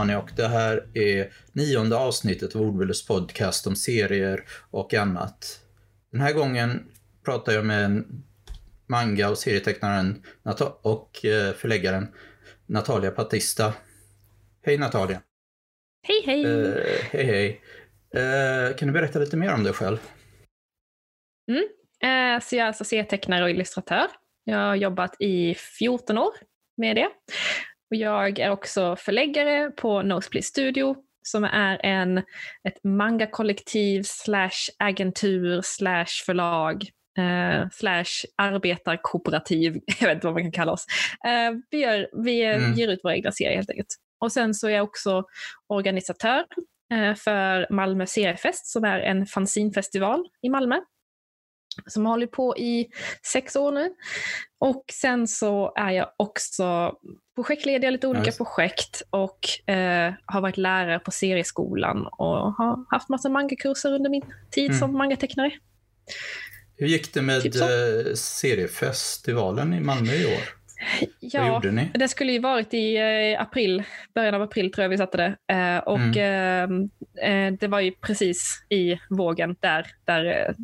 Anani och det här är nionde avsnittet av Ordbilders podcast om serier och annat. Den här gången pratar jag med manga och serietecknaren och eh, förläggaren Natalia Patista. Hej Natalia! Hej hej! Uh, hej hej! Uh, kan du berätta lite mer om dig själv? Mm. Uh, så jag är alltså serietecknare och illustratör. Jag har jobbat i 14 år med det. Och jag är också förläggare på Nosebleed Studio som är en, ett manga-kollektiv slash agentur slash förlag eh, slash arbetarkooperativ, jag vet inte vad man kan kalla oss. Eh, vi gör, vi mm. ger ut våra egna serier helt enkelt. Och sen så är jag också organisatör eh, för Malmö seriefest som är en fanzinfestival i Malmö som har hållit på i sex år nu. Och sen så är jag också projektledig i lite olika nice. projekt och eh, har varit lärare på serieskolan och har haft massa mangakurser under min tid mm. som mangatecknare. Hur gick det med typ eh, seriefestivalen i Malmö i år? Ja, Vad gjorde ni? det skulle ju varit i eh, april, början av april tror jag vi satte det. Eh, och mm. eh, det var ju precis i vågen där, där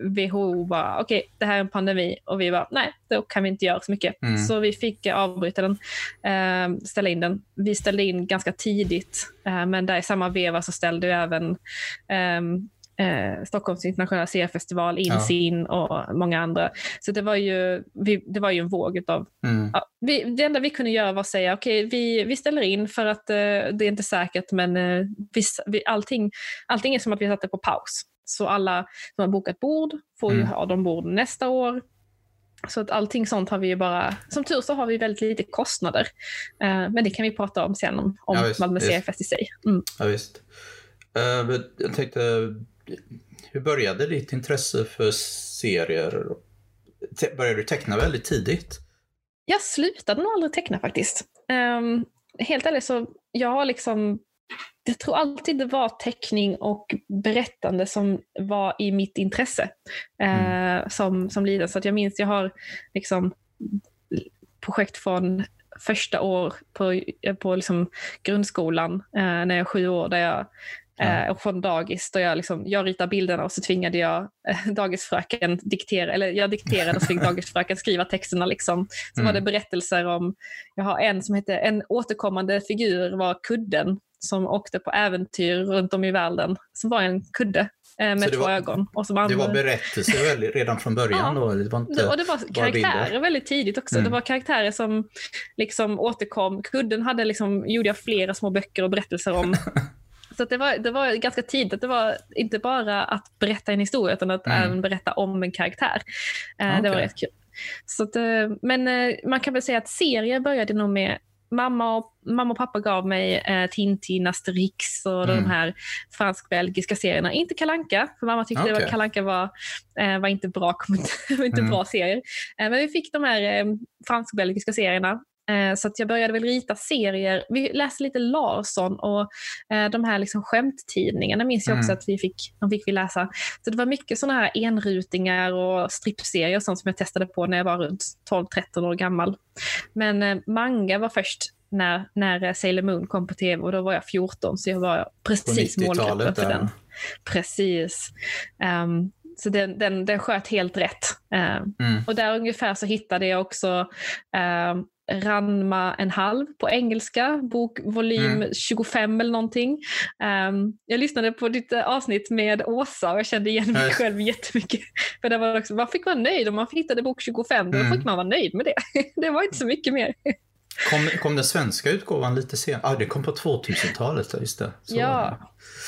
WHO bara, okej, okay, det här är en pandemi och vi bara, nej, då kan vi inte göra så mycket. Mm. Så vi fick avbryta den, eh, ställa in den. Vi ställde in ganska tidigt, eh, men där i samma veva så ställde även ehm, eh, Stockholms internationella seriefestival in ja. och många andra. Så det var ju, vi, det var ju en våg av... Mm. Ja, vi, det enda vi kunde göra var att säga okej, okay, vi, vi ställer in för att eh, det är inte säkert, men eh, vi, vi, allting, allting är som att vi satte på paus. Så alla som har bokat bord får ju mm. ha de borden nästa år. Så att allting sånt har vi ju bara, som tur så har vi väldigt lite kostnader. Uh, men det kan vi prata om sen, om, om ja, visst, Malmö Seriefest i sig. Mm. Ja, visst. Uh, jag tänkte, hur började ditt intresse för serier? Började du teckna väldigt tidigt? Jag slutade nog aldrig teckna faktiskt. Um, helt ärligt så, jag har liksom jag tror alltid det var teckning och berättande som var i mitt intresse mm. eh, som, som liten. Så att jag minns, jag har liksom projekt från första år på, på liksom grundskolan eh, när jag är sju år där jag Ja. och från dagis, då jag, liksom, jag ritade bilderna och så tvingade jag eh, dagisfröken diktera, eller jag dikterade och så fick dagisfröken skriva texterna. Liksom. Så mm. var det berättelser om, jag har en som heter, en återkommande figur var kudden som åkte på äventyr runt om i världen. Som var en kudde eh, med två var, ögon. Och som det var berättelser redan från början? Ja, då? Det var inte och det var karaktärer bilder. väldigt tidigt också. Mm. Det var karaktärer som liksom återkom. Kudden hade liksom, gjorde jag flera små böcker och berättelser om. Så det, var, det var ganska tidigt. Det var inte bara att berätta en historia utan att mm. även berätta om en karaktär. Eh, okay. Det var rätt kul. Så att, eh, men eh, man kan väl säga att serier började nog med mamma och, mamma och pappa gav mig eh, Tintin, Asterix och mm. de här fransk-belgiska serierna. Inte Kalanka, för mamma tyckte okay. att Kalanka var, eh, var inte bra, inte mm. bra serier. Eh, men vi fick de här eh, fransk-belgiska serierna så att jag började väl rita serier. Vi läste lite Larsson och eh, de här liksom skämttidningarna minns jag också mm. att vi fick, de fick vi läsa. Så det var mycket sådana här enrutingar och strippserier och sånt som jag testade på när jag var runt 12-13 år gammal. Men eh, manga var först när, när Sailor Moon kom på tv och då var jag 14 så jag var precis målgruppen för den. Precis. Um, så den, den, den sköt helt rätt. Uh, mm. Och där ungefär så hittade jag också uh, Ranma en halv på engelska, bok volym mm. 25 eller någonting. Um, jag lyssnade på ditt eh, avsnitt med Åsa och jag kände igen mig själv jättemycket. För det var också, man fick vara nöjd om man hittade bok 25, då mm. fick man vara nöjd med det. det var inte så mycket mer. Kom, kom den svenska utgåvan lite senare? Ah, det kom på 2000-talet, just det. Så. Ja,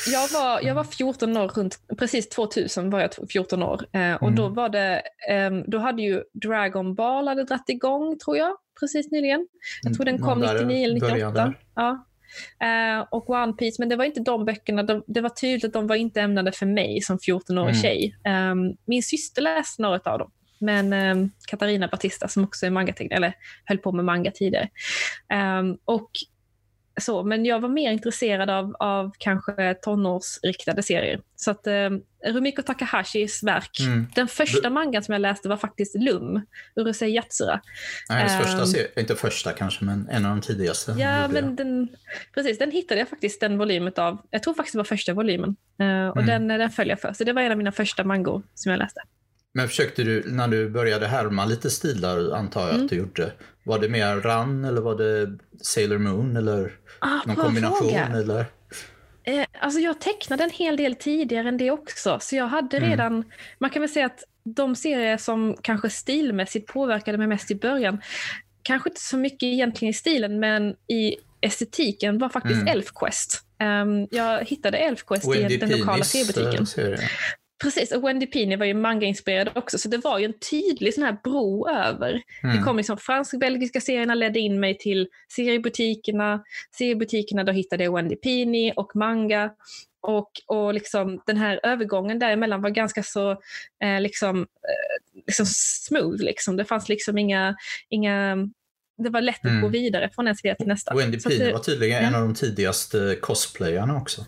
jag var, jag var 14 år, runt, precis 2000 var jag 14 år. Eh, och mm. då var det, eh, då hade ju Dragon Ball hade dratt igång, tror jag, precis nyligen. Jag tror den kom 99 eller 98. Ja. Uh, och One Piece, men det var inte de böckerna. De, det var tydligt att de var inte ämnade för mig som 14-årig mm. tjej. Um, min syster läste några av dem. Men um, Katarina Batista som också är mangatecknare, eller höll på med manga tidigare. Um, och så, men jag var mer intresserad av, av kanske tonårsriktade serier. Så att eh, Rumiko Takahashis verk, mm. den första mangan som jag läste var faktiskt Lum, Urusei Yatsura. Nej, hennes första um, serie, inte första kanske, men en av de tidigaste. Ja, men den, precis, den hittade jag faktiskt den volymen av, jag tror faktiskt det var första volymen. Uh, och mm. den, den följde jag för, så det var en av mina första mangor som jag läste. Men försökte du, när du började härma lite stilar, antar jag mm. att du gjorde, var det mer Run eller var det Sailor Moon eller ah, någon kombination? Fråga. Eller? Eh, alltså jag tecknade en hel del tidigare än det också, så jag hade mm. redan, man kan väl säga att de serier som kanske stilmässigt påverkade mig mest i början, kanske inte så mycket egentligen i stilen, men i estetiken var faktiskt mm. Elfquest. Um, jag hittade Elfquest i den lokala seriebutiken. Precis, och Wendy Pini var ju manga-inspirerad också, så det var ju en tydlig sån här bro över. Mm. Det kom liksom fransk-belgiska serierna ledde in mig till seriebutikerna. Seriebutikerna, då hittade jag Wendy Pini och manga. Och, och liksom den här övergången däremellan var ganska så eh, liksom, eh, liksom smooth. Liksom. Det fanns liksom inga, inga det var lätt att mm. gå vidare från en serie till nästa. Wendy Pini var tydligen ja. en av de tidigaste cosplayarna också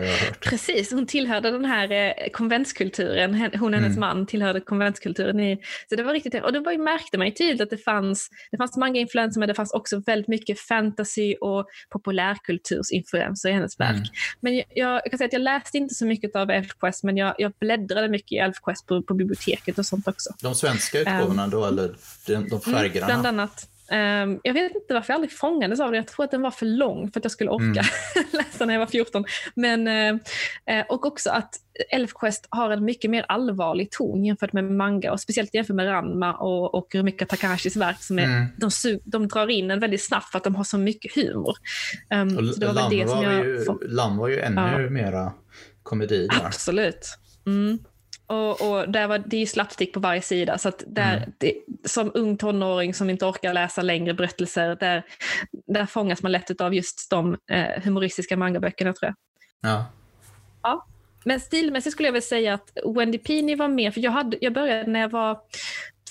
har jag hört. Precis, hon tillhörde den här eh, konventskulturen. Hon och hennes mm. man tillhörde konventskulturen. I, så det var riktigt, och var, märkte man ju tydligt att det fanns, det fanns många influenser men det fanns också väldigt mycket fantasy och populärkultursinfluenser i hennes verk. Mm. Men jag, jag, kan säga att jag läste inte så mycket av Elfquest men jag, jag bläddrade mycket i Elfquest på, på biblioteket och sånt också. De svenska utgåvorna um, då, eller de, de färgerna? Mm, bland annat. Um, jag vet inte varför jag aldrig fångades av den. Jag tror att den var för lång för att jag skulle orka mm. läsa när jag var 14. Men, uh, och också att Elfquest har en mycket mer allvarlig ton jämfört med manga och speciellt jämfört med Ranma och, och Rumika Takahashis verk. Som är, mm. de, de drar in en väldigt snabbt för att de har så mycket humor. Um, så det var Lam, det som jag... ju, Lam var ju ännu ja. mera komedi. Där. Absolut. Mm. Och, och, där var det är slapstick på varje sida. Så att där, mm. det, som ung tonåring som inte orkar läsa längre berättelser, där, där fångas man lätt av just de eh, humoristiska mangaböckerna tror jag. Ja. ja. Men stilmässigt skulle jag väl säga att Wendy Pini var med, för jag, hade, jag började när jag var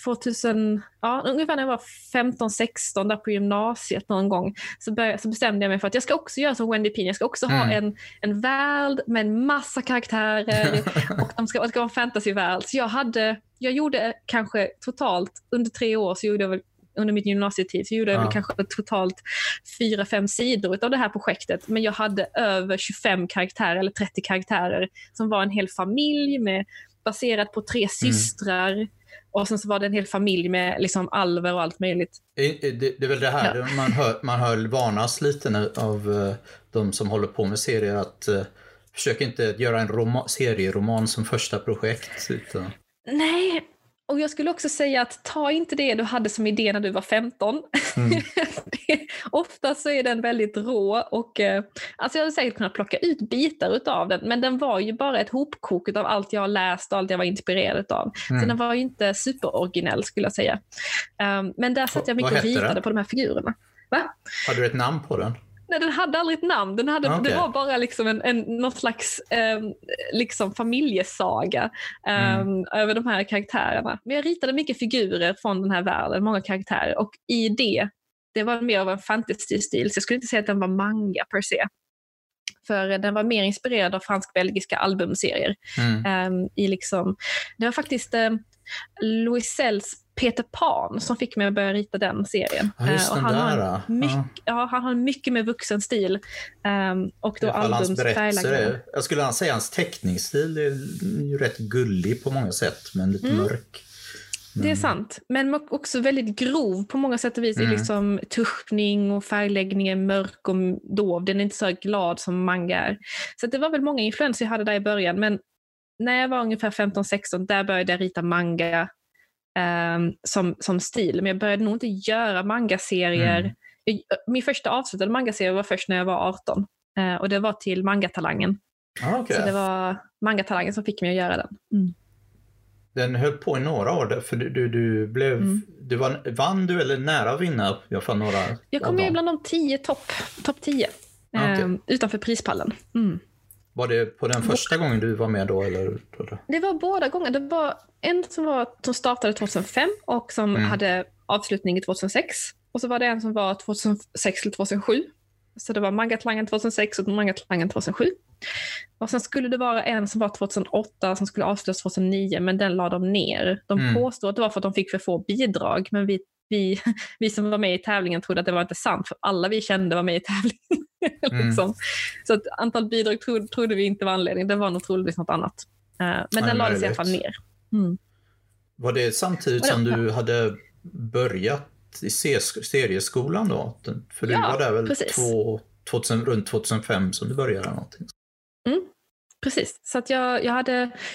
2000, ja, ungefär när jag var 15-16 där på gymnasiet någon gång så, började, så, bestämde jag mig för att jag ska också göra som Wendy Pini. Jag ska också mm. ha en, en värld med en massa karaktärer och de ska, det ska vara en fantasyvärld. Så jag, hade, jag gjorde kanske totalt under tre år så gjorde jag väl under min gymnasietid så gjorde jag ja. kanske totalt fyra, fem sidor av det här projektet. Men jag hade över 25 karaktärer eller 30 karaktärer som var en hel familj med baserat på tre mm. systrar. Mm. Och sen så var det en hel familj med liksom alver och allt möjligt. Det, det, det är väl det här ja. man, hör, man hör varnas lite av uh, de som håller på med serier att uh, försök inte göra en roma, serieroman som första projekt. Utan... Nej, och jag skulle också säga att ta inte det du hade som idé när du var 15. Mm. ofta så är den väldigt rå och eh, alltså jag hade säkert kunnat plocka ut bitar av den men den var ju bara ett hopkok av allt jag har läst och allt jag var inspirerad av. Mm. Så den var ju inte superoriginell skulle jag säga. Um, men där satt jag mycket och ritade den? på de här figurerna. Va? Hade du ett namn på den? Nej, den hade aldrig ett namn. Den hade, okay. Det var bara liksom en, en, någon slags eh, liksom familjesaga eh, mm. över de här karaktärerna. Men jag ritade mycket figurer från den här världen, många karaktärer. Och i det, det var mer av en fantasy-stil, så jag skulle inte säga att den var manga per se. För den var mer inspirerad av fransk-belgiska albumserier. Mm. Um, i liksom, det var faktiskt uh, Louis Sells Peter Pan som fick mig att börja rita den serien. Ja, just uh, och han, där, har mycket, ja. ja. han har mycket med vuxen stil. Um, och då albums Jag skulle säga hans teckningsstil är ju rätt gullig på många sätt, men lite mm. mörk. Men... Det är sant, men också väldigt grov på många sätt och vis. Mm. liksom tuschning och färgläggning är mörk och dov. Den är inte så glad som manga är. Så det var väl många influenser jag hade där i början, men när jag var ungefär 15-16, där började jag rita manga um, som, som stil. Men jag började nog inte göra mangaserier. Mm. Min första avslutade mangaserie var först när jag var 18 uh, eh, och det var till Mangatalangen. Ah, okay. Så det var Mangatalangen som fick mig att göra den. Mm. Den höll på i några år, för du, du, du blev, mm. du var, vann du eller nära att vinna? Jag, några jag kom med bland de tio topp top 10 ah, okay. um, utanför prispallen. Mm. Var det på den första gången du var med då? Eller? Det var båda gångerna. Det var en som, var, som startade 2005 och som mm. hade avslutning 2006. Och så var det en som var 2006 till 2007. Så det var Mangatlangen 2006 och Mangatlangen 2007. Och sen skulle det vara en som var 2008 som skulle avslutas 2009, men den la de ner. De mm. påstod att det var för att de fick för få bidrag, men vi, vi, vi som var med i tävlingen trodde att det var inte sant, för alla vi kände var med i tävlingen. Mm. liksom. Så att antal bidrag trodde, trodde vi inte var anledningen, det var nog troligtvis något annat. Uh, men Nej, den lades i alla fall ner. Mm. Var det samtidigt som du hade börjat i serieskolan då? För du ja, var där väl två, 2000, runt 2005 som du började någonting? Mm, precis, så att jag, jag, hade,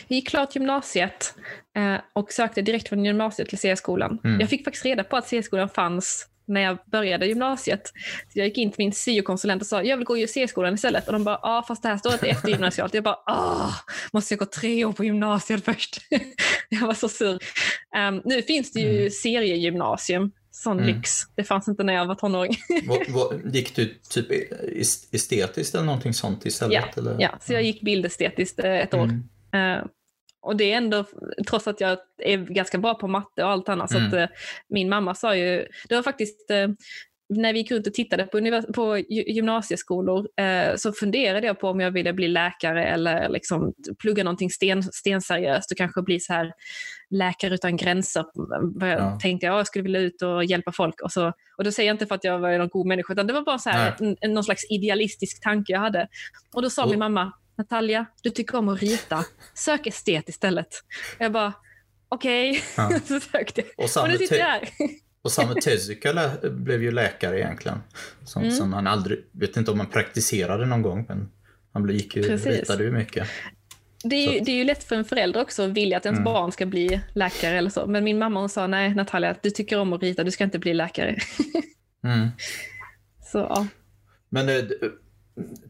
jag gick klart gymnasiet eh, och sökte direkt från gymnasiet till C-skolan. Mm. Jag fick faktiskt reda på att C-skolan fanns när jag började gymnasiet. Så jag gick in till min syokonsulent och sa jag vill gå i C-skolan istället. Och de bara, ja fast det här står inte eftergymnasialt. Jag bara, ah, måste jag gå tre år på gymnasiet först? jag var så sur. Um, nu finns det ju mm. seriegymnasium sån mm. lyx. Det fanns inte när jag var tonåring. vad, vad, gick du typ estetiskt eller någonting sånt istället? Ja, eller? ja så jag gick bildestetiskt eh, ett år. Mm. Uh, och det är ändå, trots att jag är ganska bra på matte och allt annat, mm. så att uh, min mamma sa ju, det var faktiskt uh, när vi gick runt och tittade på, på gymnasieskolor eh, så funderade jag på om jag ville bli läkare eller liksom plugga någonting sten, stenseriöst och kanske bli så här läkare utan gränser. Jag ja. tänkte jag, jag skulle vilja ut och hjälpa folk. Och, så, och då säger jag inte för att jag var någon god människa, utan det var bara så här, en, någon slags idealistisk tanke jag hade. Och då sa och... min mamma, Natalia, du tycker om att rita, sök estet istället. Jag bara, okej, okay. ja. så sökte jag. Och, och nu sitter jag här. Och Samu Tezuka blev ju läkare egentligen. Som, mm. som han aldrig, vet inte om han praktiserade någon gång, men han gick ju, ritade ju mycket. Det är, ju, det är ju lätt för en förälder också att vilja att ens mm. barn ska bli läkare eller så. Men min mamma hon sa nej Natalia, du tycker om att rita, du ska inte bli läkare. mm. Så ja. Men eh,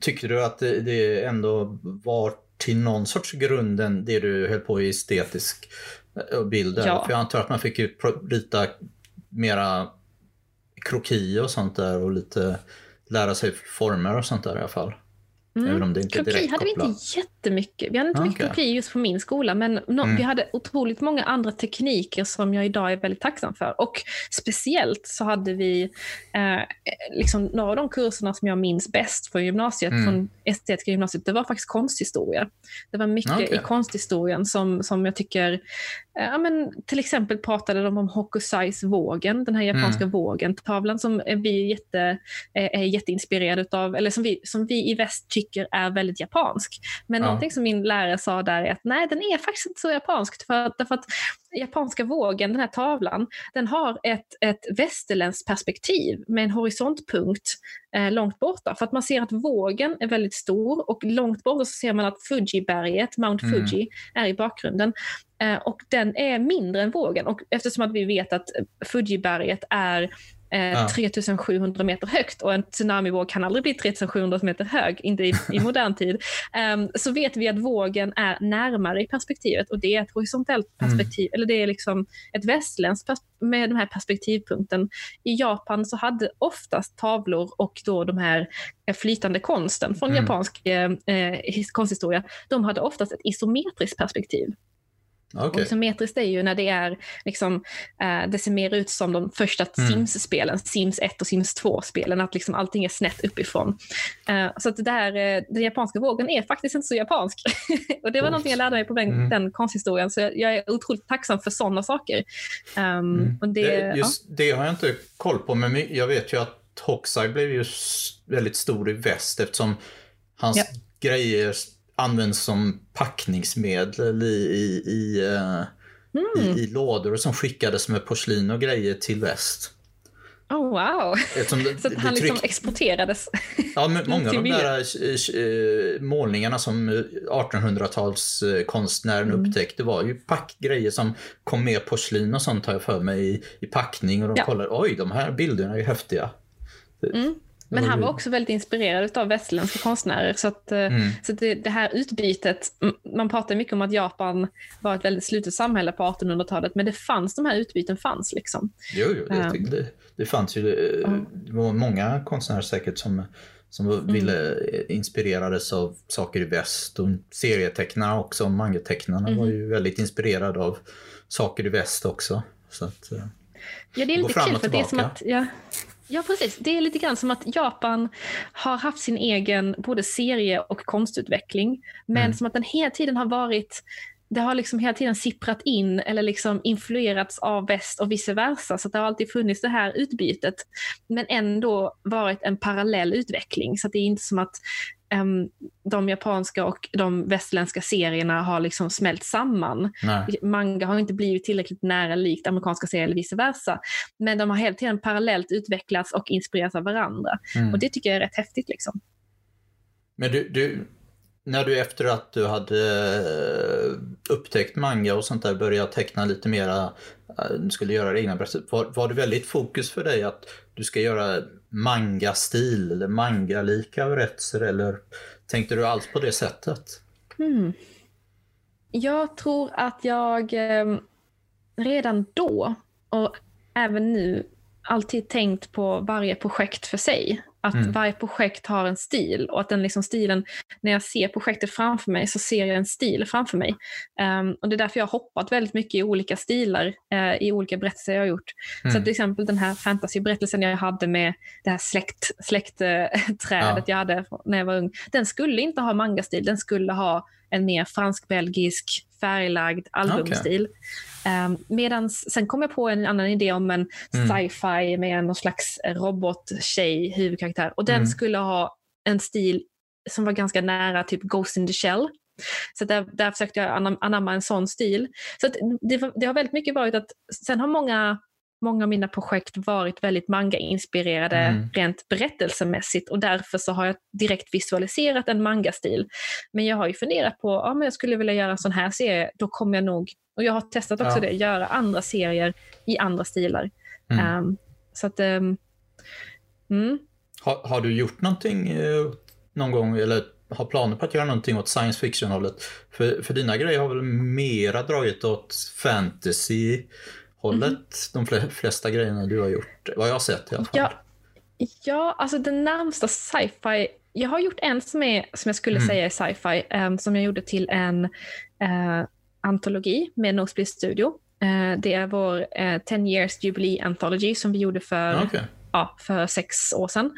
tycker du att det, det ändå var till någon sorts grunden det du höll på i estetisk eh, bilder? Ja. För jag antar att man fick ju rita mera kroki och sånt där och lite lära sig former och sånt där i alla fall. Mm. Även om det inte kroki hade vi inte jättemycket. Vi hade inte okay. mycket kroki just på min skola, men no, mm. vi hade otroligt många andra tekniker som jag idag är väldigt tacksam för. Och speciellt så hade vi eh, liksom några av de kurserna som jag minns bäst från gymnasiet, mm. från estetiska gymnasiet, det var faktiskt konsthistoria. Det var mycket okay. i konsthistorien som, som jag tycker, eh, ja, men, till exempel pratade de om Hokusais-vågen, den här japanska mm. vågen-tavlan som vi jätte, är, är jätteinspirerade av, eller som vi, som vi i väst tycker tycker är väldigt japansk. Men ja. någonting som min lärare sa där är att nej, den är faktiskt inte så japansk. För, därför att japanska vågen, den här tavlan, den har ett, ett västerländskt perspektiv med en horisontpunkt eh, långt borta. För att man ser att vågen är väldigt stor och långt borta så ser man att Fuji-berget, Mount mm. Fuji, mm. är i bakgrunden. Eh, och den är mindre än vågen. Och eftersom att vi vet att Fuji-berget är eh, 3700 meter högt och en tsunamivåg kan aldrig bli 3700 meter hög, inte i, i modern tid, um, så vet vi att vågen är närmare i perspektivet och det är ett horisontellt mm. perspektiv, mm. eller det är liksom ett västländskt med den här perspektivpunkten. I Japan så hade oftast tavlor och då de här eh, flytande konsten från mm. japansk eh, eh konsthistoria, de hade oftast ett isometriskt perspektiv. Okay. Och isometriskt är ju när det är liksom, eh, det ser mer ut som de första mm. Sims-spelen, Sims 1 och Sims 2-spelen, att liksom allting är snett uppifrån. Eh, så att det där, eh, den japanska vågen är faktiskt inte så japansk. och det var oh. någonting jag lärde mig på den, mm. den konsthistorien, så jag, jag, är otroligt tacksam för sådana saker. Um, mm. och det, det, just ja. det har jag inte koll på, men jag vet ju att Hokusai blev ju väldigt stor i väst eftersom hans ja. grejer används som packningsmedel i, i, i, uh, mm. i, i lådor som skickades med porslin och grejer till väst. Oh, wow! Det, så att han liksom exporterades? Ja, men många av de där äh, målningarna som 1800-talskonstnären mm. upptäckte var ju packgrejer som kom med porslin och sånt har jag för mig i, i packning och de ja. kollade, oj de här bilderna är ju häftiga. Mm. Men han var också väldigt inspirerad av västerländska konstnärer. Så, att, eh, mm. så att det, det, här utbytet, man pratar mycket om att Japan var ett väldigt slutet samhälle på 1800-talet, men det fanns, de här utbyten fanns liksom. Jo, jo det, um, det, det fanns ju, mm. det var många konstnärer säkert som, som mm. ville inspirerades av saker i väst. Och serietecknarna också, mangatecknarna mm. var ju väldigt inspirerade av saker i väst också. Så att, ja, det är lite kul för det är som att, ja, Ja, precis. Det är lite grann som att Japan har haft sin egen både serie och konstutveckling, men mm. som att den hela tiden har varit det har liksom hela tiden sipprat in eller liksom influerats av väst och vice versa. Så det har alltid funnits det här utbytet. Men ändå varit en parallell utveckling. Så det är inte som att um, de japanska och de västerländska serierna har liksom smält samman. Nej. Manga har inte blivit tillräckligt nära likt amerikanska serier eller vice versa. Men de har hela tiden parallellt utvecklats och inspirerats av varandra. Mm. Och det tycker jag är rätt häftigt. Liksom. Men du, du, när du efter att du hade eh, upptäckt manga och sånt där började teckna lite mera, eh, du skulle göra det egna berättelser, var, var det väldigt fokus för dig att du ska göra manga-stil eller manga-lika berättelser eller tänkte du alls på det sättet? Mm. Jag tror att jag eh, redan då och även nu alltid tänkt på varje projekt för sig. Att mm. varje projekt har en stil och att den liksom stilen, när jag ser projektet framför mig så ser jag en stil framför mig. Um, och Det är därför jag har hoppat väldigt mycket i olika stilar uh, i olika berättelser jag har gjort. Mm. Så till exempel den här fantasyberättelsen jag hade med det här släkt, släktträdet ja. jag hade när jag var ung. Den skulle inte ha mangastil, den skulle ha en mer fransk-belgisk färglagd albumstil. Okay. Um, medans, sen kom jag på en annan idé om en mm. sci-fi med någon slags robottjej huvudkaraktär och den mm. skulle ha en stil som var ganska nära typ Ghost in the Shell. Så där, där försökte jag anamma en sån stil. Så det, det, har väldigt mycket varit att sen har många många av mina projekt varit väldigt manga-inspirerade mm. rent berättelsemässigt och därför så har jag direkt visualiserat en manga-stil. Men jag har ju funderat på, ja men jag skulle vilja göra en sån här serie, då kommer jag nog, och jag har testat också ja. det, göra andra serier i andra stilar. Mm. Um, så att, um, mm. har, har, du gjort någonting eh, någon gång, eller har planer på att göra någonting åt science fiction-hållet? För, för dina grejer har väl mera dragit åt fantasy hållet, mm. de flesta grejerna du har gjort, vad jag har sett i alla fall. Ja, ja alltså den närmsta sci-fi, jag har gjort en som, är, som jag skulle mm. säga är sci-fi, um, som jag gjorde till en uh, antologi med Nosebleed Studio. Uh, det är vår uh, 10 years jubilee anthology som vi gjorde för, okay. ja, för sex år sedan.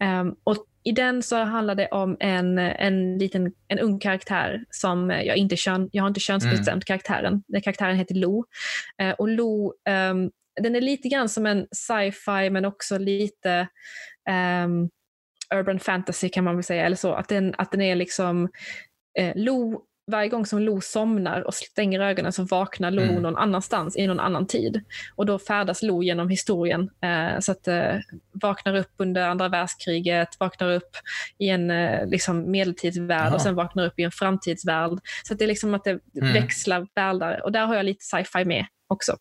Um, och i den så handlar det om en, en liten en ung karaktär som jag inte kön, jag har inte könsbestämt mm. karaktären. Den karaktären heter Lo. Eh, och Lo, um, den är lite grann som en sci-fi men också lite um, urban fantasy kan man väl säga. Eller så. Att, den, att den är liksom eh, Lo varje gång som Lo somnar och stänger ögonen så vaknar Lo mm. någon annanstans i någon annan tid. Och då färdas Lo genom historien. Eh, så att eh, vaknar upp under andra världskriget, vaknar upp i en eh, liksom medeltidsvärld Jaha. och sen vaknar upp i en framtidsvärld. Så det är liksom att det mm. växlar världar och där har jag lite sci-fi med också.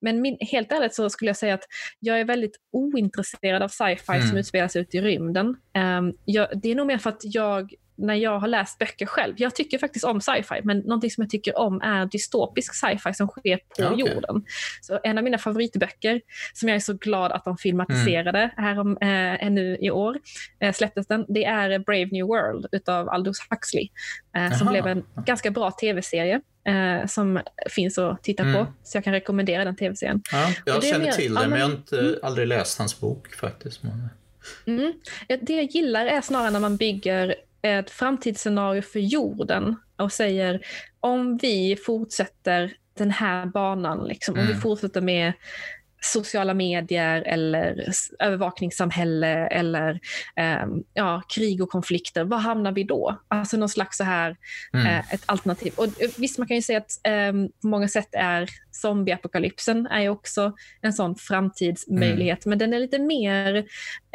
Men min, helt ärligt så skulle jag säga att jag är väldigt ointresserad av sci-fi mm. som utspelas ute i rymden. Um, jag, det är nog mer för att jag när jag har läst böcker själv. Jag tycker faktiskt om sci-fi, men någonting som jag tycker om är dystopisk sci-fi som sker på okay. jorden. Så en av mina favoritböcker, som jag är så glad att de filmatiserade mm. här om, eh, nu i år, eh, släpptes den, det är Brave New World utav Aldous Huxley, eh, som blev en ganska bra tv-serie. Eh, som finns att titta mm. på. Så jag kan rekommendera den tv-serien. Ja, jag känner mer, till det, men jag har inte, mm. aldrig läst hans bok faktiskt. Mm. Det jag gillar är snarare när man bygger ett framtidsscenario för jorden och säger om vi fortsätter den här banan, liksom, mm. om vi mm. fortsätter med sociala medier eller övervakningssamhälle eller eh, ja, krig och konflikter, var hamnar vi då? Alltså någon slags så här, mm. eh, ett alternativ. Och eh, visst, man kan ju säga att eh, på många sätt är zombieapokalypsen är ju också en sån framtidsmöjlighet, mm. men den är lite mer,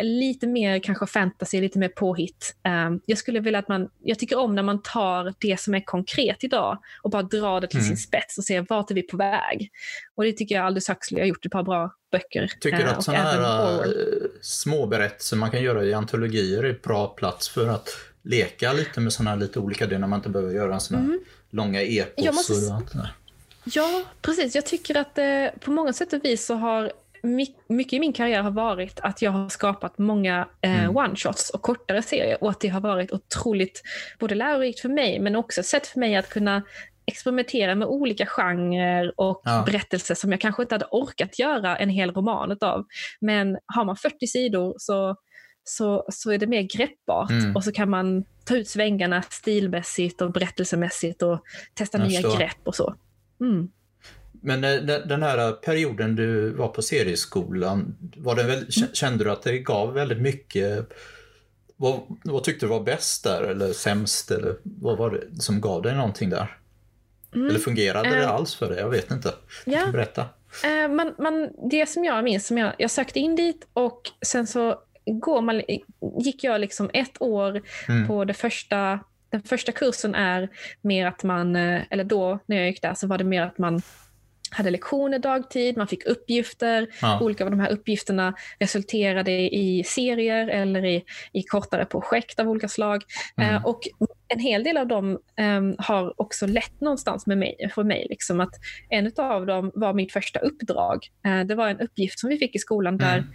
lite mer kanske fantasy, lite mer påhitt. Um, jag skulle vilja att man, jag tycker om när man tar det som är konkret idag och bara drar det till mm. sin spets och ser vart är vi på väg. Och det tycker jag Aldous Huxley har gjort ett par bra böcker. Tycker du att uh, sådana här uh, små berättelser man kan göra i antologier är bra plats för att leka lite med sådana här lite olika delar när man inte behöver göra en sån här mm. långa epos? Måste... Och allt det där. Ja, precis. Jag tycker att eh, på många sätt och vis så har mycket i min karriär har varit att jag har skapat många eh, mm. one-shots och kortare serier och att det har varit otroligt både lärorikt för mig men också ett sätt för mig att kunna experimentera med olika genrer och Ja. berättelser som jag kanske inte hade orkat göra en hel roman av. Men har man 40 sidor så, så, så är det mer greppbart Mm. och så kan man ta ut svängarna stilmässigt och berättelsemässigt och testa Jag nya förstår. grepp och så. Mm. Men eh, den här perioden du var på serieskolan, var det väl, k- kände du att det gav väldigt mycket? Vad, vad tyckte du var bäst där eller sämst? Eller vad var det som gav dig någonting där? Mm. Eller fungerade det Eh, alls för dig? Jag vet inte. Kan berätta. Eh, man, man, det som jag minns, som jag, jag sökte in dit och sen så går man, gick jag liksom ett år Mm. på det första, den första kursen är mer att man, eh, eller då när jag gick där så var det mer att man hade lektioner dagtid, man fick uppgifter. Ja. Olika av de här uppgifterna resulterade i serier eller i, i kortare projekt av olika slag. Mm. Eh, och en hel del av dem ehm, har också lett någonstans med mig, för mig. Liksom att en av dem var mitt första uppdrag. Eh, det var en uppgift som vi fick i skolan där, Mm.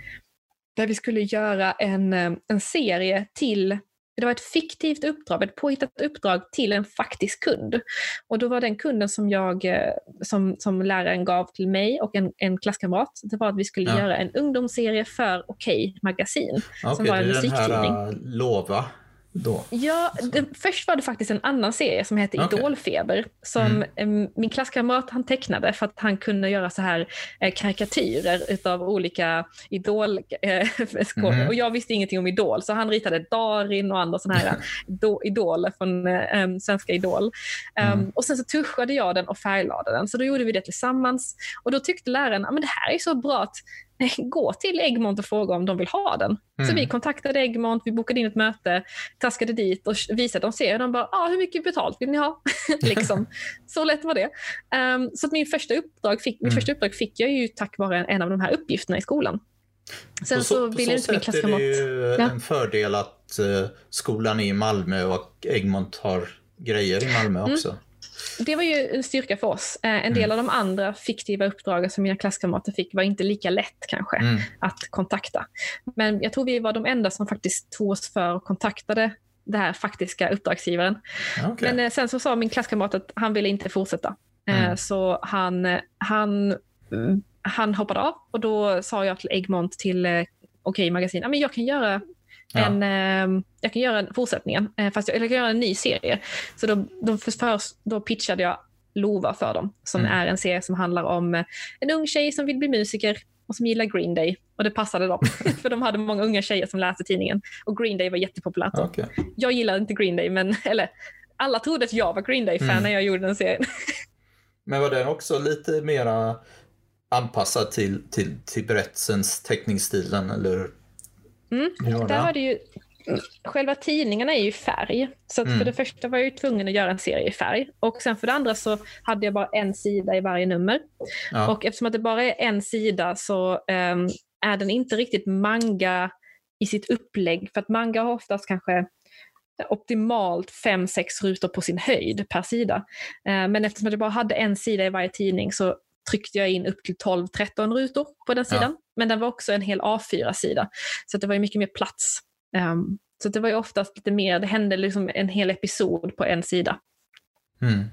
där vi skulle göra en, eh, en serie till det var ett fiktivt uppdrag, ett påhittat uppdrag till en faktisk kund. Och då var den kunden som, jag, eh, som, som läraren gav till mig och en, en klasskamrat, det var att vi skulle Ja. göra en ungdomsserie för Okej magasin. Okej, var en det är den här musiktidning. uh, Lova då. Ja, det, först var det faktiskt en annan serie som hette Okej. Idolfeber. Som em, min klasskamrat han tecknade för att han kunde göra så här eh, karikatyrer utav olika Idol eh. Mhm. Och jag visste ingenting om Idol, så han ritade Darin och andra sådana här ido- idoler från eh, Svenska Idol. Mm. Och sen så tuschade jag den och färglade den. Så då gjorde vi det tillsammans. Och då tyckte läraren att det här är så bra att gå till Egmont och fråga om de vill ha den. Så Mm. vi kontaktade Egmont, vi bokade in ett möte, taskade dit och visade dem serien. De bara, ah, hur mycket betalt vill ni ha? liksom. Så lätt var det. Ehm, så att min första uppdrag fick, mitt Mm. första uppdrag fick jag ju tack vare en, av de här uppgifterna i skolan. Sen På så, på ville inte sätt är det ju Ja. en fördel att eh, skolan är i Malmö och Egmont har grejer i Malmö Mm. Det var ju en styrka för oss. Eh, en del Mm. av de andra fiktiva uppdragen som mina klasskamrater fick var inte lika lätt kanske Mm. att kontakta. Men jag tror vi var de enda som faktiskt tog oss för och kontaktade det här faktiska uppdragsgivaren. Ja, okej. Men eh, sen så sa min klasskamrat att han ville inte fortsätta. Eh, Mm. Så han, han, mm, han hoppade av och då sa jag till Egmont till Okej magasin, "Ja, men jag kan göra Ja. en, eh, jag kan göra en fortsättningen, eh, fast jag, eller jag kan göra en ny serie. Så då, då, för, först, då pitchade jag Lova för dem, som Mm. är en serie som handlar om eh, en ung tjej som vill bli musiker och som gillar Green Day. Och det passade dem, för de hade många unga tjejer som läste tidningen. Och Green Day var jättepopulärt. Okej. Jag gillar inte Green Day, men eller alla trodde att jag var Green Day-fan Mm. när jag gjorde den serien. Men var den också lite mera anpassad till, till, till berättelsens teckningsstilen eller? Mm. Där var det ju, själva tidningarna är ju färg. Så Mm. för det första var jag ju tvungen att göra en serie i färg. Och sen för det andra så hade jag bara en sida i varje nummer. Ja. Och eftersom att det bara är en sida så ehm, är den inte riktigt manga i sitt upplägg. För att manga har oftast kanske optimalt fem sex rutor på sin höjd per sida. Eh, men eftersom jag bara hade en sida i varje tidning så tryckte jag in upp till 12-13 rutor på den Ja. sidan. Men den var också en hel A4-sida. Så att det var ju mycket mer plats. Ehm, så det var ju oftast lite mer, det hände liksom en hel episod på en sida. Mm.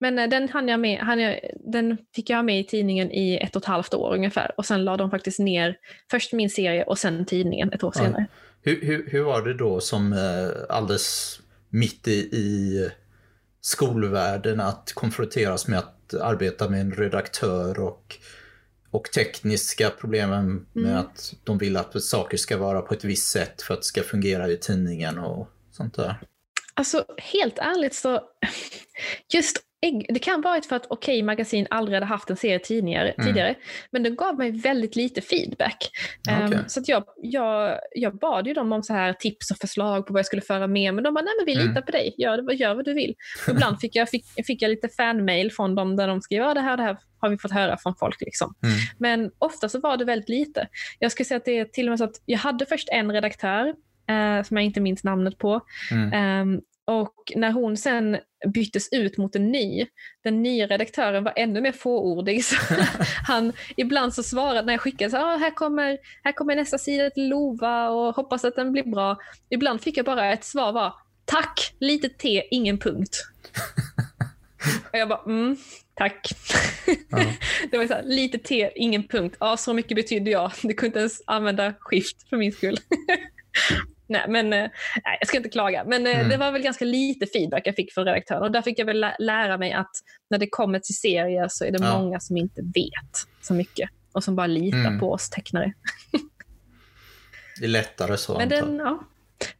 Men eh, den, hann jag med, hann jag, den fick jag med i tidningen i ett och ett halvt år ungefär. Och sen la de faktiskt ner först min serie och sen tidningen ett år Ja. senare. Hur, hur, hur var det då som eh, alldeles mitt i, i skolvärlden att konfronteras med att arbeta med en redaktör och, och tekniska problemen med Mm. att de vill att saker ska vara på ett visst sätt för att det ska fungera i tidningen och sånt där. Alltså helt ärligt så, just det kan vara för att Okej Magasin aldrig hade haft en serie tidigare, Mm. tidigare men den gav mig väldigt lite feedback. Ehm, Okej. så att jag, jag, jag bad ju dem om så här tips och förslag på vad jag skulle föra med, men de bara, nej men vi Mm. litar på dig, gör, gör vad du vill. Ibland fick jag, fick, fick jag lite fanmail från dem där de skrev, ja det här, det här har vi fått höra från folk. Liksom. Mm. Men ofta så var det väldigt lite. Jag skulle säga att det är till och med så att jag hade först en redaktör eh, som jag inte minns namnet på. Mm. Ehm, och när hon sen byttes ut mot en ny, den nya redaktören var ännu mer fåordig. Så han, ibland så svarade, när jag skickade så ah, här, kommer, här kommer nästa sida till Lova och hoppas att den blir bra. Ibland fick jag bara ett svar var tack, lite T, ingen punkt. Och jag bara, mm, tack. Ja. det var så här, lite T, ingen punkt. Ja, så mycket betydde jag. Du kunde inte ens använda skift för min skull. Nej, men nej, jag ska inte klaga. Men mm. det var väl ganska lite feedback jag fick från redaktören. Och där fick jag väl lära mig att när det kommer till serier så är det ja. många som inte vet så mycket och som bara litar mm. på oss tecknare. det är lättare så. Men den, ja,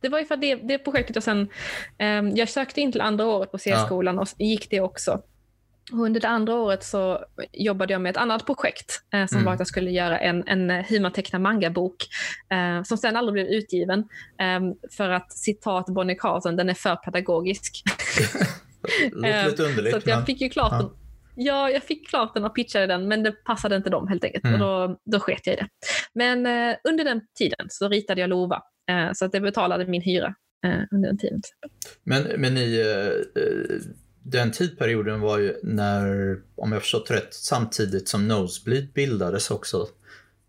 det var för det, det projektet och sen, um, jag sökte in till andra året på C-skolan ja. och gick det också. Och under det andra året så jobbade jag med ett annat projekt eh, som mm. var att jag skulle göra en, en hur man tecknar mangabok eh, som sen aldrig blev utgiven eh, för att citat Bonnie Carlson, den är för pedagogisk. låter lite underligt. så jag fick ju klart ja. Ja, jag fick klart den och pitchade den, men det passade inte dem helt enkelt. Mm. Och då, då sket jag i det. Men eh, under den tiden så ritade jag Lova, eh, så att det betalade min hyra eh, under den tiden. Men, men ni, eh, eh, den tidperioden var ju när, om jag förstått rätt, samtidigt som Nosebleed bildades också.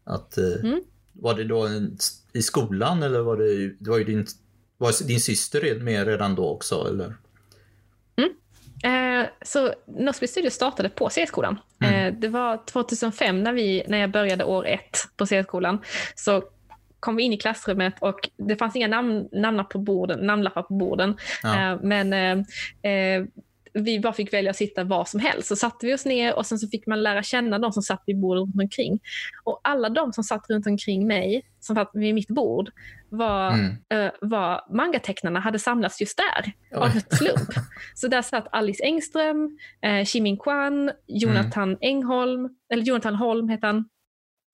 Att, eh, mm. Var det då en, i skolan eller var det, det var ju din, var din syster med redan då också? Eller? Eh, så Nosby Studio startade på C-skolan. Mm. Eh, det var 2005 när, vi, när jag började år ett på C-skolan. Så kom vi in i klassrummet och det fanns inga namn, namn på borden, namnlappar på borden. Ja. Eh, men eh, eh, vi bara fick välja att sitta var som helst. Så satte vi oss ner och sen så fick man lära känna de som satt vid bordet runt omkring. Och alla de som satt runt omkring mig, som satt vid mitt bord, var, mm. uh, var mangatecknarna hade samlats just där av en slump. Så där satt Alice Engström, uh, Shimin Kwan, Jonathan mm. Engholm, eller Jonathan Holm heter han.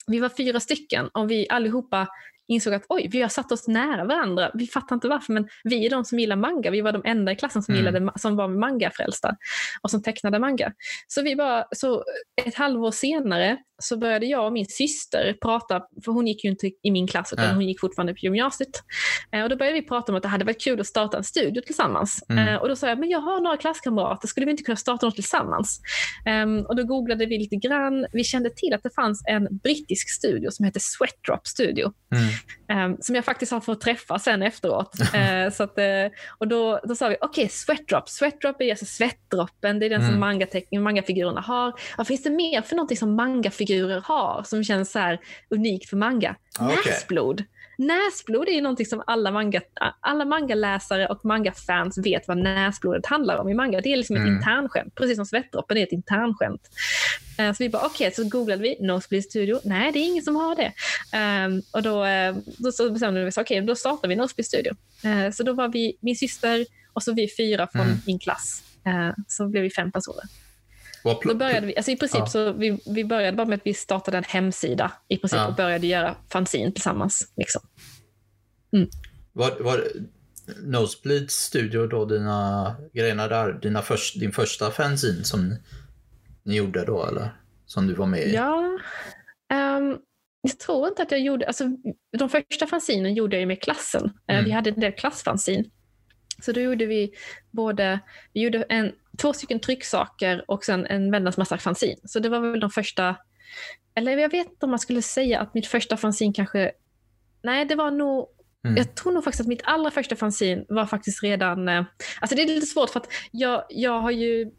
Vi var fyra stycken och vi allihopa insåg att oj, vi har satt oss nära varandra. Vi fattar inte varför, men vi är de som gillar manga. Vi var de enda i klassen som, mm. gillade, som var mangafrälsta och som tecknade manga. Så, vi bara, så ett halvår senare så började jag och min syster prata, för hon gick ju inte i min klass utan ja. hon gick fortfarande på gymnasiet. Eh, och då började vi prata om att det hade varit kul att starta en studio tillsammans. Mm. Eh, och då sa jag, men jag har några klasskamrater, skulle vi inte kunna starta något tillsammans? Um, och då googlade vi lite grann. Vi kände till att det fanns en brittisk studio som heter Sweatdrop Studio. Mm. Um, som jag faktiskt har fått träffa sen efteråt. uh, så att, uh, och då, då sa vi, okej, okay, Sweatdrop. Sweatdrop är alltså svettdroppen, det är den mm. som manga mangafigurerna har. Vad finns det mer för någonting som mangafigurer figurer har som känns så här unikt för manga. Ah, okay. Näsblod. Näsblod är ju någonting som alla, manga, alla mangaläsare och mangafans vet vad näsblodet handlar om i manga. Det är liksom mm. ett internskämt, precis som svettdroppen är ett internskämt. Uh, så vi bara, okej, okay, så googlade vi Nosebleed Studio. Nej, det är ingen som har det. Um, och då, uh, då så bestämde vi oss, okej, okay, då startar vi Nosebleed Studio. Uh, så då var vi, min syster och så vi fyra från mm. min klass. så blev vi fem personer. Då började vi, alltså i princip ja. så vi, vi började bara med att vi startade en hemsida i princip ja. och började göra fanzine tillsammans. Liksom. Mm. Var, var Nosebleeds studio då dina grejerna där, dina först, din första fanzine som ni gjorde då eller? Som du var med i? Ja, um, jag tror inte att jag gjorde, alltså de första fanzinen gjorde jag med klassen. Eh, mm. Vi hade en del klassfanzin. Så då gjorde vi både, vi gjorde en, två stycken trycksaker och sen en väldans massa fanzin. Så det var väl de första, eller jag vet inte om man skulle säga att mitt första fanzin kanske, nej det var nog Mm. Jag tror nog faktiskt att mitt allra första fanzin var faktiskt redan... Eh, alltså det är lite svårt för att jag, jag har ju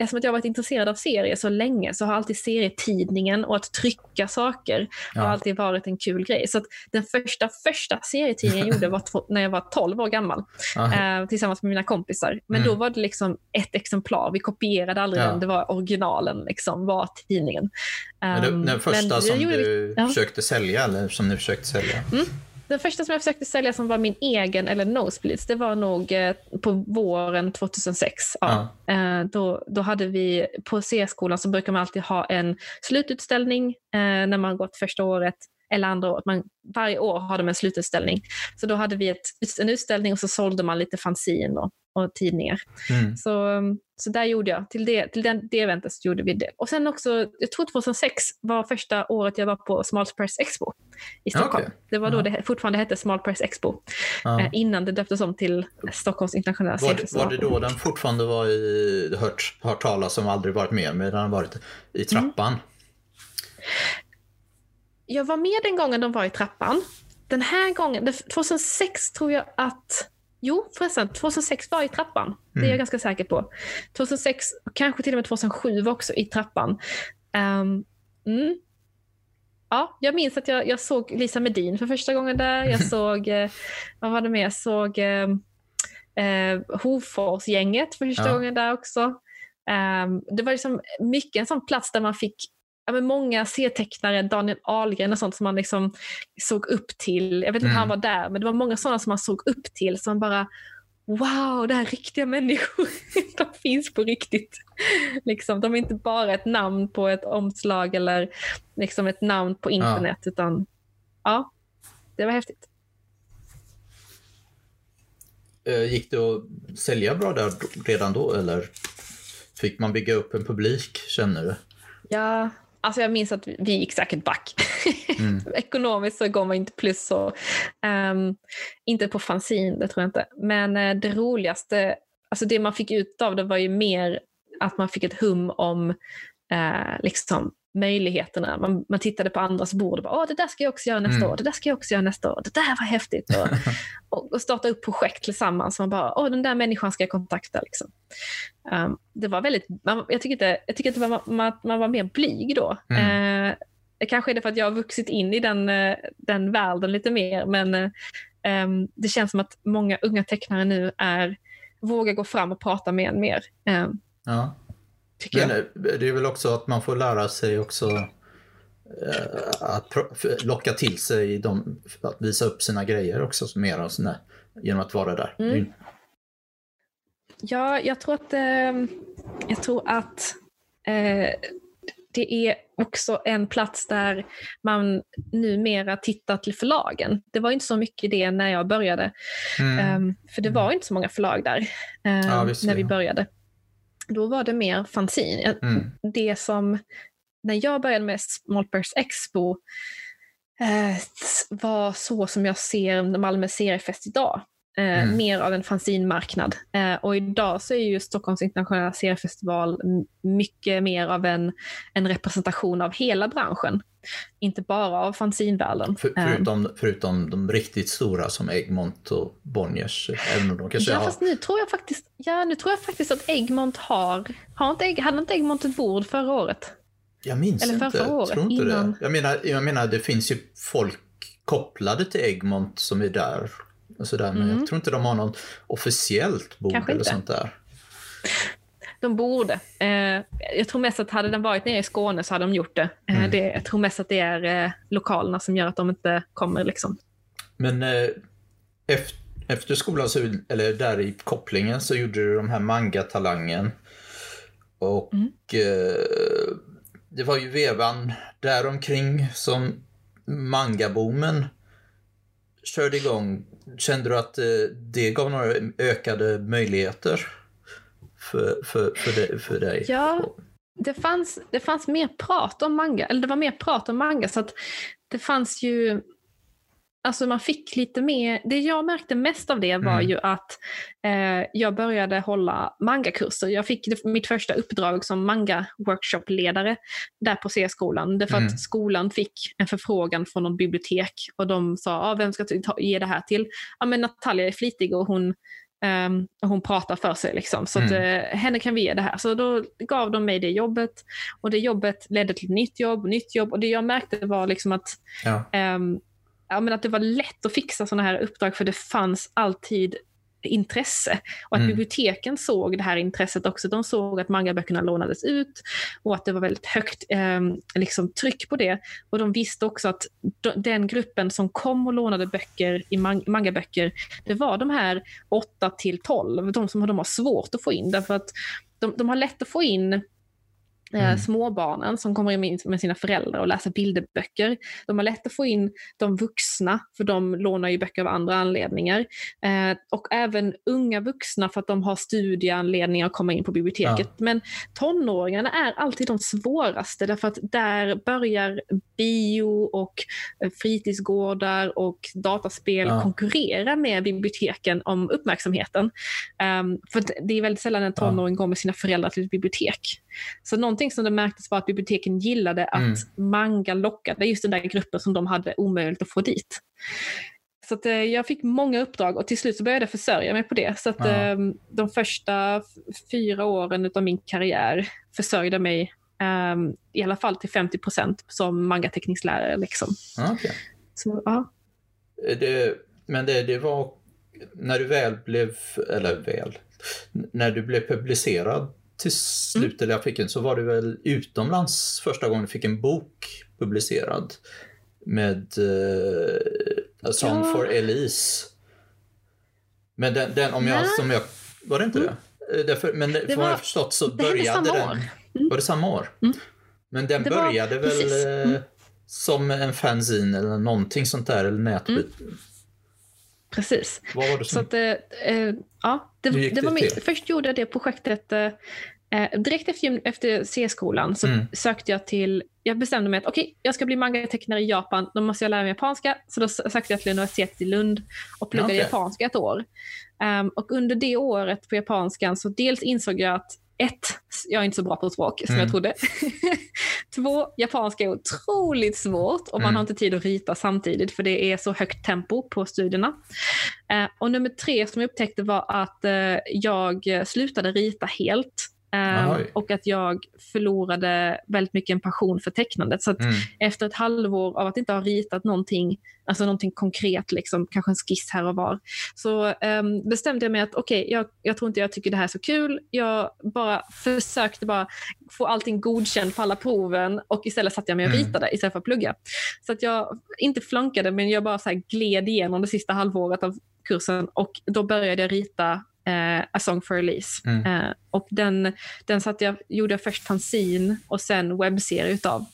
eftersom att jag varit intresserad av serier så länge så har alltid serietidningen och att trycka saker ja. har alltid varit en kul grej. Så den första, första serietidningen jag gjorde var när jag var 12 år gammal eh, tillsammans med mina kompisar. Men mm. då var det liksom ett exemplar. Vi kopierade aldrig ja. den, det var originalen, liksom, var tidningen. Um, men den, den första som du vi, ja. försökte sälja, eller som ni försökte sälja? Mm. Den första som jag försökte sälja som var min egen, eller Nosebleeds, det var nog eh, på våren 2006. Ja. ja. Eh, då, då hade vi på C-skolan så brukar man alltid ha en slututställning eh, när man gått första året eller andra året. Man, varje år har de en slututställning. Så då hade vi ett, en utställning och så sålde man lite fanzin och, och tidningar. Mm. Så, så där gjorde jag, till det, till den, det eventet gjorde vi det. Och sen också, jag tror 2006 var första året jag var på Small Press Expo i Stockholm. Okay. Det var då det fortfarande hette Small Press Expo, ja. eh, innan det döptes om till Stockholms internationella var var det då den fortfarande var i, hört, hört talas om, aldrig varit med, men den har varit i trappan? Mm. Jag var med den gången de var i trappan. Den här gången, 2006 tror jag att Jo, förresten. 2006 var i trappan. Mm. Det är jag mm. ganska säker på. 2006, kanske till och med 2007 var också i trappan. Um, mm. Ja, jag minns att jag, jag såg Lisa Medin för första gången där. Jag såg, eh, vad var det mer? Jag såg eh, eh, Hofors-gänget för första ja. gången där också. Um, det var liksom mycket en sån plats där man fick ja, men många serietecknare, Daniel Ahlgren och sånt som man liksom såg upp till. Jag vet inte mm. han var där, men det var många sådana som man såg upp till som bara Wow, det här är riktiga människor. De finns på riktigt. Liksom, de är inte bara ett namn på ett omslag eller liksom ett namn på internet. Ja. Utan ja, det var häftigt. Eh, gick det att sälja bra där redan då eller fick man bygga upp en publik, känner du? Ja, Alltså jag minns att vi gick säkert back. Mm. Ekonomiskt så går man inte plus. Så, um, inte på fanzine, det tror jag inte. Men uh, det roligaste, alltså det man fick ut av det var ju mer att man fick ett hum om uh, liksom, möjligheterna. Man, man tittade på andras bord och bara, Åh, det där ska jag också göra nästa mm. år, det där ska jag också göra nästa år, det där var häftigt. Och, och, och starta upp projekt tillsammans. Man bara, Åh, den där människan ska jag kontakta. Liksom. Um, det var väldigt, man, jag tycker, inte, jag tycker att var, man, man var mer blyg då. Mm. Uh, kanske är det för att jag har vuxit in i den, uh, den världen lite mer, men uh, um, det känns som att många unga tecknare nu är, vågar gå fram och prata med en mer. Um, ja. Men jag. det är väl också att man får lära sig också att locka till sig de, att visa upp sina grejer också mer och sådär, genom att vara där. Mm. Ja, jag tror att, eh, jag tror att eh, det är också en plats där man numera tittar till förlagen. Det var inte så mycket det när jag började. Mm. Um, för det var mm. inte så många förlag där um, ja, när vi började. Då var det mer fanzine. Mm. Det som, när jag började med Smallpers Expo, eh, var så som jag ser Malmö seriefest idag. Eh, mm. Mer av en fanzinmarknad. Eh, och idag så är ju Stockholms internationella seriefestival mycket mer av en, en representation av hela branschen. Inte bara av fanzinvärlden. För, eh. förutom, um, förutom de riktigt stora som Egmont och Bonniers. Även om de kanske ja, har... fast nu tror jag faktiskt, ja, nu tror jag faktiskt att Egmont har, har inte, hade inte Egmont ett bord förra året? Jag minns Eller inte. Förra året, tror inte innan... det. Jag menar, jag menar, det finns ju folk kopplade till Egmont som är där och sådär, men mm. jag tror inte de har något officiellt bord Kanske eller inte. sånt där. De borde. Eh, jag tror mest att hade den varit nere i Skåne så hade de gjort det. Eh, mm. det jag tror mest att det är eh, lokalerna som gör att de inte kommer. Liksom. Men efter, efter skolan, så, eller där i kopplingen, så gjorde du de här manga-talangen. Och mm. Eh, det var ju vevan däromkring som mangaboomen körde igång Kände du att eh, det gav några ökade möjligheter för, för, för, dig, för dig? Ja, det fanns, det fanns mer prat om manga. Eller det var mer prat om manga. Så att det fanns ju Alltså man fick lite mer, det jag märkte mest av det var mm. ju att eh, jag började hålla mangakurser. Jag fick mitt första uppdrag som manga-workshopledare där på C-skolan. Därför mm. att skolan fick en förfrågan från någon bibliotek och de sa, ah, vem ska ta, ge det här till? Ja men Natalia är flitig och hon, Um, och hon pratar för sig. Liksom. Så mm. att, uh, henne kan vi ge det här. Så då gav de mig det jobbet. Och det jobbet ledde till ett nytt jobb, nytt jobb. Och det jag märkte var liksom att ja. um, ja, men att det var lätt att fixa sådana här uppdrag för det fanns alltid intresse. Och att mm. biblioteken såg det här intresset också. De såg att mangaböckerna lånades ut och att det var väldigt högt eh, liksom, tryck på det. Och de visste också att den gruppen som kom och lånade böcker i man mangaböcker, det var de här 8 till 12, de som de har svårt att få in. Därför att de, de har lätt att få in mm. småbarnen som kommer in med sina föräldrar och läser bilderböcker. De har lätt att få in de vuxna, för de lånar ju böcker av andra anledningar. Eh, och även unga vuxna för att de har studieanledningar att komma in på biblioteket. Ja. Men tonåringarna är alltid de svåraste, därför att där börjar bio och eh, fritidsgårdar och dataspel ja. konkurrera med biblioteken om uppmärksamheten. Um, för det är väldigt sällan en tonåring ja. går med sina föräldrar till ett bibliotek. Så någonting som det märktes var att biblioteken gillade att mm. manga lockade just den där gruppen som de hade omöjligt att få dit. Så att, eh, jag fick många uppdrag och till slut så började jag försörja mig på det. Så att, eh, de första fyra åren av min karriär försörjde mig eh, i alla fall till 50 procent som mangateckningslärare. Liksom. Okej. Så, ja. Det, men det, det var när du väl blev, eller väl, när du blev publicerad till slut, eller jag fick en, så var du väl utomlands första gången du fick en bok publicerad med uh, A Song Ja. for Elise. Men den, den om jag, som jag, var det inte det? Eh, Därför, men det, Det vad jag var- förstått så det började den, år. var det samma år? Mm. Men den Det var- började väl precis. eh, Mm. som en fanzine eller någonting sånt där, eller nätbit. Precis. Vad var det Så som... att, eh, eh, ja, det, det det var min, först gjorde jag det projektet eh, eh, direkt efter, C-skolan så Mm. sökte jag till, jag bestämde mig att okej, jag ska bli mangatecknare i Japan, då måste jag lära mig japanska. Så då sökte jag till universitetet i Lund och pluggade Okej. japanska ett år. Ehm, och under det året på japanskan så dels insåg jag att ett, jag är inte så bra på språk som Mm. jag trodde. Två, japanska är otroligt svårt och man Mm. har inte tid att rita samtidigt för det är så högt tempo på studierna. Eh, och nummer tre som jag upptäckte var att eh, jag slutade rita helt. Oj. och att jag förlorade väldigt mycket en passion för tecknandet. Så att Mm. efter ett halvår av att inte ha ritat någonting, alltså någonting konkret, liksom, kanske en skiss här och var, så ehm, bestämde jag mig att okej, jag, jag tror inte jag tycker det här är så kul. Jag bara försökte bara få allting godkänt på alla proven och istället satte jag mig och Mm. ritade istället för att plugga. Så att jag inte flunkade, men jag bara så gled igenom det sista halvåret av kursen och då började jag rita eh, A Song for Elise. Mm. Eh, och den, den satt jag, gjorde jag först fanzine och sen webbserie utav.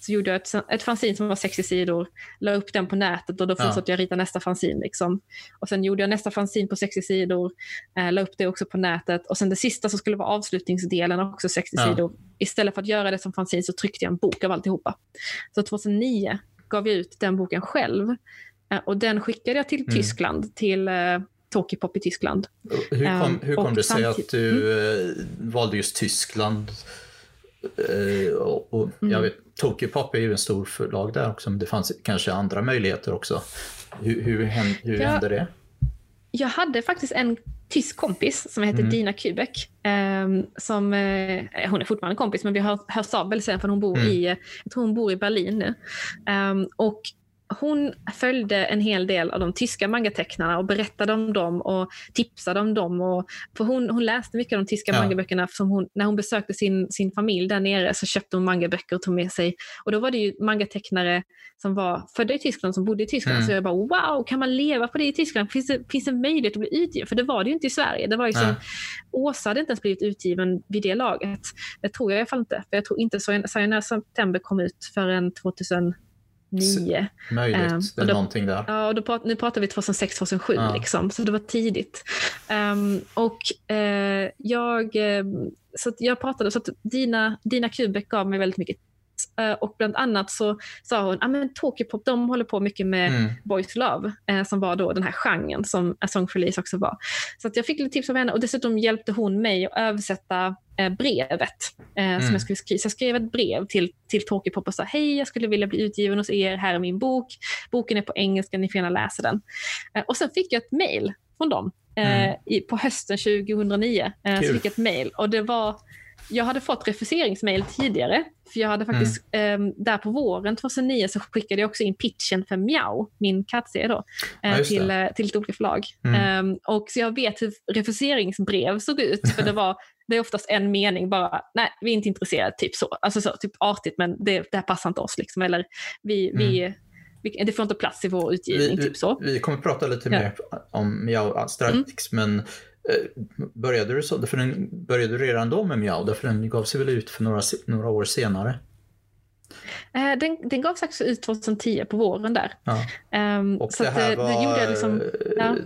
Så gjorde jag ett, ett fanzine som var 60 sidor, la upp den på nätet och då Ja. fortsatte jag rita nästa fanzine. Liksom. Och sen gjorde jag nästa fanzine på 60 sidor, eh, la upp det också på nätet. Och sen det sista som skulle vara avslutningsdelen, också 60 Ja. sidor. Istället för att göra det som fanzine så tryckte jag en bok av alltihopa. Så 2009 gav jag ut den boken själv. Eh, och den skickade jag till Mm. Tyskland, till Tokipop i Tyskland. Hur kom, Ehm, hur kom det sig att du eh, valde just Tyskland? Eh, och, och Jag Mm. vet, Tokyopop är ju en stor förlag där också, men det fanns kanske andra möjligheter också. Hur, hur, hän- hur Ja. hände det? Jag hade faktiskt en tysk kompis som heter Mm. Dina Kubek. ehm, som, eh, hon är fortfarande kompis, men vi har hörts av väldigt sällan för hon bor, Mm. i, jag hon bor i Berlin nu. Ehm, och hon följde en hel del av de tyska mangatecknarna och berättade om dem och tipsade om dem. Och, för hon, hon läste mycket av de tyska Ja. mangaböckerna. Som hon, när hon besökte sin, sin familj där nere så köpte hon mangaböcker och tog med sig. Och då var det ju mangatecknare som var födda i Tyskland, som bodde i Tyskland. Mm. Så jag bara wow, kan man leva på det i Tyskland? Finns det, finns det möjlighet att bli utgiven? För det var det ju inte i Sverige. Det var liksom, Nej. Åsa hade inte ens blivit utgiven vid det laget. Det tror jag i alla fall inte. För jag tror inte Sayonara September kom ut förrän 2009. Möjligt, Ehm, det är då- någonting där. Ja, och då prat, nu pratar vi 2006-2007, Ja. liksom, så det var tidigt. Ehm, och eh, jag, eh, så jag pratade, så att Dina, Dina Kubek gav mig väldigt mycket och bland annat så sa hon att ah, Tokipop de håller på mycket med Mm. Boys Love, eh, som var då den här genren som A Song for Elise också var. Så jag fick lite tips av henne och dessutom hjälpte hon mig att översätta eh, brevet eh, Mm. som jag skulle skriva. Så jag skrev ett brev till, till Tokipop och sa hej, jag skulle vilja bli utgiven hos er, här är min bok. Boken är på engelska, ni får gärna läsa den. Eh, och sen fick jag ett mail från dem eh, Mm. i, på hösten 2009. Eh, så fick jag ett mail och det var jag hade fått refuseringsmail tidigare. För jag hade faktiskt, Mm. eh, där på våren 2009 så skickade jag också in pitchen för Miau, min kattserie då, Ja, eh, till, eh, till ett olika förlag. Mm. Eh, och så jag vet hur refuseringsbrev såg ut. För det, var, det är oftast en mening bara, nej vi är inte intresserade, typ så. Alltså så, typ artigt men det, det här passar inte oss. Liksom. Eller vi, vi, vi, det får inte plats i vår utgivning, Mm. Vi, typ så. vi kommer prata lite Ja. mer om Miao strax, men eh, började du så? För den, började du redan då med Miao? Därför den gav sig väl ut för några, några år senare? Eh, den, den gavs också ut 2010 på våren där. Ja. Ehm, Och så det här eh, var... det gjorde jag liksom, ja.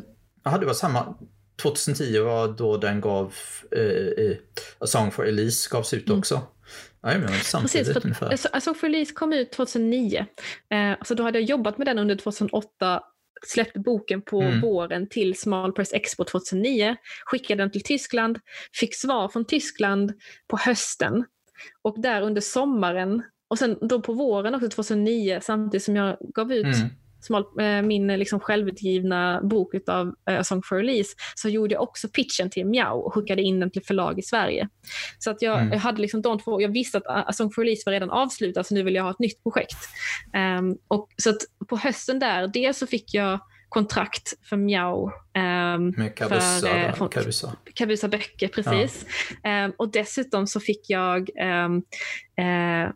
ja, det var samma. 2010 var då den gav eh, eh, A Song for Elise gavs ut Mm. också. Men samtidigt Precis, för ungefär. alltså, for Elise kom ut 2009. Eh, så då hade jag jobbat med den under 2008, släppte boken på Mm. våren till Small Press Expo 2009, skickade den till Tyskland, fick svar från Tyskland på hösten och där under sommaren och sen då på våren också 2009 samtidigt som jag gav ut Mm. Small, eh, min liksom självutgivna bok av A Song for Release så gjorde jag också pitchen till Miao och skickade in den till förlag i Sverige. Så att jag, mm. jag hade liksom de två, jag visste att A Song for Release var redan avslutad så nu vill jag ha ett nytt projekt. Um, och så att på hösten där, dels så fick jag kontrakt för Miao. Um, Med Kabusa, för, eh, Kabusa. Kabusa böcker, precis. Ja. Um, och dessutom så fick jag um, uh,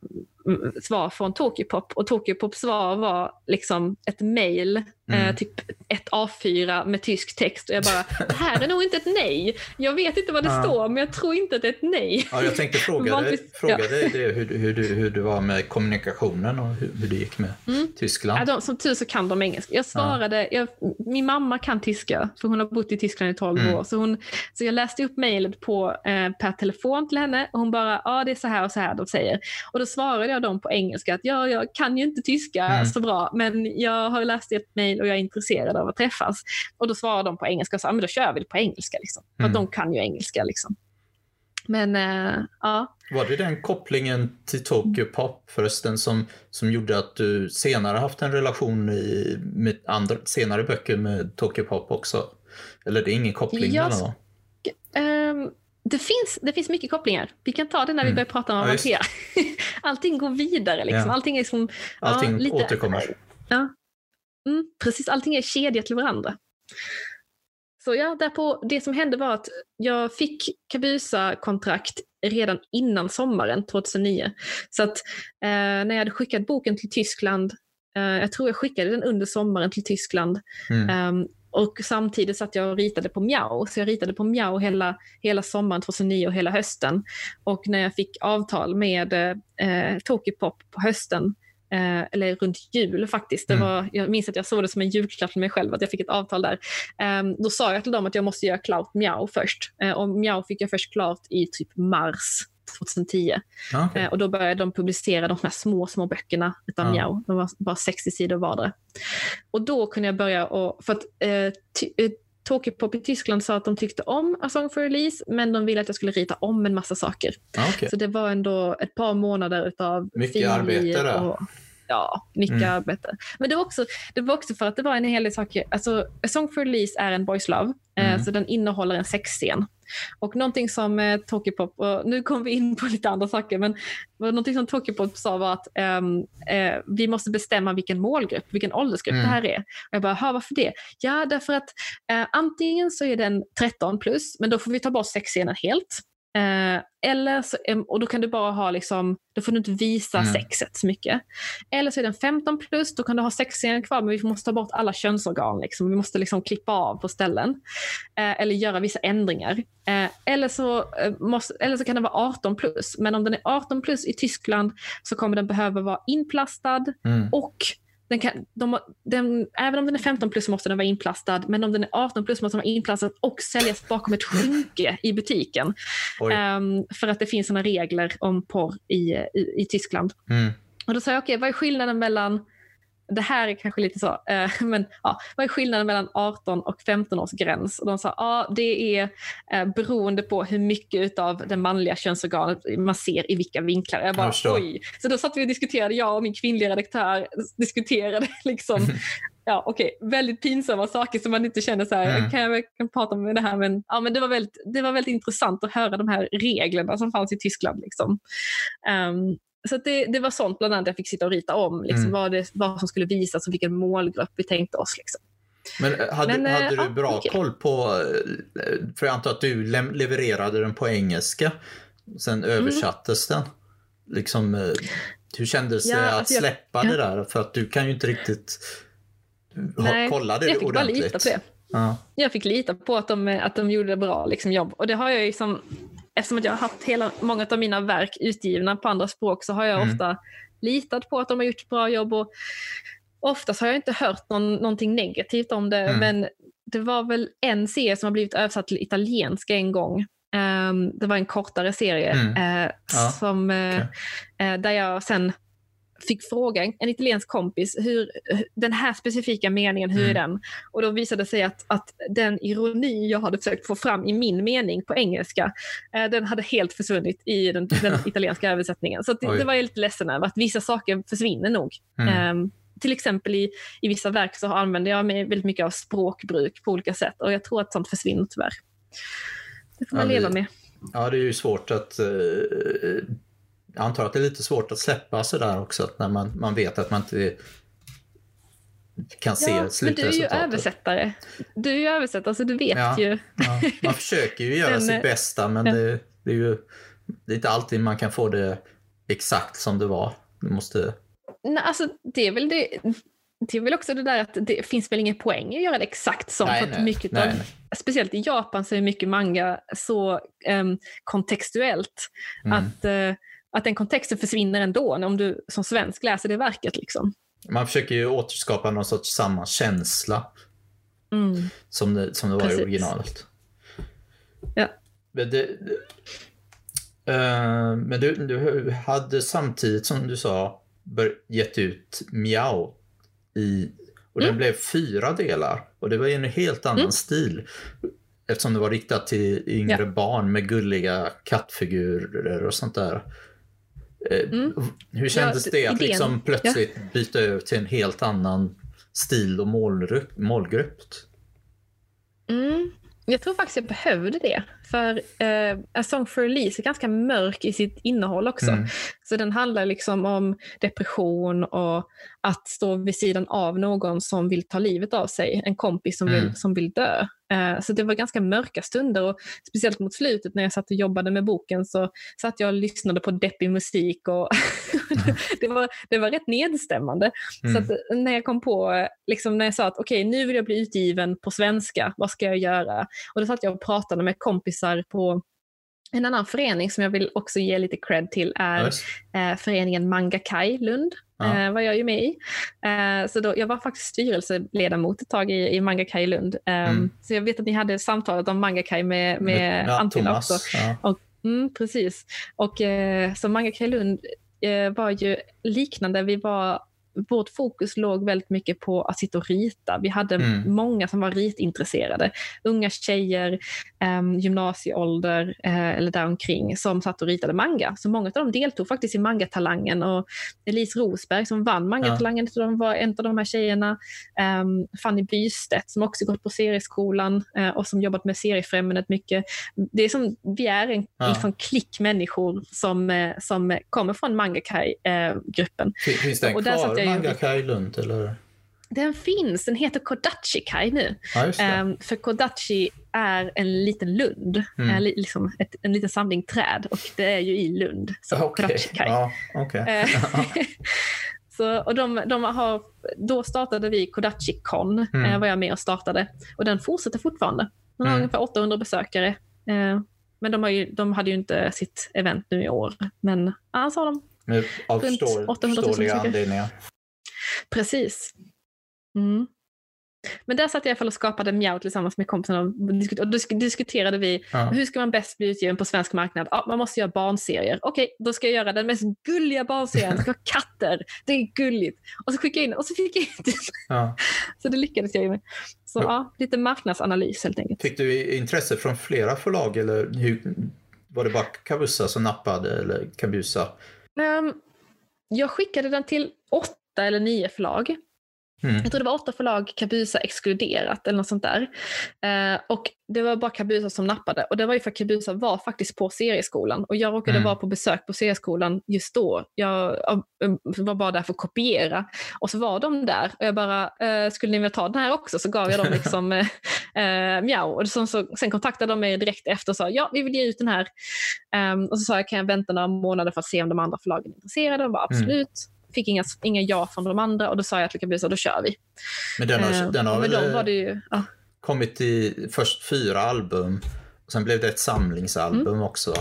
svar från Tokyopop och Tokyopop svar var liksom ett mail, eh, mm. eh, typ ett A4 med tysk text och jag bara, det här är nog inte ett nej. Jag vet inte vad det ja. står men jag tror inte att det är ett nej. Ja, jag tänkte fråga dig, fråga ja. dig det, hur, hur, du, hur det var med kommunikationen och hur, hur det gick med mm. Tyskland. Ja, de, som tur så kan de engelska. Jag svarade, jag, min mamma kan tyska för hon har bott i Tyskland i 12 mm. år. Så, hon, så jag läste upp mejlet eh, per telefon till henne och hon bara, ja det är så här och så här de säger. Och då svarade jag dem på engelska att ja, jag kan ju inte tyska mm. så bra men jag har läst ert mejl och jag är intresserad av att träffas. Och då svarade de på engelska och sa, men då kör vi på engelska. Liksom. För mm. de kan ju engelska. Liksom. Men äh, ja. Var det den kopplingen till Tokyo Pop förresten som, som gjorde att du senare haft en relation i, med andra, senare böcker med Tokyo Pop också? Eller det är ingen koppling jag, mellan dem? Um, det finns, det finns mycket kopplingar. Vi kan ta det när vi mm. börjar prata om Avantea. Ja, allting går vidare. Liksom. Ja. Allting, är liksom, allting ja, lite, återkommer. Ja. Mm, precis, allting är kedjat till varandra. Så ja, därpå, det som hände var att jag fick Kabusa-kontrakt redan innan sommaren 2009. Så att eh, när jag hade skickat boken till Tyskland, eh, jag tror jag skickade den under sommaren till Tyskland, mm. eh, och samtidigt satt jag och ritade på Miao, så jag ritade på Miao hela, hela sommaren 2009 och hela hösten. Och när jag fick avtal med eh, Tokipop på hösten, eh, eller runt jul faktiskt, det mm. var, jag minns att jag såg det som en julklapp för mig själv att jag fick ett avtal där. Eh, då sa jag till dem att jag måste göra klart Miao först. Eh, och Miao fick jag först klart i typ mars 2010. Okay. Eh, och då började de publicera de här små, små böckerna utav ja. Miao. De var bara 60 sidor vardera. Och då kunde jag börja och, för att eh, eh, Tokypop i Tyskland sa att de tyckte om A Song for Release, men de ville att jag skulle rita om en massa saker. Okay. Så det var ändå ett par månader utav Mycket arbete där. Och, ja, mycket mm. arbete. Men det var, också, det var också för att det var en hel del saker. Alltså, A Song for Release är en boys love, eh, mm. eh, så den innehåller en sexscen. Och någonting som eh, Tokypop, och nu kommer vi in på lite andra saker, men någonting som Tokypop sa var att um, eh, vi måste bestämma vilken målgrupp, vilken åldersgrupp mm. det här är. Och jag bara, varför det? Ja, därför att eh, antingen så är den 13 plus, men då får vi ta bort sexscenen helt. Eh, eller så, och då kan du bara ha, liksom, då får du inte visa mm. sexet så mycket. Eller så är den 15 plus, då kan du ha sexscenen kvar men vi måste ta bort alla könsorgan. Liksom. Vi måste liksom klippa av på ställen. Eh, eller göra vissa ändringar. Eh, eller, så, eh, måste, eller så kan den vara 18 plus. Men om den är 18 plus i Tyskland så kommer den behöva vara inplastad mm. och den kan, de, den, även om den är 15 plus så måste den vara inplastad, men om den är 18 plus måste den vara inplastad och säljas bakom ett skynke i butiken. Um, för att det finns sådana regler om porr i, i, i Tyskland. Mm. Och då sa jag, okej, okay, vad är skillnaden mellan det här är kanske lite så, eh, men ja, vad är skillnaden mellan 18 och 15 års gräns? Och de sa ja, det är eh, beroende på hur mycket av det manliga könsorganet man ser i vilka vinklar. Jag bara, jag oj. Så då satt vi och diskuterade, jag och min kvinnliga redaktör diskuterade liksom, ja okej, okay, väldigt pinsamma saker som man inte känner så här, mm. kan jag verkligen prata med det här? Men, ja, men det, var väldigt, det var väldigt intressant att höra de här reglerna som fanns i Tyskland. Liksom. Um, så det, det, var sånt bland annat jag fick sitta och rita om, liksom, mm. vad, det, vad som skulle visas och vilken målgrupp vi tänkte oss. Liksom. Men eh, hade, Men, hade äh, du bra okay. koll på, eh, för jag antar att du levererade den på engelska, sen mm. översattes mm. den. Liksom, hur kändes ja, det att alltså släppa jag, det där? För att du kan ju inte riktigt Nej, kolla det jag fick ordentligt. Bara lita på det. Ja. Jag fick lita på att de, att de gjorde bra liksom, jobb. Och det har jag liksom eftersom jag har haft hela, många av mina verk utgivna på andra språk så har jag mm. ofta litat på att de har gjort ett bra jobb. Och oftast har jag inte hört någon, någonting negativt om det, mm. men det var väl en serie som har blivit översatt till italienska en gång. Um, det var en kortare serie mm. uh, ja. som, uh, okay. uh, där jag sen fick fråga en italiensk kompis, hur, den här specifika meningen, hur mm. är den? Och då visade det sig att, att den ironi jag hade försökt få fram i min mening på engelska, eh, den hade helt försvunnit i den, den italienska översättningen. Så det, det, var jag lite ledsen över, att vissa saker försvinner nog. Mm. Eh, till exempel i, i vissa verk så använder jag mig väldigt mycket av språkbruk på olika sätt och jag tror att sånt försvinner tyvärr. Det får man Ja, leva med. Ja, det är ju svårt att... eh, jag antar att det är lite svårt att släppa sådär också, när man, man vet att man inte kan se Ja, men du är ju slutresultatet. översättare. Du är ju översättare så du vet Ja. ju. Ja, man försöker ju göra Men, sitt bästa, men ja. det, det är ju det är inte alltid man kan få det exakt som det var. Du måste... Nej, alltså, det är väl det. Det är väl också det där att det finns väl ingen poäng i att göra det exakt som. Nej, för mycket nej, av, nej. Speciellt i Japan så är mycket manga så em, kontextuellt Mm. att, eh, att den kontexten försvinner ändå om du som svensk läser det verket. Liksom. Man försöker ju återskapa någon sorts samma känsla Mm. som det, som det var Precis. i originalet. Ja. Men, det, eh, men du, du hade samtidigt som du sa gett ut Miao i, och den Mm. blev fyra delar och det var en helt annan Mm. stil. Eftersom det var riktat till yngre barn med gulliga kattfigurer och sånt där. Eh, Mm. Hur kändes Ja, det att idén. liksom plötsligt byta över till en helt annan stil och målgrupp? målgrupp? Mm. Jag tror faktiskt jag behövde det. För eh, A Song for Elise är ganska mörk i sitt innehåll också. Mm. Så den handlar liksom om depression och att stå vid sidan av någon som vill ta livet av sig. En kompis som, Mm. vill, som vill dö. Eh, så det var ganska mörka stunder och speciellt mot slutet när jag satt och jobbade med boken så satt jag och lyssnade på deppig musik och det, var, det var rätt nedstämmande. Mm. Så att när jag kom på, eh, liksom när jag sa att okej nu vill jag bli utgiven på svenska, vad ska jag göra? Och då satt jag och pratade med kompisar på en annan förening som jag vill också ge lite cred till är Just. eh, föreningen Manga Kai Lund. Ja. Eh, var jag ju med i. Eh, så då, jag var faktiskt styrelseledamot ett tag i, i Manga Kai Lund. Eh, Mm. Så jag vet att ni hade samtalat om Manga Kai med, med ja, Thomas. också. Ja. Mm, precis. Och eh, så Manga Kai Lund var ju liknande. Vi var, vårt fokus låg väldigt mycket på att sitta och rita. Vi hade Mm. många som var ritintresserade. Unga tjejer, eh, gymnasieålder eh, eller däromkring som satt och ritade manga. Så många av dem deltog faktiskt i Mangatalangen och Elise Rosberg som vann Mangatalangen, de var en av de här tjejerna. Um, Fanny Bystedt som också gått på serieskolan eh, och som jobbat med seriefrämjandet mycket. Det är som, vi är en Ja. liksom klick människor som, eh, som kommer från Mangakai-gruppen. Fin- Finns den Och kvar, Manga Kai Lund? Eller? Den finns, den heter Kodachi Kai nu. Ja. Ehm, för Kodachi är en liten lund, Mm. eh, li- liksom ett, en liten samling träd och det är ju i Lund. Så Okej. Kodachi Kai. Ja, okej. Eh, så, och de, de har, då startade vi Kodachi Con, Mm. eh, var jag med och startade. Och den fortsätter fortfarande. Den har Mm. ungefär 800 besökare. Eh, men de, ju, de hade ju inte sitt event nu i år. Men annars har de Men av runt förstår, 800 000 förståeliga besökare. anledningar. Precis. Mm. Men där satt jag i alla fall och skapade Mjau tillsammans med kompisarna och, diskuterade vi Ja. hur ska man bäst bli utgiven på svensk marknad? Ja, man måste göra barnserier. Okej, då ska jag göra den mest gulliga barnserien. Det ska vara katter. Det är gulligt. Och så skickade jag in och så fick jag in det. Ja. Så det lyckades jag med. Så Ja. lite marknadsanalys helt enkelt. Fick du intresse från flera förlag eller hur, var det bara Kabusa som nappade eller Kabusa? Ehm, jag skickade den till åtta eller nio förlag. Mm. Jag tror det var åtta förlag, Kabusa exkluderat eller något sånt där. Eh, och det var bara Kabusa som nappade. Och det var ju för att Kabusa var faktiskt på serieskolan. Och jag råkade Mm. vara på besök på serieskolan just då. Jag eh, var bara där för att kopiera. Och så var de där. Och jag bara, eh, skulle ni vilja ta den här också? Så gav jag dem liksom eh, eh, mjau. Och så, så, sen kontaktade de mig direkt efter och sa, ja vi vill ge ut den här. Ehm, och så sa jag, kan jag vänta några månader för att se om de andra förlagen är intresserade? De bara, Mm. Fick inga, inga ja från de andra och då sa jag till Kabusa, då kör vi. Men den har, Eh, den har väl var det ju, ja. kommit i först fyra album. Och sen blev det ett samlingsalbum också.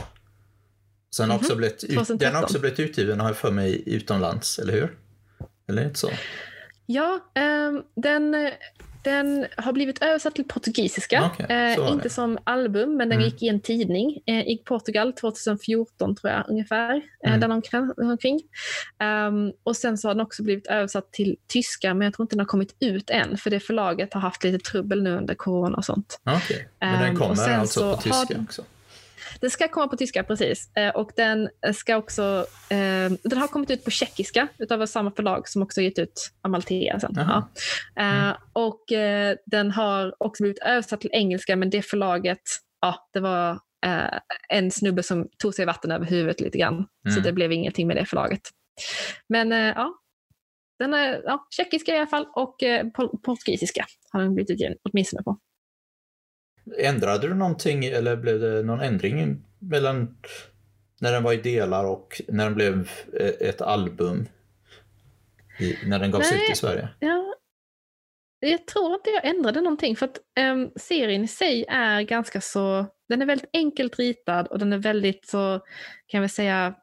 Sen har Mhm. också blivit ut, den 2013. har också blivit utgiven har jag för mig utomlands, eller hur? Eller inte så? Ja, ehm, den, den har blivit översatt till portugisiska. Okej, Eh, det. inte som album, men den Mm. gick i en tidning eh, i Portugal 2014 tror jag ungefär. Eh, Mm. där omkring. omkring. Ehm, och sen så har den också blivit översatt till tyska, men jag tror inte den har kommit ut än, för det förlaget har haft lite trubbel nu under corona och sånt. Okej. Men den Ehm, kommer sen alltså så på tyska också? Den ska komma på tyska, precis. Eh, och den ska också... Eh, den har kommit ut på tjeckiska utav samma förlag som också gett ut Amalthea sen. Ja. Eh, mm. Och den har också blivit översatt till engelska, men det förlaget, ja, det var en snubbe som tog sig vatten över huvudet lite grann. Mm. Så det blev ingenting med det förlaget. Men ja, den är ja, tjeckiska i alla fall och eh, portugisiska har den blivit utgiven, åtminstone på. Ändrade du någonting eller blev det någon ändring mellan när den var i delar och när den blev eh, ett album? I, när den gavs Nej, ut i Sverige? Ja, jag tror inte jag ändrade någonting för att um, serien i sig är ganska så, den är väldigt enkelt ritad och den är väldigt så, kan väl säga,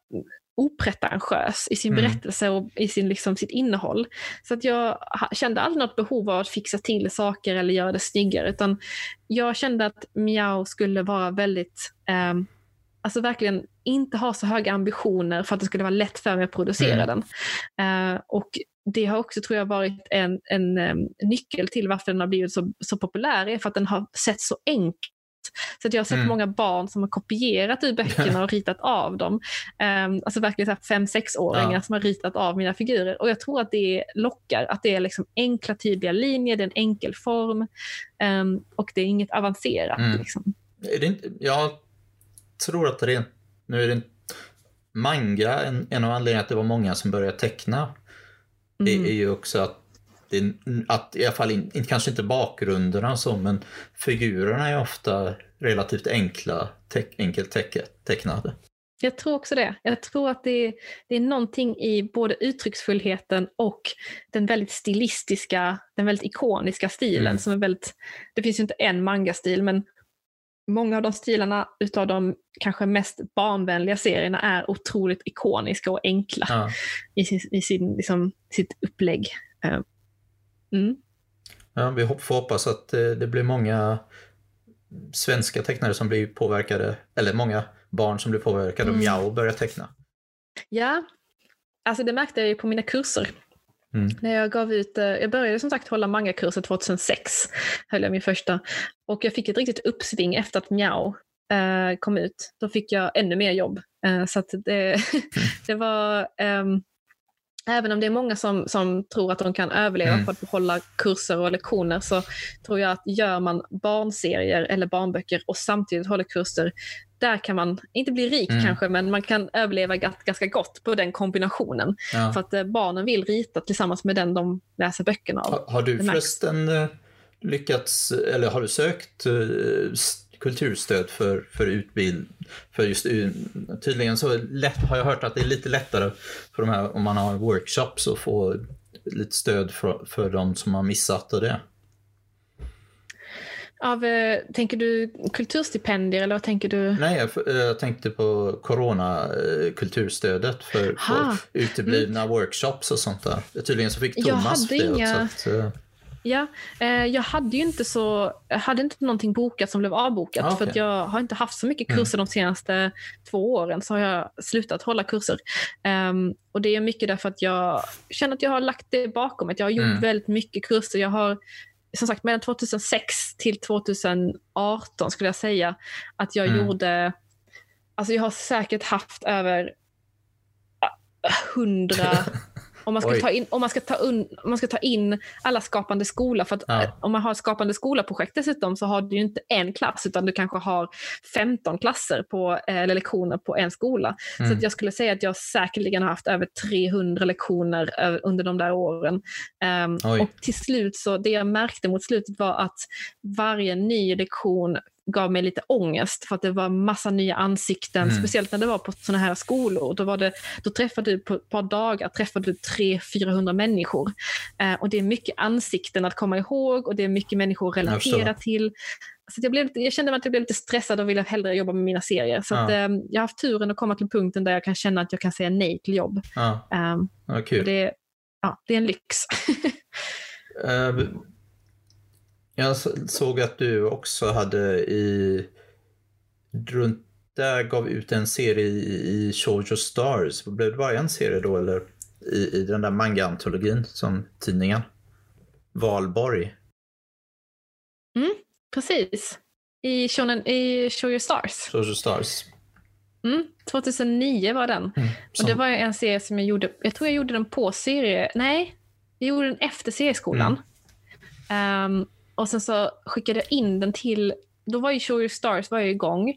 opretentiös i sin mm. berättelse och i sin, liksom, sitt innehåll. Så att jag kände aldrig något behov av att fixa till saker eller göra det snyggare, utan jag kände att Miao skulle vara väldigt, eh, alltså verkligen inte ha så höga ambitioner för att det skulle vara lätt för mig att producera mm. den. Eh, och det har också, tror jag, varit en, en, en, nyckel till varför den har blivit så, så populär, är för att den har sett så enkel så att jag har sett mm. många barn som har kopierat ur böckerna och ritat av dem. Um, alltså verkligen fem, sexåringar ja. som har ritat av mina figurer. Och jag tror att det lockar, att det är liksom enkla tydliga linjer, det är en enkel form um, och det är inget avancerat. Mm. Liksom. Inte, jag tror att det är, nu är det manga, en, en av anledningarna att det var många som började teckna, det mm. är ju också att det att i alla fall in, kanske inte bakgrunderna så, men figurerna är ofta relativt enkla, te, enkelt te, tecknade. Jag tror också det. Jag tror att det är, det är någonting i både uttrycksfullheten och den väldigt stilistiska, den väldigt ikoniska stilen mm. som är väldigt, det finns ju inte en manga-stil men många av de stilarna utav de kanske mest barnvänliga serierna är otroligt ikoniska och enkla ja. i, sin, i sin, liksom, sitt upplägg. Mm. Ja, vi får hoppas att eh, det blir många svenska tecknare som blir påverkade, eller många barn som blir påverkade mm. Miao börjar teckna. Ja, alltså det märkte jag ju på mina kurser. Mm. När jag gav ut, eh, jag började som sagt hålla mangakurser 2006, höll jag min första. Och jag fick ett riktigt uppsving efter att Miao eh, kom ut. Då fick jag ännu mer jobb. Eh, så det, mm. det var, um, Även om det är många som, som tror att de kan överleva mm. på att hålla kurser och lektioner så tror jag att gör man barnserier eller barnböcker och samtidigt håller kurser, där kan man inte bli rik mm. kanske, men man kan överleva ganska gott på den kombinationen. Ja. För att eh, barnen vill rita tillsammans med den de läser böckerna av. Har, har du förresten eh, lyckats, eller har du sökt eh, kulturstöd för, för utbildning. För just, tydligen så lätt, har jag hört att det är lite lättare för de här, om man har workshops att få lite stöd för, för de som har missat och det. Av, eh, tänker du kulturstipendier eller vad tänker du? Nej, jag, jag tänkte på coronakulturstödet för, för uteblivna mm. workshops och sånt där. Tydligen så fick Thomas det. Inga... Också, att, eh, Ja, eh, jag hade ju inte så, hade inte någonting bokat som blev avbokat ah, okay. för jag har inte haft så mycket mm. kurser mm. de senaste två åren så har jag slutat hålla kurser. Um, och det är mycket därför att jag känner att jag har lagt det bakom mig. Jag har gjort mm. väldigt mycket kurser. Jag har som sagt mellan 2006 till 2018 skulle jag säga att jag mm. gjorde, alltså jag har säkert haft över hundra Om man, ska ta in, om, man ska ta un, om man ska ta in alla Skapande skola, för att ja. Eh, om man har Skapande skola-projekt dessutom så har du ju inte en klass utan du kanske har 15 klasser på, eh, eller lektioner på en skola. Mm. Så att jag skulle säga att jag säkerligen har haft över 300 lektioner under de där åren. Um, och till slut så, det jag märkte mot slutet var att varje ny lektion gav mig lite ångest för att det var massa nya ansikten, mm. speciellt när det var på sådana här skolor. Då, var det, då träffade du på ett par dagar träffade du 300-400 människor. Eh, och det är mycket ansikten att komma ihåg och det är mycket människor att relatera till. Så jag, blev jag kände att jag blev lite stressad och ville hellre jobba med mina serier. Så ja. att, eh, jag har haft turen att komma till punkten där jag kan känna att jag kan säga nej till jobb. Ja. Um, ja. Det, ja, det är en lyx. uh, Jag såg att du också hade i... Runt där gav ut en serie i, i Shoujo Stars. Blev det bara en serie då eller? I, i den där manga-antologin som tidningen? Valborg. Mm, precis. I, shonen, i Show Your Stars. Show Your Stars. Mm, 2009 var den. Mm, och Det var en serie som jag gjorde, jag tror jag gjorde den på serie, nej, jag gjorde den efter serieskolan. Mm. Um, och sen så skickade jag in den till, då var ju Show Your Stars var ju igång.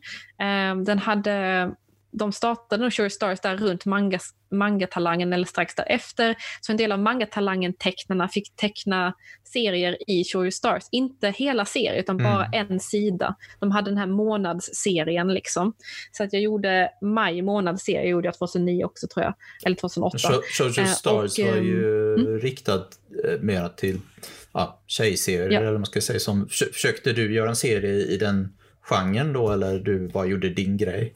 Um, den hade de startade nog Sure Stars där runt manga, mangatalangen eller strax därefter. Så en del av mangatalangen-tecknarna fick teckna serier i Sure Stars. Inte hela serien utan mm. bara en sida. De hade den här månadsserien liksom. Så att jag gjorde maj månadsserie gjorde jag 2009 också tror jag. Eller 2008. Sure eh, Stars och, var ju mm. riktad eh, mera till ja, tjejserier ja. eller vad man ska säga. Som, försökte du göra en serie i den genren då eller du bara gjorde din grej?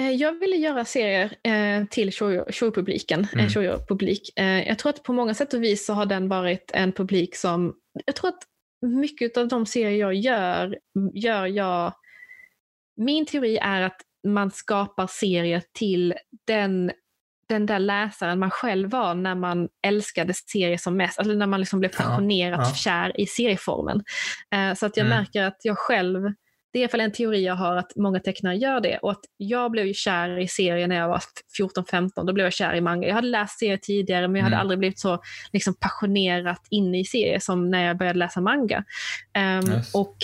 Eh, jag ville göra serier eh, till showpubliken, mm. showpublik. Eh, jag tror att på många sätt och vis så har den varit en publik som, jag tror att mycket av de serier jag gör, gör jag, min teori är att man skapar serier till den den där läsaren man själv var när man älskade serier som mest, alltså när man liksom blev passionerat ja, ja. kär i serieformen. Så att jag mm. märker att jag själv det är i alla fall en teori jag har att många tecknare gör det. Och att jag blev ju kär i serier när jag var 14-15. Då blev jag kär i manga. Jag hade läst serier tidigare men jag hade mm. aldrig blivit så liksom, passionerat inne i serier som när jag började läsa manga. Um, yes. Och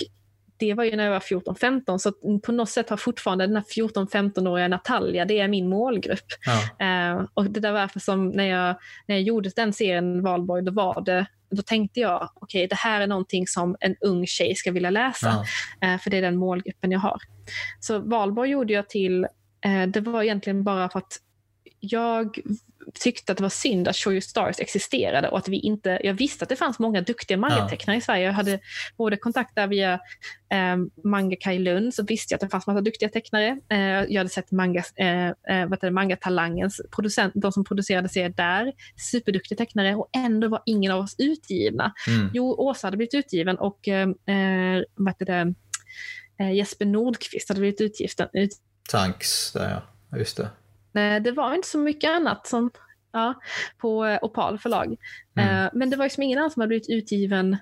det var ju när jag var 14-15 så på något sätt har fortfarande den här 14-15-åriga Natalia, det är min målgrupp. Ja. Uh, och det där var därför som när jag, när jag gjorde den serien Valborg, då var det då tänkte jag, okej okay, det här är någonting som en ung tjej ska vilja läsa. Ja. Uh, för det är den målgruppen jag har. Så Valborg gjorde jag till, uh, det var egentligen bara för att jag tyckte att det var synd att Show You Stars existerade och att vi inte, jag visste att det fanns många duktiga mangatecknare ja. i Sverige. Jag hade både kontakt där via eh, Manga Kai Lund så visste jag att det fanns massa duktiga tecknare. Eh, jag hade sett manga, eh, eh vad det, Mangatalangens producent, de som producerade serier där, superduktiga tecknare och ändå var ingen av oss utgivna. Mm. Jo, Åsa hade blivit utgiven och eh, eh vad det, eh, Jesper Nordqvist hade blivit utgiven. Ut... Tanks, där ja, just det. Eh, det var inte så mycket annat som, ja, på eh, Opal förlag. Mm. Eh, men det var liksom ingen annan som hade blivit utgiven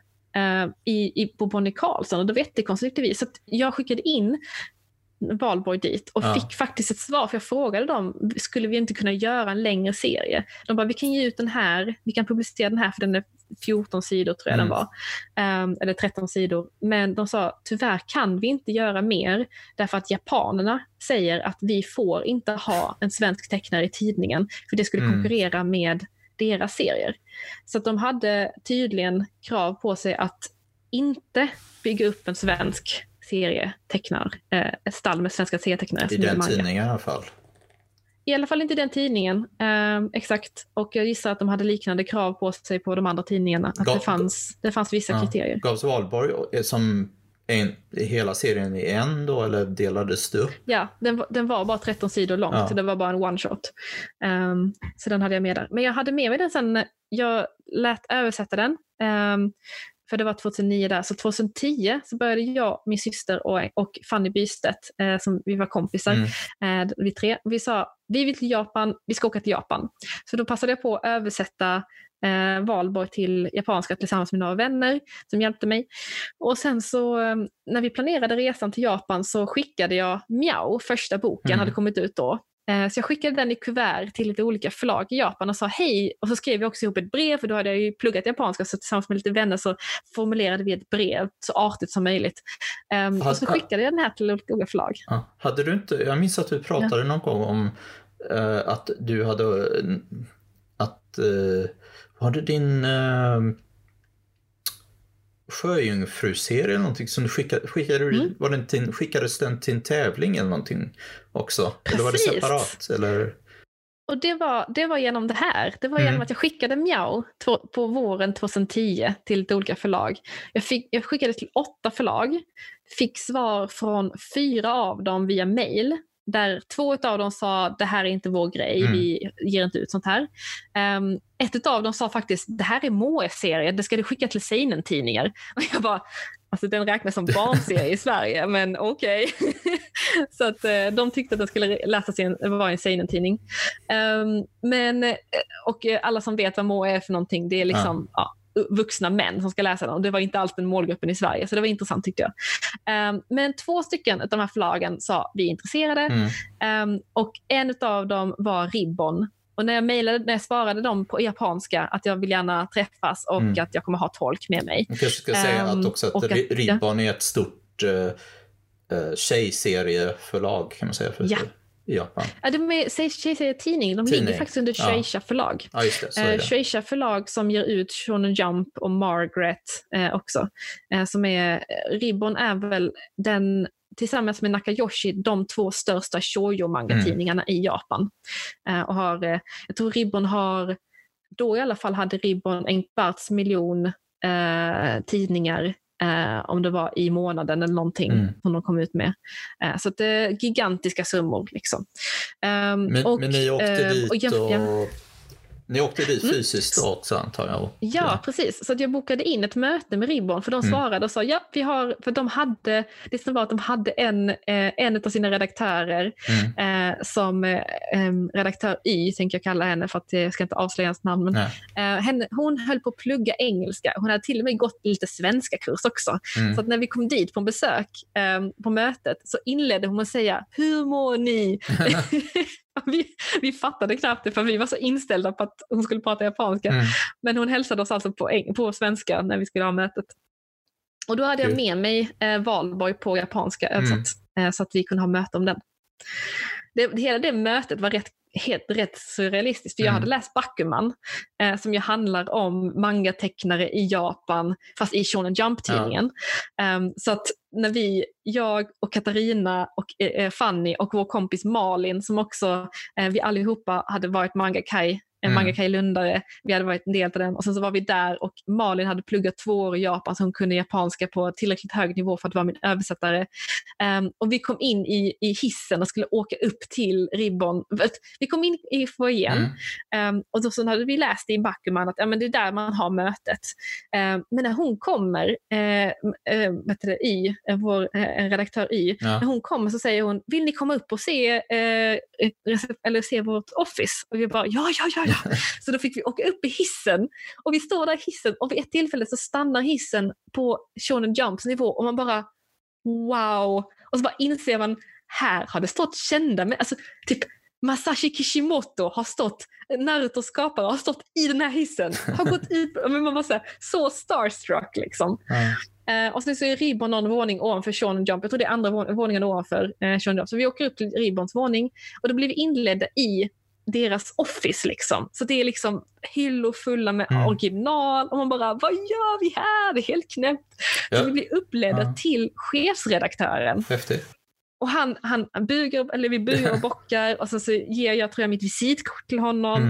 i, i, på Bonnie Carlson och det var jättekonstigt vis. Så jag skickade in Valborg dit och ja. fick faktiskt ett svar. För jag frågade dem, skulle vi inte kunna göra en längre serie? De bara, vi kan ge ut den här, vi kan publicera den här för den är 14 sidor tror jag mm. den var. Um, eller 13 sidor. Men de sa, tyvärr kan vi inte göra mer därför att japanerna säger att vi får inte ha en svensk tecknare i tidningen för det skulle mm. konkurrera med deras serier. Så de hade tydligen krav på sig att inte bygga upp en svensk serietecknar, eh, ett stall med svenska serietecknare. I den tidningen i alla fall. I alla fall inte den tidningen. Eh, exakt. Och jag gissar att de hade liknande krav på sig på de andra tidningarna. Att Gav, det, fanns, det fanns vissa ja. kriterier. Gavs Valborg eh, som en, hela serien i en då eller delades det upp? Ja, den, den var bara 13 sidor långt. Ja. Det var bara en one shot. Um, så den hade jag med där. Men jag hade med mig den sen. Jag lät översätta den. Um, för det var 2009 där, så 2010 så började jag, min syster och, och Fanny Bystedt, eh, som vi var kompisar, mm. eh, vi tre, vi sa vi vill till Japan, vi ska åka till Japan. Så då passade jag på att översätta eh, Valborg till japanska tillsammans med några vänner som hjälpte mig. Och sen så eh, när vi planerade resan till Japan så skickade jag Miao, första boken, mm. hade kommit ut då. Eh, så jag skickade den i kuvert till lite olika förlag i Japan och sa hej. Och så skrev jag också ihop ett brev, för då hade jag ju pluggat japanska, så tillsammans med lite vänner så formulerade vi ett brev så artigt som möjligt. Um, och så skickade jag den här till olika förlag. Hade du inte, jag minns att du pratade ja. någon gång om uh, att du hade, att, uh, var det din sjöjungfruserie eller någonting som du skickade, skickade mm. var den till, skickades den till en tävling eller någonting också? Precis. Eller var det separat? Eller? Och det var, det var genom det här. Det var mm. genom att jag skickade Miao på våren 2010 till lite olika förlag. Jag, fick, jag skickade till åtta förlag, fick svar från fyra av dem via mail där två av dem sa det här är inte vår grej, mm. vi ger inte ut sånt här. Um, ett av dem sa faktiskt det här är Moe-serie, det ska du skicka till Seinen-tidningar. Och jag bara, alltså den räknas som barnserie i Sverige, men okej. Okay. så att uh, de tyckte att den skulle läsas i en, vara en Seinen-tidning. Um, men, eh, och alla som vet vad Moe är för någonting, det är liksom, ja. ja vuxna män som ska läsa den och det var inte alls den målgruppen i Sverige, så det var intressant tyckte jag. Um, men två stycken av de här förlagen sa vi är intresserade mm. um, och en av dem var Ribbon. Och när jag, mejlade, när jag svarade dem på japanska att jag vill gärna träffas och mm. att jag kommer ha tolk med mig. Jag kanske ska säga um, att också att, att Ribbon ja. är ett stort uh, tjejserieförlag kan man säga. För ja i Japan? Ja, de är Tjejserietidning. De tidning. ligger faktiskt under Shueisha ja. förlag. Ja, eh, Shueisha förlag som ger ut Shonen Jump och Margaret eh, också. Eh, som är, Ribbon är väl den tillsammans med Nakayoshi de två största shoujo-manga-tidningarna mm. i Japan. Eh, och har, eh, jag tror Ribbon har, då i alla fall hade Ribbon en kvarts miljon eh, tidningar eh, om det var i månaden eller någonting mm. som de kom ut med. Eh, så det är gigantiska summor. Liksom. Um, men, och, men ni åkte eh, dit och, och ni åkte dit mm. fysiskt mm. också antar jag? Ja, precis. Så jag bokade in ett möte med Ribbon för de mm. svarade och sa ja, vi har, för de hade, det som var att de hade en, eh, en av sina redaktörer mm. eh, som eh, redaktör Y, tänker jag kalla henne för att jag ska inte avslöja hennes namn. Men, eh, henne, hon höll på att plugga engelska. Hon hade till och med gått lite svenska kurs också. Mm. Så när vi kom dit på besök på mötet så inledde hon med att säga hur mår ni? vi, vi fattade knappt det för vi var så inställda på att hon skulle prata japanska. Mm. Men hon hälsade oss alltså på, på svenska när vi skulle ha mötet. Och då hade jag med mig eh, Valborg på japanska översatt mm. eh, så att vi kunde ha möte om den. Det, hela det mötet var rätt helt rätt surrealistiskt. För jag mm. hade läst Bakuman eh, som ju handlar om mangatecknare i Japan fast i Shonen Jump-tidningen. Ja. Um, så att när vi, jag och Katarina och eh, eh, Fanny och vår kompis Malin som också, eh, vi allihopa hade varit Manga Kai en mm. mangaka-lundare. Vi hade varit en del av den och sen så var vi där och Malin hade pluggat två år i Japan så hon kunde japanska på tillräckligt hög nivå för att vara min översättare. Um, och vi kom in i, i hissen och skulle åka upp till Ribbon. Vi kom in i foajén mm. um, och då så hade vi läst i Bakuman att ja, men det är där man har mötet. Um, men när hon kommer, uh, uh, vet du, Y, uh, vår uh, redaktör Y, ja. när hon kommer så säger hon, vill ni komma upp och se, eller se vårt office? Och vi bara, ja, ja, ja, Så då fick vi åka upp i hissen och vi står där i hissen och vid ett tillfälle så stannar hissen på Shonen Jumps nivå och man bara wow. Och så bara inser man, här har det stått kända med, alltså typ Masashi Kishimoto har stått, Narutos skapare har stått i den här hissen. Har gått ut, men man var så, här, så starstruck liksom. Mm. Uh, och sen så är Ribbon någon våning ovanför Shonen Jump. Jag tror det är andra våningen ovanför uh, Shonen Jump. Så vi åker upp till Ribbons våning och då blir vi inledda i deras office. Liksom. Så det är liksom hyllor fulla med mm. original och man bara, vad gör vi här? Det är helt knäppt. Ja. Så vi blir uppledda ja. till chefsredaktören. Häftigt. Och han, han bugar, eller vi bugar och bockar och sen så ger jag tror jag mitt visitkort till honom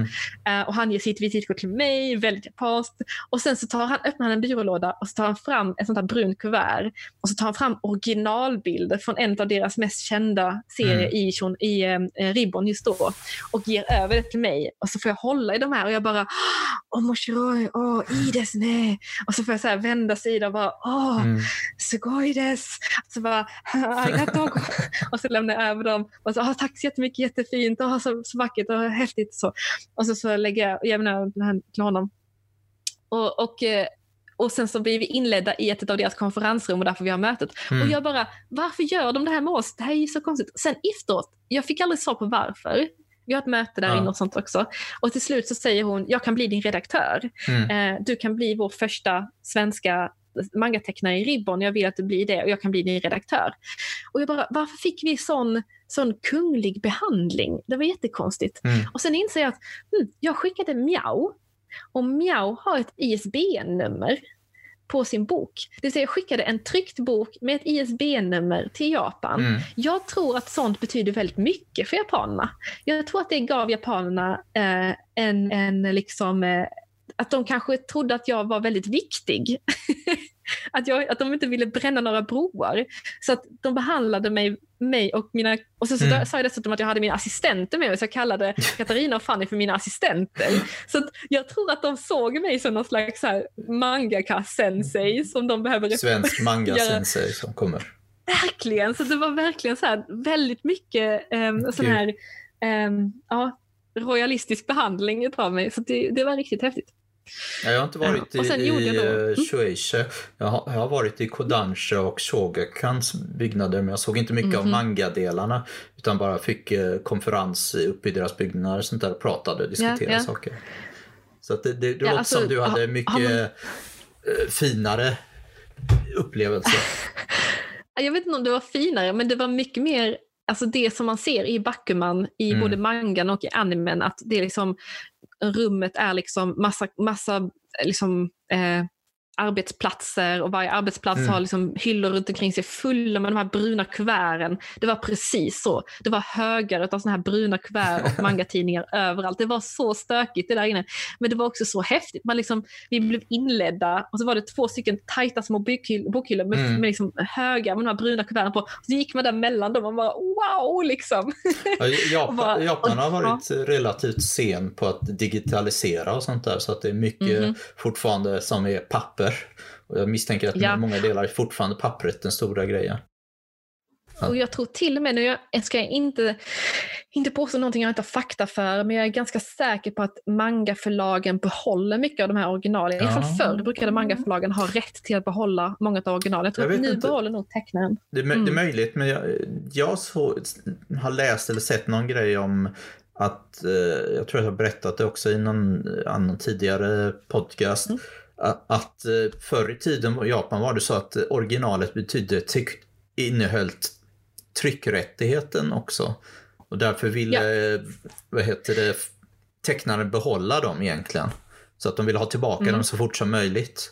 mm. uh, och han ger sitt visitkort till mig, väldigt japanskt. Och sen så tar han, öppnar han en byrålåda och så tar han fram ett sånt här brunt kuvert och så tar han fram originalbilder från en av deras mest kända serier mm. i, i uh, Ribbon just då och ger över det till mig och så får jag hålla i de här och jag bara oh moshiroi, oh i des ne. Och så får jag så här vända sidan och bara åh, oh, mm. sugoi des. Så bara och så lämnar jag över dem och så, ah, tack så jättemycket, jättefint, ah, så, så vackert och häftigt. Så. Och så, så lägger jag, jag över till honom. Och, och, eh, och sen så blir vi inledda i ett av deras konferensrum och därför vi har mötet. Mm. Och jag bara, varför gör de det här med oss? Det här är ju så konstigt. Sen efteråt, jag fick aldrig svar på varför. Vi har ett möte där ja. inne och sånt också. Och till slut så säger hon, jag kan bli din redaktör. Mm. Eh, du kan bli vår första svenska mangatecknare i Ribbon, jag vill att du blir det och jag kan bli din redaktör. Och jag bara, varför fick vi sån, sån kunglig behandling? Det var jättekonstigt. Mm. Och sen inser jag att hmm, jag skickade Miao och Miao har ett ISBN-nummer på sin bok. Det vill säga jag skickade en tryckt bok med ett ISBN-nummer till Japan. Mm. Jag tror att sånt betyder väldigt mycket för japanerna. Jag tror att det gav japanerna eh, en, en liksom, eh, att de kanske trodde att jag var väldigt viktig. att, jag, att de inte ville bränna några broar. Så att de behandlade mig, mig och mina... Och så, så mm. sa jag dessutom att jag hade mina assistenter med mig, så jag kallade Katarina och Fanny för mina assistenter. Så jag tror att de såg mig som någon slags mangaka-sensei som de behöver... Svensk manga-sensei som kommer. Verkligen, så det var verkligen så här, väldigt mycket um, sån här um, ja, royalistisk behandling av mig. Så det, det var riktigt häftigt. Ja, jag har inte varit sen i, i Mm. eh, Shueisha. Jag har, jag har varit i Kodansha och Shogakans byggnader men jag såg inte mycket Mhm. av manga-delarna utan bara fick eh, konferens uppe i deras byggnader sånt där pratade och diskuterade ja. saker. Så det, det, det Ja, låter alltså, som du hade mycket har man- eh, finare upplevelser. Jag vet inte om det var finare, men det var mycket mer Alltså det som man ser i Bakuman, i Mm. både mangan och i animen, att det är liksom, rummet är liksom massa, massa eh, liksom, eh, arbetsplatser och varje arbetsplats Mm. har liksom hyllor runt omkring sig fulla med de här bruna kuverten. Det var precis så. Det var högar av såna här bruna kuvert och mangatidningar överallt. Det var så stökigt det där inne. Men det var också så häftigt. Man liksom, vi blev inledda och så var det två stycken tajta små bokhyll- bokhyllor med, Mm. med liksom högar med de här bruna kuverten på. Så gick man där mellan dem och bara wow liksom. Ja, Japan, Bara- Japan har varit relativt sen på att digitalisera och sånt där så att det är mycket Mhm. fortfarande som är papper. Och jag misstänker att Ja. i många delar är fortfarande pappret den stora grejen. Ja. Och jag tror till och med, nu jag ska jag inte, inte påstå någonting jag inte har fakta för, men jag är ganska säker på att mangaförlagen behåller mycket av de här originalen. I alla fall förr brukade mangaförlagen ha rätt till att behålla många av originalen. Jag tror Jag att nu inte. behåller nog tecknaren. Det Mm. det är möjligt, men jag, jag så, har läst eller sett någon grej om att, eh, jag tror jag har berättat det också i någon annan tidigare podcast, Mm. Att eh, förr i tiden i Japan var det så att originalet betydde innehöll tryckrättigheten också. Och därför ville, eh, vad heter det, tecknaren behålla dem egentligen. Så att de ville ha tillbaka Mm. dem så fort som möjligt.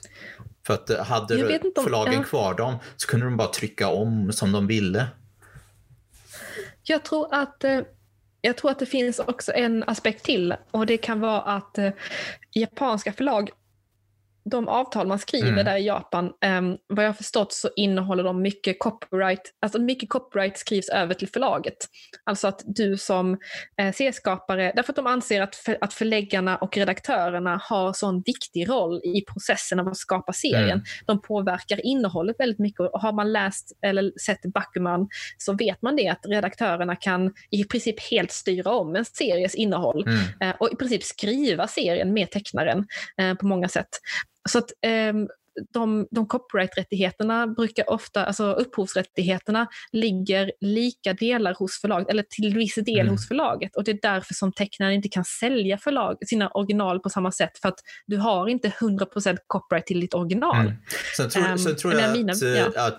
För att eh, hade om- förlagen ja. kvar dem så kunde de bara trycka om som de ville. Jag tror att eh, jag tror att det finns också en aspekt till och det kan vara att japanska förlag, de avtal man skriver Mm. där i Japan, eh, vad jag har förstått så innehåller de mycket copyright, alltså mycket copyright skrivs över till förlaget. Alltså att du som eh, serieskapare, därför att de anser att, för, att förläggarna och redaktörerna har sån viktig roll i processen av att skapa serien. Mm. De påverkar innehållet väldigt mycket och har man läst eller sett Bakuman så vet man det att redaktörerna kan i princip helt styra om en series innehåll Mm. eh, och i princip skriva serien med tecknaren eh, på många sätt. Så att ehm, de, de copyright-rättigheterna brukar ofta, alltså upphovsrättigheterna ligger lika delar hos förlaget, eller till viss del Mm. hos förlaget. Och det är därför som tecknaren inte kan sälja förlag, sina original på samma sätt, för att du har inte 100% copyright till ditt original. Mm. Sen tror, Ehm, sen tror jag mina- att, eh, ja. att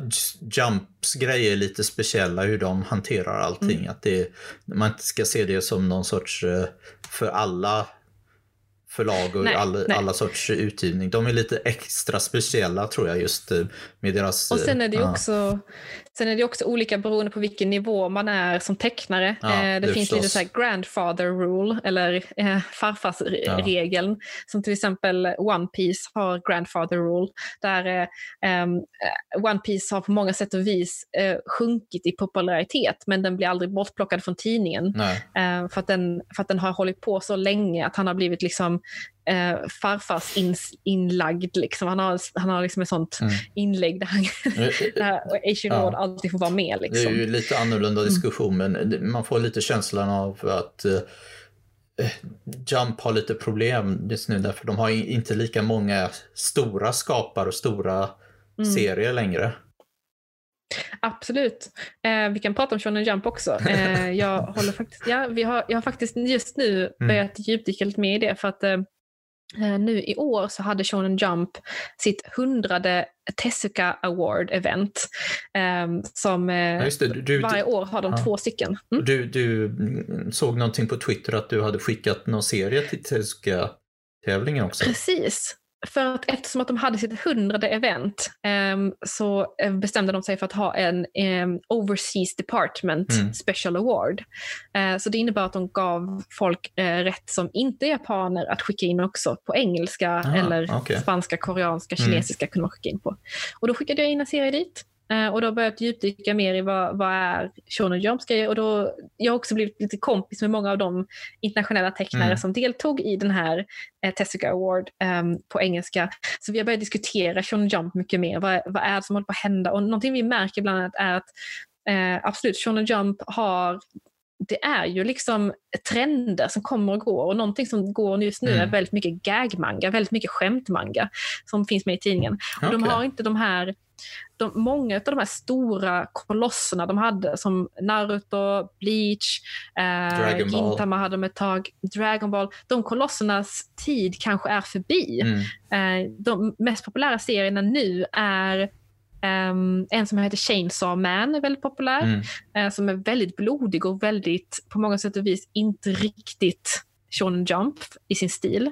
Jumps grejer är lite speciella hur de hanterar allting. Mm. Att det, man inte ska se det som någon sorts eh, för alla förlag och Nej, alla, nej. alla sorts utgivning. De är lite extra speciella tror jag just eh, med deras... Och sen är det ju eh, också, sen är det också olika beroende på vilken nivå man är som tecknare. Ja, eh, det, det finns lite så här grandfather rule, eller eh, farfarsregeln. Som till exempel One Piece har grandfather rule. Där eh, One Piece har på många sätt och vis eh, sjunkit i popularitet, men den blir aldrig bortplockad från tidningen. Eh, för, att den, för att den har hållit på så länge att han har blivit liksom eh, farfars ins, inlagd. Liksom. Han har, han har liksom ett sånt Mm. inlägg där, han, där Asian Ja. Ward alltid får vara med. Det är Liksom. ju lite annorlunda Mm. diskussion men det- man får lite känslan av att eh, Jump har lite problem just nu därför de har inte lika många stora skapare och stora Mm. serier längre. Absolut. Eh, vi kan prata om Shonen Jump också. Eh, jag, håller faktiskt, ja, vi har, jag har faktiskt just nu Mm. börjat djupdyka lite mer i det. För att eh, eh, nu i år så hade Shonen Jump sitt hundrade Tezuka Award-event. Eh, som eh, Ja, du, du, varje år har de ja. två stycken. Mm. du, du mm, såg någonting på Twitter att du hade skickat någon serie till Tezuka-tävlingen också. Precis. För att eftersom att de hade sitt hundrade event ehm, så eh, bestämde de sig för att ha en ehm, Overseas Department Mm. Special Award. Eh, så det innebar att de gav folk eh, rätt som inte är japaner att skicka in också på engelska Aha, eller okej. spanska, koreanska, Mm. kinesiska kunde man skicka in på. Och då skickade jag in en serie dit. Eh, och då börjat djupdyka mer i vad, vad är Shonen grejer. Och då, jag har också blivit lite kompis med många av de internationella tecknare Mm. som deltog i den här eh, Tezuka Award ehm, på engelska. Så vi har börjat diskutera Shonen Jump mycket mer. Vad, vad är det som håller på att hända? Och någonting vi märker bland annat är att eh, absolut, Shonen Jump har det är ju liksom trender som kommer och går och någonting som går just nu mm. är väldigt mycket gagmanga, väldigt mycket skämtmanga som finns med i tidningen. Och De har inte de här de, många av de här stora kolosserna de hade som Naruto, Bleach, eh, Gintama hade de ett tag, Dragon Ball. De kolossernas tid kanske är förbi. Mm. Eh, de mest populära serierna nu är Um, en som heter Chainsaw Man är väldigt populär, mm. uh, som är väldigt blodig och väldigt, på många sätt och vis, inte riktigt Shonen Jump i sin stil.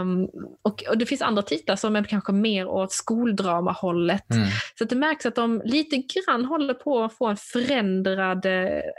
Um, och, och, det finns andra titlar som är kanske mer åt skoldrama-hållet. Mm. Så det märks att de lite grann håller på att få en förändrad,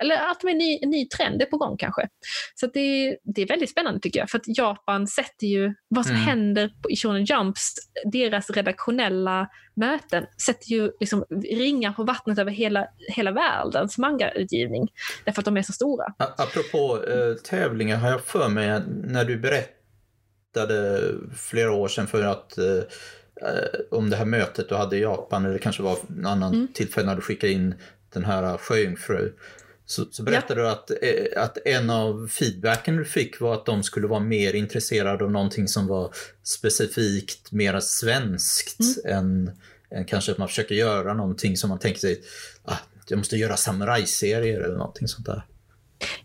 eller att de är en ny, en ny trend är på gång kanske. Så det, det är väldigt spännande tycker jag, för att Japan sätter ju vad som mm. händer i Shonen Jumps, deras redaktionella möten sätter ju liksom ringar på vattnet över hela, hela världens mangautgivning. Därför att de är så stora. Apropå eh, tävlingar har jag för mig när du berättade flera år sedan för att eh, om det här mötet du hade i Japan eller kanske var en annan mm. tillfälle när du skickade in den här sjöjungfru. Så, så berättade ja. du att, eh, att en av feedbacken du fick var att de skulle vara mer intresserade av någonting som var specifikt mer svenskt mm. än, än kanske att man försöker göra någonting som man tänker sig, ah, jag måste göra samurajserier eller någonting sånt där.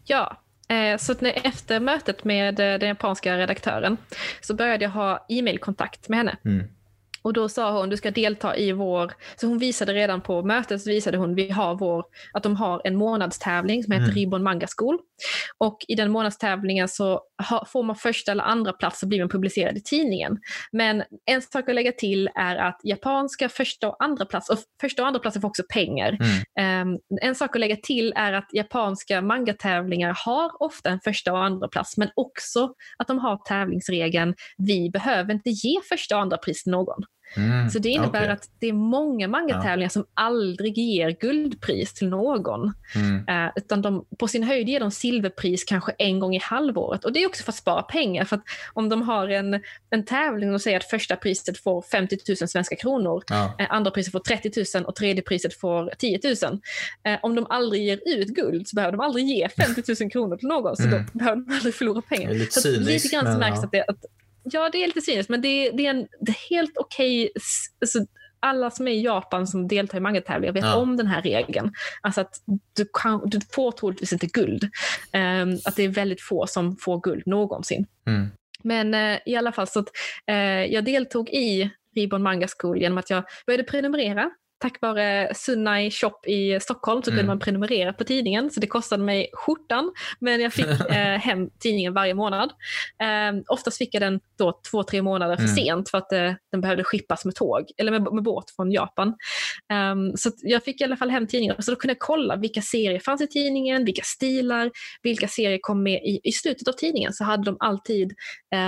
Ja, eh, så när, efter mötet med eh, den japanska redaktören så började jag ha e-mailkontakt med henne. Mm. Och då sa hon, du ska delta i vår, så hon visade redan på mötet, så visade hon, vi har vår, att de har en månadstävling som heter mm. Ribbon Manga School. Och i den månadstävlingen så ha, får man första eller andra plats så blir man publicerad i tidningen. Men en sak att lägga till är att japanska första och andra plats, och första och andra platser får också pengar. Mm. Um, en sak att lägga till är att japanska mangatävlingar har ofta en första och andra plats men också att de har tävlingsregeln, vi behöver inte ge första och andra pris till någon. Mm, så det innebär okay. att det är många mangatävlingar ja. som aldrig ger guldpris till någon. Mm. Uh, utan de, på sin höjd ger de silverpris kanske en gång i halvåret. Och det är också för att spara pengar. För att om de har en, en tävling och säger att första priset får 50 000 svenska kronor, ja. uh, andra priset får 30 000 och tredje priset får 10 000. Uh, om de aldrig ger ut guld så behöver de aldrig ge 50 000 kronor till någon. Så mm. då behöver de aldrig förlora pengar. Det är lite, så lite grann så märks ja. att, det, att Ja, det är lite cyniskt, men det, det är en det är helt okej. Okay, alltså, alla som är i Japan som deltar i mangatävlingar vet ja. om den här regeln. Alltså att du, kan, du får troligtvis inte guld. Um, att det är väldigt få som får guld någonsin. Mm. Men uh, i alla fall så att uh, jag deltog i Ribbon Manga School genom att jag började prenumerera tack vare Sunai Shop i Stockholm så kunde mm. man prenumerera på tidningen. Så det kostade mig skjortan, men jag fick eh, hem tidningen varje månad. Eh, oftast fick jag den då två, tre månader för mm. sent för att eh, den behövde skippas med tåg, eller med, med båt från Japan. Um, så jag fick i alla fall hem tidningen. Så då kunde jag kolla vilka serier fanns i tidningen, vilka stilar, vilka serier kom med i, i slutet av tidningen. Så hade de alltid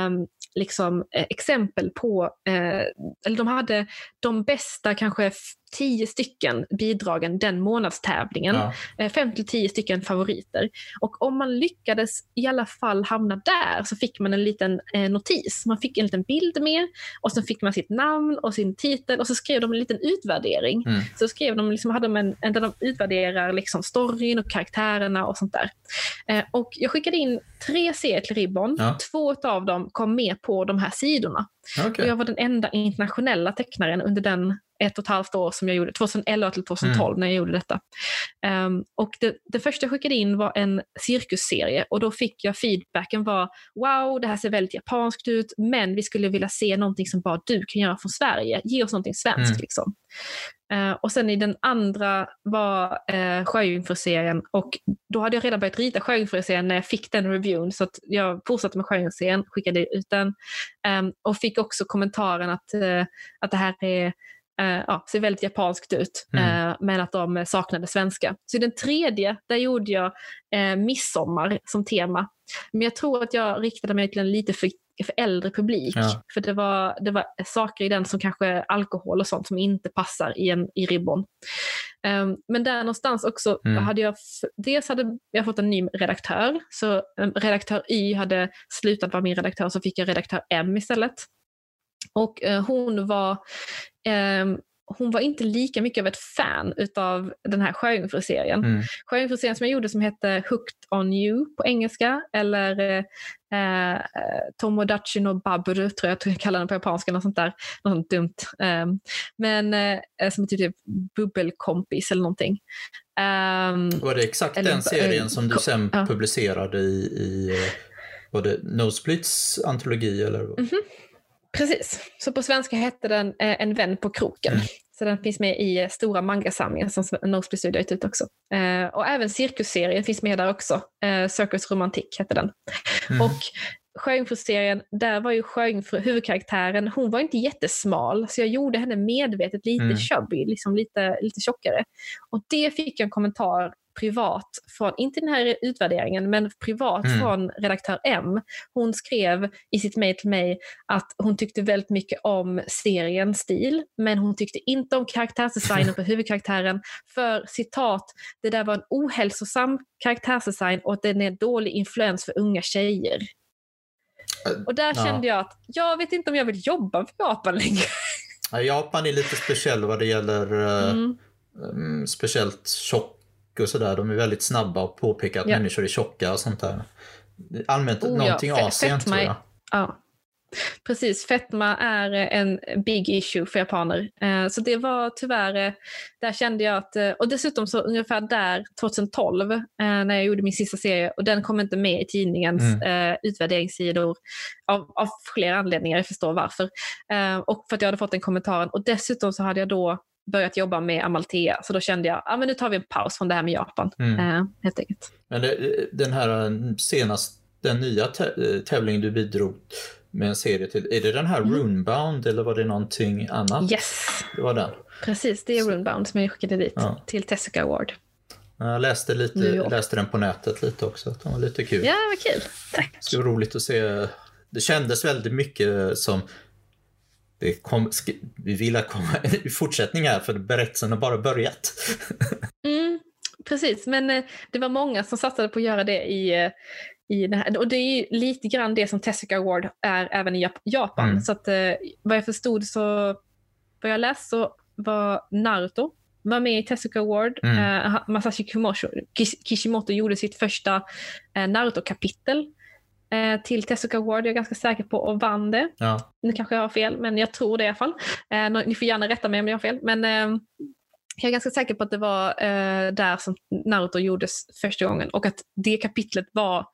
um, liksom, eh, exempel på, eh, eller de hade de bästa kanske tio stycken bidragen den månadstävlingen. Ja. Eh, fem till tio stycken favoriter. Och om man lyckades i alla fall hamna där så fick man en liten eh, notis. Man fick en liten bild med och så fick man sitt namn och sin titel och så skrev de en liten utvärdering. Mm. Så skrev de, liksom, hade de en, där de utvärderar liksom storyn och karaktärerna och sånt där. Eh, och jag skickade in tre serier till Ribbon. Ja. Två av dem kom med på de här sidorna. Okay. Och jag var den enda internationella tecknaren under den ett och ett halvt år som jag gjorde, 2011 till 2012 mm. när jag gjorde detta. Um, och det, det, första jag skickade in var en cirkusserie och då fick jag feedbacken var wow, det här ser väldigt japanskt ut, men vi skulle vilja se någonting som bara du kan göra från Sverige. Ge oss någonting svenskt mm. liksom. Uh, och sen i den andra var uh, Sjöjungfruserien och då hade jag redan börjat rita Sjöjungfruserien när jag fick den reviewen så att jag fortsatte med Sjöjungfruserien, skickade ut den um, och fick också kommentaren att, uh, att det här är ja, ser väldigt japanskt ut, mm. uh, men att de saknade svenska. Så i den tredje, där gjorde jag uh, midsommar som tema. Men jag tror att jag riktade mig till en lite för, för äldre publik. Ja. För det var, det var saker i den som kanske alkohol och sånt som inte passar i, en, i ribbon. Um, men där någonstans också mm. hade jag, dels hade jag fått en ny redaktör, så um, redaktör Y hade slutat vara min redaktör, så fick jag redaktör M istället. Och eh, hon var eh, hon var inte lika mycket av ett fan utav den här Sjöjungfru-serien. Mm. Sjöjungfru-serien som jag gjorde som hette Hooked on you på engelska eller eh, Tomodachi no Baburu tror jag jag kallar den på japanska, något sånt där. Något sånt dumt. Eh, men eh, som är typ bubbelkompis eller någonting. Um, var det exakt eller, den serien som du sen ja. publicerade i, i var det Nosplits antologi? Eller? Mm -hmm. Precis, så på svenska hette den eh, En vän på kroken. Mm. Så den finns med i eh, stora mangasamlingar som Nosebleed Studio har ut också. Eh, och även cirkusserien finns med där också. Circus Romantik hette den. Mm. Och Sjöjungfru-serien, där var ju Sjöjungfru huvudkaraktären, hon var inte jättesmal, så jag gjorde henne medvetet lite mm. chubby, liksom lite, lite tjockare. Och det fick jag en kommentar privat, från, inte den här utvärderingen, men privat mm. från redaktör M. Hon skrev i sitt mejl till mig att hon tyckte väldigt mycket om seriens stil, men hon tyckte inte om karaktärsdesignen på huvudkaraktären, för citat, det där var en ohälsosam karaktärsdesign och den är dålig influens för unga tjejer. Och där ja. kände jag att jag vet inte om jag vill jobba för Japan längre. Ja, Japan är lite speciell vad det gäller eh, mm. um, speciellt tjock och sådär. De är väldigt snabba att påpeka att ja. människor är tjocka och sånt där. Allmänt oh, någonting ja. Asien tror jag. Ja. Precis, fetma är en big issue för japaner. Eh, så det var tyvärr, eh, där kände jag att, och dessutom så ungefär där 2012 när jag gjorde min sista serie och den kom inte med i tidningens mm. utvärderingssidor av, av flera anledningar, jag förstår varför. Och för att jag hade fått den kommentaren och dessutom så hade jag då börjat jobba med Amalthea. Så då kände jag, ja nu tar vi en paus från det här med Japan. Mm. Eh, helt enkelt. Men det, den här eh, senast, den nya eh, tävlingen du bidrog med en serie till, är det den här mm. Runebound eller var det någonting annat? Yes. Det var den? Precis, det är Runebound som jag skickade dit ja. till Tessica Award. Jag läste, lite, läste den på nätet lite också, den var lite kul. Ja, vad kul. Tack. Var roligt att se. Det kändes väldigt mycket som det kom, vi vill komma i fortsättning här för berättelsen har bara börjat. mm, precis, men eh, det var många som satsade på att göra det i, eh, i det här. Och det är lite grann det som Tessica Award är även i Japan. Mm. Så att eh, vad jag förstod så, vad jag läst så var Naruto var med i Tessica Award. Mm. Uh, Masashi Kishimoto gjorde sitt första uh, Naruto-kapitel eh, till Tezuka Award, jag är ganska säker på, och vann det. Ja. Nu kanske jag har fel, men jag tror det i alla fall. Eh, ni får gärna rätta mig om jag har fel. Men eh, jag är ganska säker på att det var eh, där som Naruto gjordes första gången och att det kapitlet var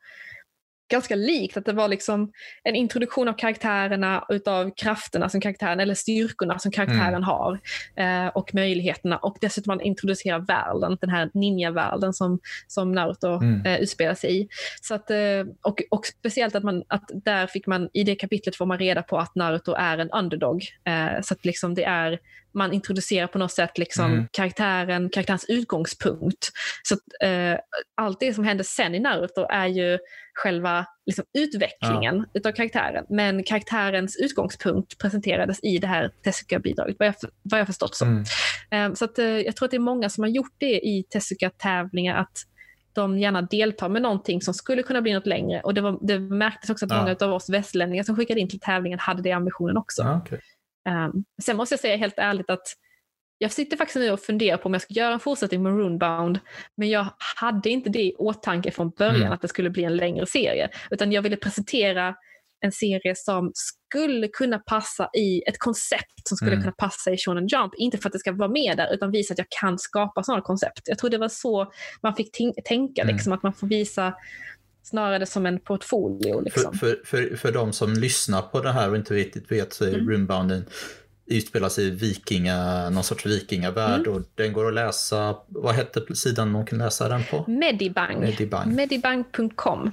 ganska likt. Att det var liksom en introduktion av karaktärerna, utav krafterna som karaktären, eller styrkorna som karaktären mm. har. Eh, och möjligheterna. Och dessutom man introducerar världen, den här ninja-världen som, som Naruto mm. eh, utspelar sig i. Så att, eh, och, och speciellt att, man, att där fick man, i det kapitlet får man reda på att Naruto är en underdog. Eh, så att liksom det är man introducerar på något sätt liksom mm. karaktären, karaktärens utgångspunkt. Så att, eh, allt det som händer sen i Naruto är ju själva liksom, utvecklingen ja. utav karaktären. Men karaktärens utgångspunkt presenterades i det här Tezuka-bidraget, vad jag, vad jag förstått så. Mm. Eh, så att, eh, jag tror att det är många som har gjort det i Tezuka-tävlingar, att de gärna deltar med någonting som skulle kunna bli något längre. Och det, var, det märktes också att ja. många av oss västlänningar som skickade in till tävlingen hade det ambitionen också. Ja, okay. Um, sen måste jag säga helt ärligt att jag sitter faktiskt nu och funderar på om jag ska göra en fortsättning med Runebound, men jag hade inte det i åtanke från början mm. att det skulle bli en längre serie, utan jag ville presentera en serie som skulle kunna passa i ett koncept som skulle mm. kunna passa i Shonen Jump. Inte för att det ska vara med där, utan visa att jag kan skapa sådana koncept. Jag tror det var så man fick tänka, mm. liksom, att man får visa snarare som en portfolio. Liksom. För, för, för, för de som lyssnar på det här och inte riktigt vet så är mm. Runebounden utspelas i vikinga, någon sorts vikingavärld mm. och den går att läsa, vad hette sidan man kan läsa den på? Medibang. Medibang. Medibang.com.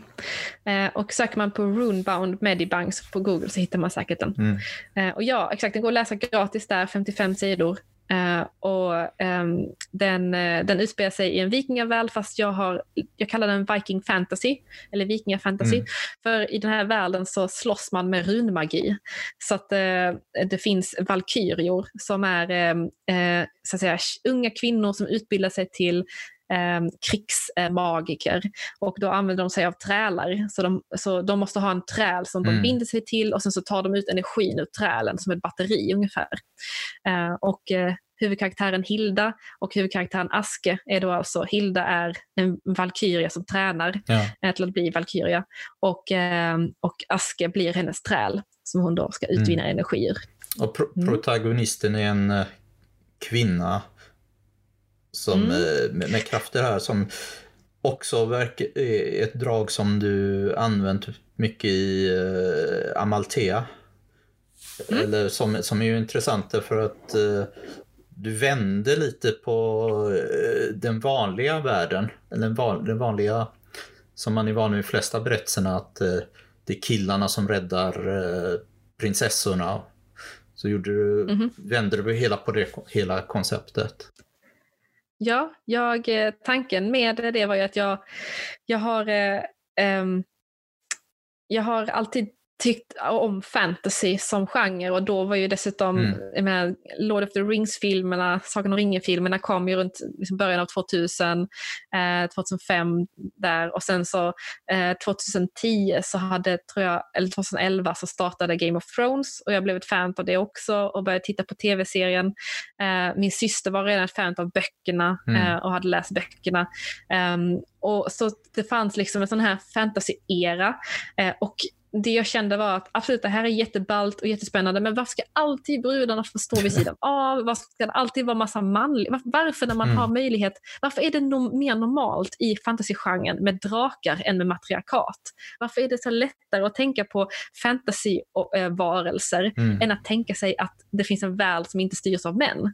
Eh, och söker man på Runebound Medibang på Google så hittar man säkert den. Mm. Eh, och ja, exakt, den går att läsa gratis där, 55 sidor. Uh, och um, den, uh, den utspelar sig i en vikingavärld fast jag, har, jag kallar den viking fantasy, eller vikingafantasy. Mm. För i den här världen så slåss man med runmagi. Så att uh, det finns valkyrior som är um, så att säga, unga kvinnor som utbildar sig till eh, krigsmagiker. Och då använder de sig av trälar. Så de, så de måste ha en träl som de mm. binder sig till och sen så tar de ut energin ur trälen som ett batteri ungefär. Eh, och eh, huvudkaraktären Hilda och huvudkaraktären Aske är då alltså, Hilda är en valkyria som tränar ja. till att bli valkyria och, eh, och Aske blir hennes träl som hon då ska utvinna mm. energier. Och pro mm. protagonisten är en uh, kvinna som, mm. uh, med, med krafter här som också verkar, är ett drag som du använt mycket i uh, Amalthea. Mm. Eller som, som är ju intressant för att uh, du vänder lite på uh, den vanliga världen. Eller den, van, den vanliga, som man är van vid i de flesta berättelserna, att uh, det är killarna som räddar prinsessorna. Så gjorde du, mm -hmm. vände du hela på det, hela konceptet. Ja, jag, eh, tanken med det var ju att jag, jag har eh, ehm, jag har alltid tyckt om fantasy som genre och då var ju dessutom mm. med Lord of the Rings-filmerna, Sagan om ringen-filmerna kom ju runt liksom början av 2000, eh, 2005 där och sen så eh, 2010 så hade, tror jag, eller 2011 så startade Game of Thrones och jag blev ett fan av det också och började titta på tv-serien. Eh, min syster var redan ett fan av böckerna mm. Eh, och hade läst böckerna. Um, och så det fanns liksom en sån här fantasy-era eh, och det jag kände var att absolut det här är jätteballt och jättespännande men varför ska alltid brudarna få stå vid sidan av? Varför ska det alltid vara massa manligt? Varför när man mm. har möjlighet, varför är det no mer normalt i fantasygenren med drakar än med matriarkat? Varför är det så lättare att tänka på fantasyvarelser äh, mm. än att tänka sig att det finns en värld som inte styrs av män?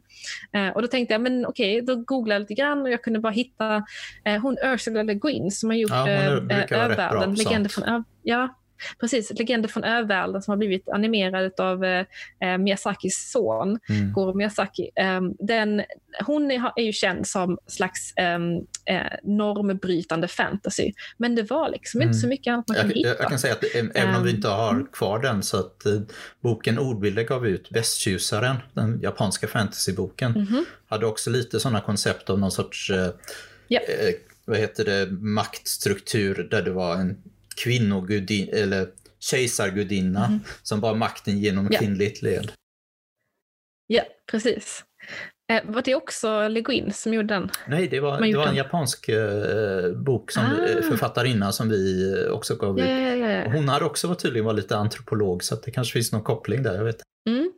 Äh, och då tänkte jag, men okej, okay, då googlade jag lite grann och jag kunde bara hitta äh, hon Ursula Le Guin som har gjort ja, äh, Övärlden, Legender från Ö ja, Precis, Legender från övärlden som har blivit animerad av eh, eh, Miyazakis son, mm. Goro Miyazaki. Eh, den, hon är, är, ju känd som slags ehm, eh, normbrytande fantasy. Men det var liksom mm. inte så mycket annat man kunde hitta. Jag kan säga att även om vi inte har mm. kvar den så att eh, boken Ordbilder gav ut Västtjusaren, den japanska fantasyboken, mm -hmm. hade också lite sådana koncept av någon sorts eh, yep. vad heter det, maktstruktur där det var en kvinnogudin eller kejsargudinna mm. som bar makten genom yeah. kvinnligt led. Ja, precis. Eh, var det också Le Guin som gjorde den? Nej, det var, det var en japansk eh, bok, som, ah. författarinna som vi också gav ut. Ja, ja, ja, Hon har också tydligen var lite antropolog så det kanske finns någon koppling där. Jag vet. Mm.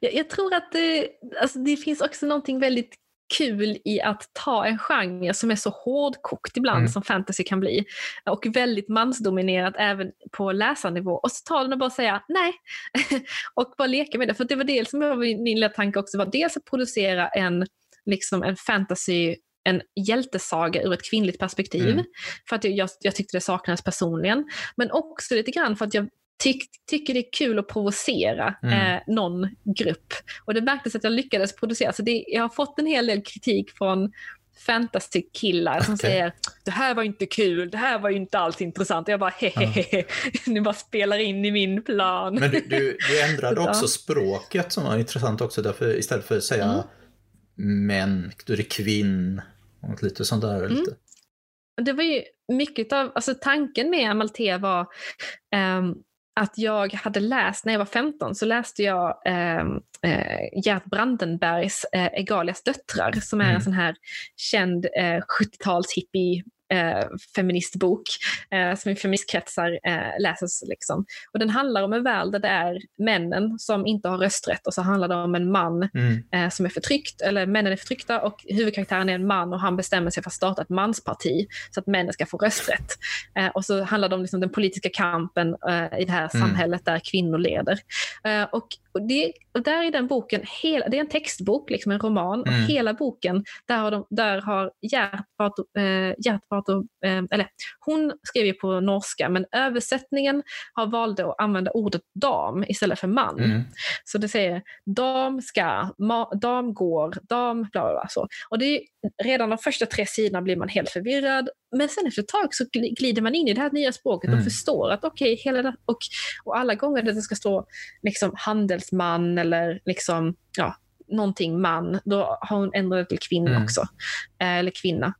Jag, jag, tror att det, alltså det finns också någonting väldigt kul i att ta en genre som är så hårdkokt ibland mm. som fantasy kan bli och väldigt mansdominerat även på läsarnivå och så ta den och bara säga nej och bara leka med det. För det var det som var min lilla tanke också, var dels att producera en, liksom en fantasy en hjältesaga ur ett kvinnligt perspektiv. Mm. För att jag, jag tyckte det saknades personligen. Men också lite grann för att jag tyck, tycker det är kul att provocera mm. eh, någon grupp. Och det märktes att jag lyckades producera. Så det, jag har fått en hel del kritik från fantasy-killar som okay. säger det här var inte kul, det här var inte alls intressant. Och jag bara hehehe, ni bara spelar in i min plan. Men du, du, du ändrade också språket som var intressant också. Därför, istället för att säga mm. män, då är det kvinn och lite sånt där. Mm. Lite. Det var ju mycket av, alltså tanken med Amalthea var um, att jag hade läst, när jag var 15, så läste jag eh, eh, Gert Brandenbergs eh, Egalias döttrar som är mm. en sån här känd eh, 70-tals hippie eh, feministbok eh, som i feministkretsar eh, läses. Liksom. Och den handlar om en värld där det är männen som inte har rösträtt och så handlar det om en man mm. eh, som är förtryckt, eller männen är förtryckta och huvudkaraktären är en man och han bestämmer sig för att starta ett mansparti så att männen ska få rösträtt. Eh, och så handlar det om liksom, den politiska kampen eh, i det här mm. samhället där kvinnor leder. Och och, det, och där i den boken, hela, det är en textbok, liksom en roman, mm. och hela boken, där har, de, där har Gertrud, eh, Gertrud eh, eller hon skrev ju på norska, men översättningen har valt att använda ordet dam istället för man. Mm. Så det säger dam ska, ma, dam går, dam bla bla bla. Så. Och det är, redan de första tre sidorna blir man helt förvirrad, men sen efter ett tag så glider man in i det här nya språket mm. och förstår att okej, okay, och, och alla gånger det ska stå liksom handelsman eller liksom, ja, någonting man, då har hon ändrat det till kvinna mm. också. Eh, eller kvinna.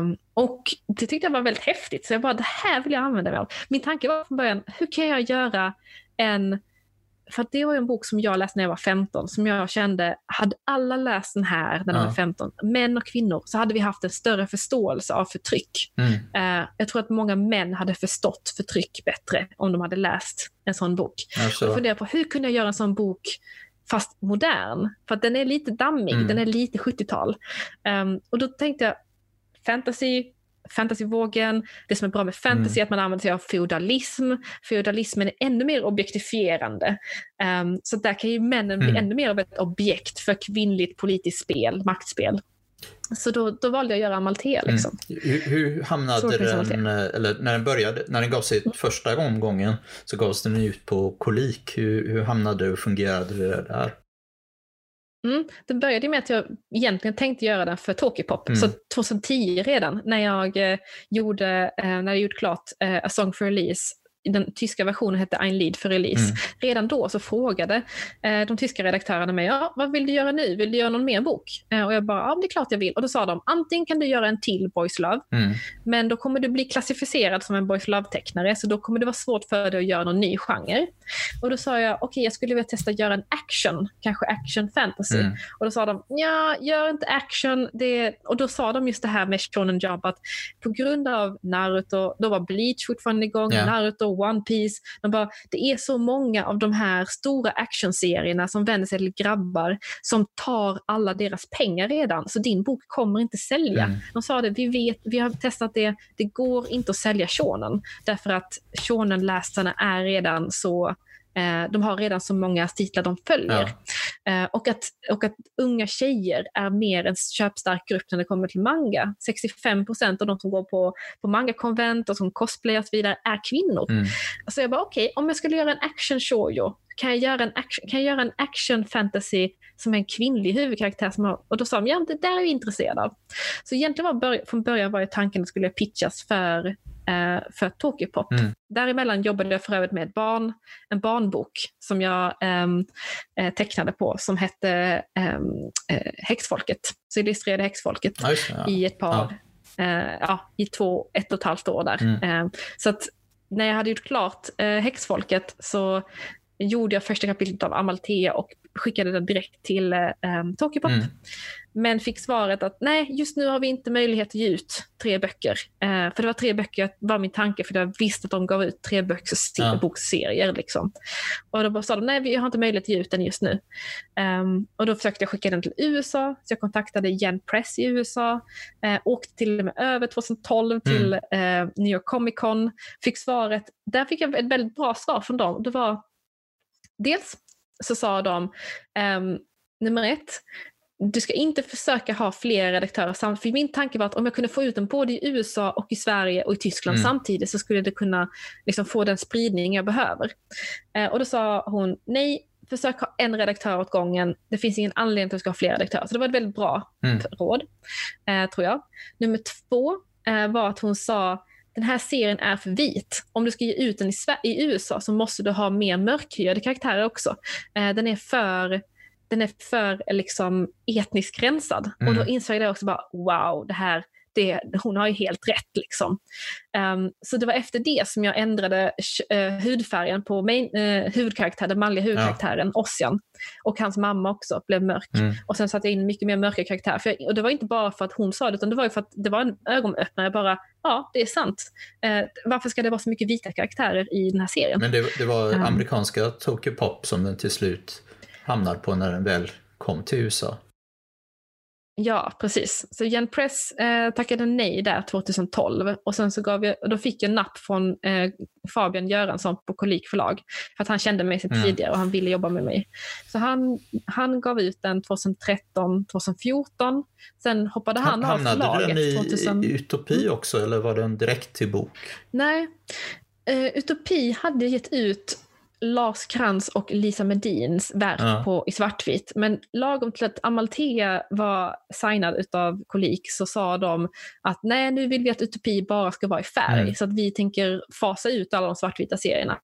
Um, och det tyckte jag var väldigt häftigt, så jag bara, det här vill jag använda mig av. Min tanke var från början, hur kan jag göra en för det var en bok som jag läste när jag var 15, som jag kände, hade alla läst den här när de Ja. var 15, män och kvinnor, så hade vi haft en större förståelse av förtryck. Mm. Eh, jag tror att många män hade förstått förtryck bättre om de hade läst en sån bok. Jag Alltså, funderar på hur kunde jag göra en sån bok fast modern? För den är lite dammig, Mm. den är lite 70-tal. Ehm, och då tänkte jag, fantasy, fantasyvågen, det som är bra med fantasy är att man använder sig av feodalism. Feodalismen är ännu mer objektifierande. Ehm, så där kan ju männen bli Mm. ännu mer av ett objekt för kvinnligt politiskt spel, maktspel. Så då, då valde jag att göra Amalthea. Liksom. hur, hur hamnade Så den, eh, eller när den började, när den gav sig första omgången så gavs den ut på kolik. Hur, hur hamnade och fungerade det där? Mm. Det började med att jag egentligen tänkte göra den för Tokipop. Mm. Så 2010 redan, när jag eh, gjorde, eh, när jag gjort klart eh, A Song for Release, den tyska versionen hette Ein Lied för release. Mm. Redan då så frågade eh, de tyska redaktörerna mig, ja, vad vill du göra nu? Vill du göra någon mer bok? Eh, och jag bara, ja det är klart jag vill. Och då sa de, antingen kan du göra en till Boys Love, Mm. men då kommer du bli klassificerad som en Boys Love-tecknare, så då kommer det vara svårt för dig att göra någon ny genre. Och då sa jag, okej jag skulle vilja testa att göra en action, kanske action fantasy. Mm. Och då sa de, ja, gör inte action. Det... Och då sa de just det här med Shonen Jump, att på grund av Naruto, då var Bleach fortfarande igång, Ja. Naruto, One Piece. De bara, det är så många av de här stora actionserierna som vänder sig till grabbar som tar alla deras pengar redan, så din bok kommer inte sälja. Mm. De sa det, vi vet, vi har testat det, det går inte att sälja shonen därför att shonen-läsarna är redan så de har redan så många titlar de följer. Eh, och, att, och att unga tjejer är mer en köpstark grupp när det kommer till manga. 65 procent av de som går på, på manga-konvent och som cosplayar och så vidare är kvinnor. Mm. Så jag bara, okej, om jag skulle göra en action shoujo, kan jag göra en action, kan jag göra en action fantasy som är en kvinnlig huvudkaraktär? Som har, och då sa de, ja det där är jag intresserad av. Så egentligen var från början var ju tanken att skulle pitchas för, eh, för Tokyo-pop. Mm. Däremellan jobbade jag för övrigt med ett barn, en barnbok som jag ehm, eh, tecknade på som hette ehm, eh, Häxfolket. Så jag illustrerade Häxfolket Ja, ja. i ett par, eh, ja, i två, ett och ett halvt år där. Mm. Eh, så att när jag hade gjort klart eh, Häxfolket så gjorde jag första kapitlet av Amalthea och skickade den direkt till eh, um, Tokipop. Mm. Men fick svaret att nej, just nu har vi inte möjlighet att ge ut tre böcker. Eh, för det var tre böcker, var min tanke, för jag visste att de gav ut tre Ja. boksserier. Liksom. Och då sa de, nej, vi har inte möjlighet att ge ut den just nu. Ehm, och då försökte jag skicka den till USA, så jag kontaktade Yen Press i USA. Eh, åkte till och med över 2012 till eh, New York Comic Con. Fick svaret, där fick jag ett väldigt bra svar från dem. Det var, dels så sa de, ehm, nummer ett, du ska inte försöka ha fler redaktörer samtidigt. För min tanke var att om jag kunde få ut den både i USA och i Sverige och i Tyskland Mm. samtidigt så skulle det kunna liksom, få den spridning jag behöver. Eh, och då sa hon, nej, försök ha en redaktör åt gången. Det finns ingen anledning till att du ska ha fler redaktörer. Så det var ett väldigt bra Mm. råd, eh, tror jag. Nummer två eh, var att hon sa, den här serien är för vit. Om du ska ge ut den i, Sver- i USA så måste du ha mer mörkhyade karaktärer också. Eh, den är för den är för liksom, etniskt rensad. Mm. Och då insåg jag också bara, wow, det här, det, hon har ju helt rätt. Liksom. Ehm, så det var efter det som jag ändrade uh, hudfärgen på main, uh, huvudkaraktären, den manliga huvudkaraktären, Ossian. Och hans mamma också blev mörk. Mm. Och sen satte jag in mycket mer mörka karaktärer. Jag, och det var inte bara för att hon sa det, utan det var ju för att det var en ögonöppnare. Bara, ja, det är sant. Eh, varför ska det vara så mycket vita karaktärer i den här serien? Men det, det var Mm. amerikanska Tokyo Pop som den till slut hamnar på när den väl kom till USA. Ja, precis. Så Jen Press eh, tackade nej där 2012 och sen så gav jag, då fick jag napp från eh, Fabian Göransson på Kolik förlag för att han kände mig sedan Mm. tidigare och han ville jobba med mig. Så han, han gav ut den 2013, 2014. Sen hoppade han av Hamnade förlaget den i, 2000. i Utopi också eller var den direkt till bok? Nej, eh, Utopi hade gett ut Lars Krantz och Lisa Medins verk Ja. på, i svartvitt. Men lagom till att Amalthea var signad utav Kolik så sa de att nej, nu vill vi att Utopi bara ska vara i färg. Mm. Så att vi tänker fasa ut alla de svartvita serierna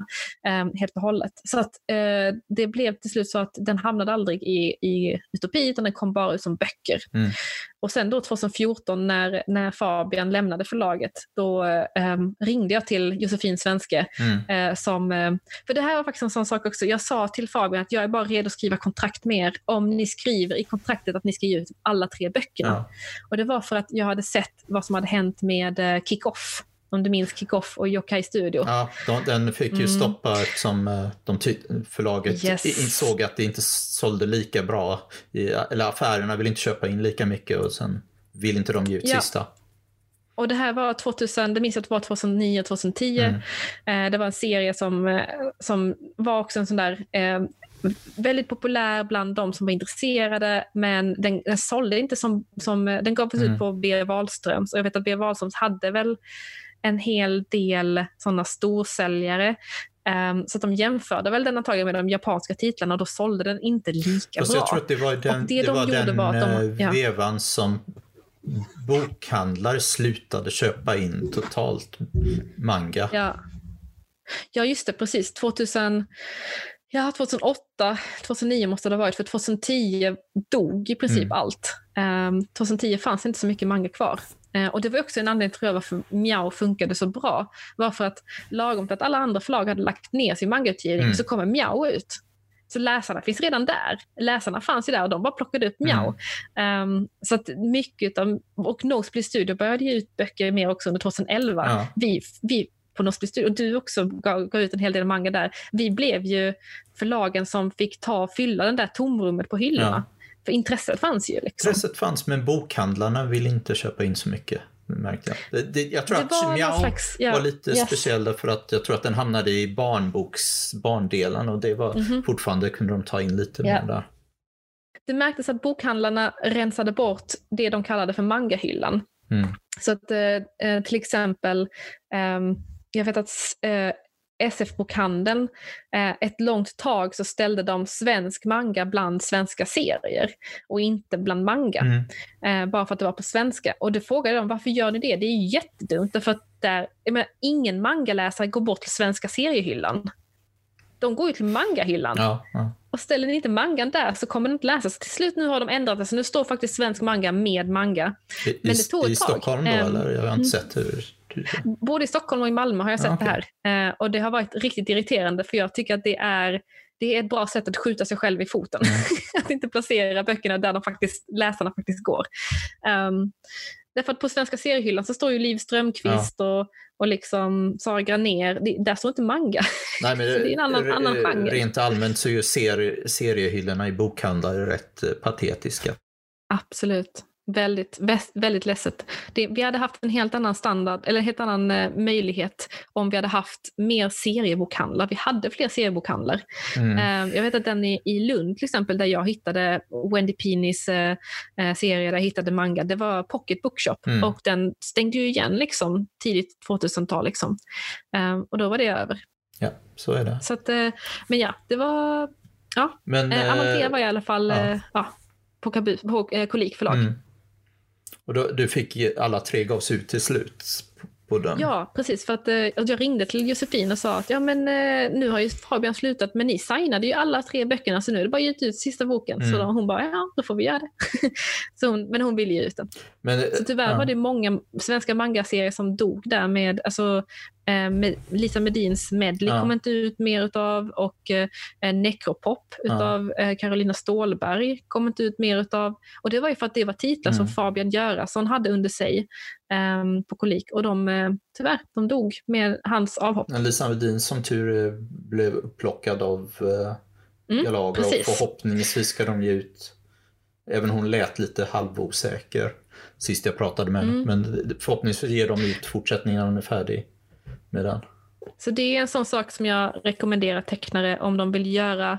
eh, helt och hållet. Så att eh, det blev till slut så att den hamnade aldrig i, i Utopi utan den kom bara ut som böcker. Mm. Och sen då 2014 när, när Fabian lämnade förlaget, då eh, ringde jag till Josefin Svenske. Mm. Eh, som, eh, för det här var faktiskt en sån sak också. Jag sa till Fabian att jag är bara redo att skriva kontrakt med er om ni skriver i kontraktet att ni ska ge ut alla tre böckerna. Ja. Och det var för att jag hade sett vad som hade hänt med eh, Kick-Off om du minns Kick-Off och Yokai Studio. Ja, de, den fick ju mm. stoppa eftersom eh, de förlaget yes. insåg att det inte sålde lika bra. I, eller affärerna vill inte köpa in lika mycket och sen vill inte de ge ut ja. sista. Och det här var 2000, det minns jag att det var 2009, 2010. Mm. Eh, det var en serie som, eh, som var också en sån där eh, väldigt populär bland de som var intresserade, men den, den sålde inte som, som den gavs mm. ut på B. Wahlströms. Och jag vet att B. Wahlströms hade väl en hel del sådana storsäljare. Um, så att de jämförde väl den antagligen med de japanska titlarna och då sålde den inte lika Fast bra. Jag tror att det var den, det, det de var den var de, eh, ja. vevan som bokhandlare slutade köpa in totalt manga. Ja, ja just det, precis. 2000, ja, 2008, 2009 måste det ha varit, för 2010 dog i princip mm. allt. Um, ehm, 2010 fanns inte så mycket manga kvar. Eh, och det var också en anledning tror jag varför Miao funkade så bra. var för att lagom till att alla andra förlag hade lagt ner sin mangautgivning mm. så kommer Miao ut. Så läsarna finns redan där. Läsarna fanns ju där och de bara plockade upp Miao. Mm. Um, så att mycket av, och Nosebleed Studio började ge ut böcker mer också under 2011. Ja. Vi, vi på Nosebleed Studio, och du också gav, gav, ut en hel del manga där. Vi blev ju förlagen som fick ta fylla den där tomrummet på hyllorna. Ja. För intresset fanns ju. Liksom. Intresset fanns men bokhandlarna ville inte köpa in så mycket. Märkte jag. Det, det, jag tror det att Miao slags, ja, var lite yes. speciell därför att jag tror att den hamnade i barnboks barndelen och det var mm -hmm. fortfarande kunde de ta in lite yeah. mer där. Det märktes att bokhandlarna rensade bort det de kallade för mangahyllan. Mm. Så att eh, eh till exempel, eh, jag vet att eh, SF-bokhandeln eh, ett långt tag så ställde de svensk manga bland svenska serier och inte bland manga. Mm. Eh, bara för att det var på svenska. Och då frågade de varför gör ni det? Det är ju jättedumt därför att där, menar, ingen mangaläsare går bort till svenska seriehyllan. De går ju till mangahyllan. Ja, ja. Och ställer ni inte mangan där så kommer den inte läsas. Till slut nu har de ändrat det så nu står faktiskt svensk manga med manga. I, Men det tog ett I tag. Stockholm då um, eller? Jag har inte mm. sett hur Både i Stockholm och i Malmö har jag sett okay. det här. Eh, och det har varit riktigt irriterande för jag tycker att det är, det är ett bra sätt att skjuta sig själv i foten. Mm. att inte placera böckerna där de faktiskt, läsarna faktiskt går. Um, därför att på svenska seriehyllan så står ju Liv Strömquist ja. och, och liksom Sara Graner. Det, där står inte manga. Nej, men det, det är en annan, annan genre. Rent allmänt så är ju serie, seriehyllorna i bokhandlar rätt eh, patetiska. Absolut. Väldigt, väldigt ledset. Det, vi hade haft en helt annan standard, eller en helt annan eh, möjlighet om vi hade haft mer seriebokhandlar. Vi hade fler seriebokhandlar. Mm. Eh, jag vet att den i, i Lund till exempel, där jag hittade Wendy Pinis eh, eh serie, där jag hittade manga, det var Pocket Bookshop mm. och den stängde ju igen liksom, tidigt 2000-tal. Liksom. Eh, och då var det över. Ja, så är det. Så att, eh, men ja, det var... Ja, Men, eh, Amalthea var i alla fall ja. ja på, Kabu, på Kolik förlag. Mm. Och då, du fick alla tre gavs ut till slut? På den. Ja, precis. För att, eh, att jag ringde till Josefin och sa att ja, men, eh, nu har ju Fabian slutat, men ni signade ju alla tre böckerna, så nu är det bara att ge ut sista boken. Mm. Så då, hon bara, ja, då får vi göra det. så hon, men hon ville ge ut den. Men, så tyvärr ja. var det många svenska manga-serier som dog där med, alltså, Lisa Medins Medley ja. kom inte ut mer utav och eh, Necropop utav ja. eh, Carolina Stålberg kom inte ut mer utav. Och det var ju för att det var titlar mm. som Fabian Göransson hade under sig eh, på Kolik och de, eh, tyvärr, de dog med hans avhopp. Lisa Medin som tur blev upplockad av eh, mm, Galaga och förhoppningsvis ska de ge ut Även hon lät lite halvosäker sist jag pratade med henne. Mm. Men förhoppningsvis ger de ut fortsättningen när hon är färdig med den. Så det är en sån sak som jag rekommenderar tecknare om de vill göra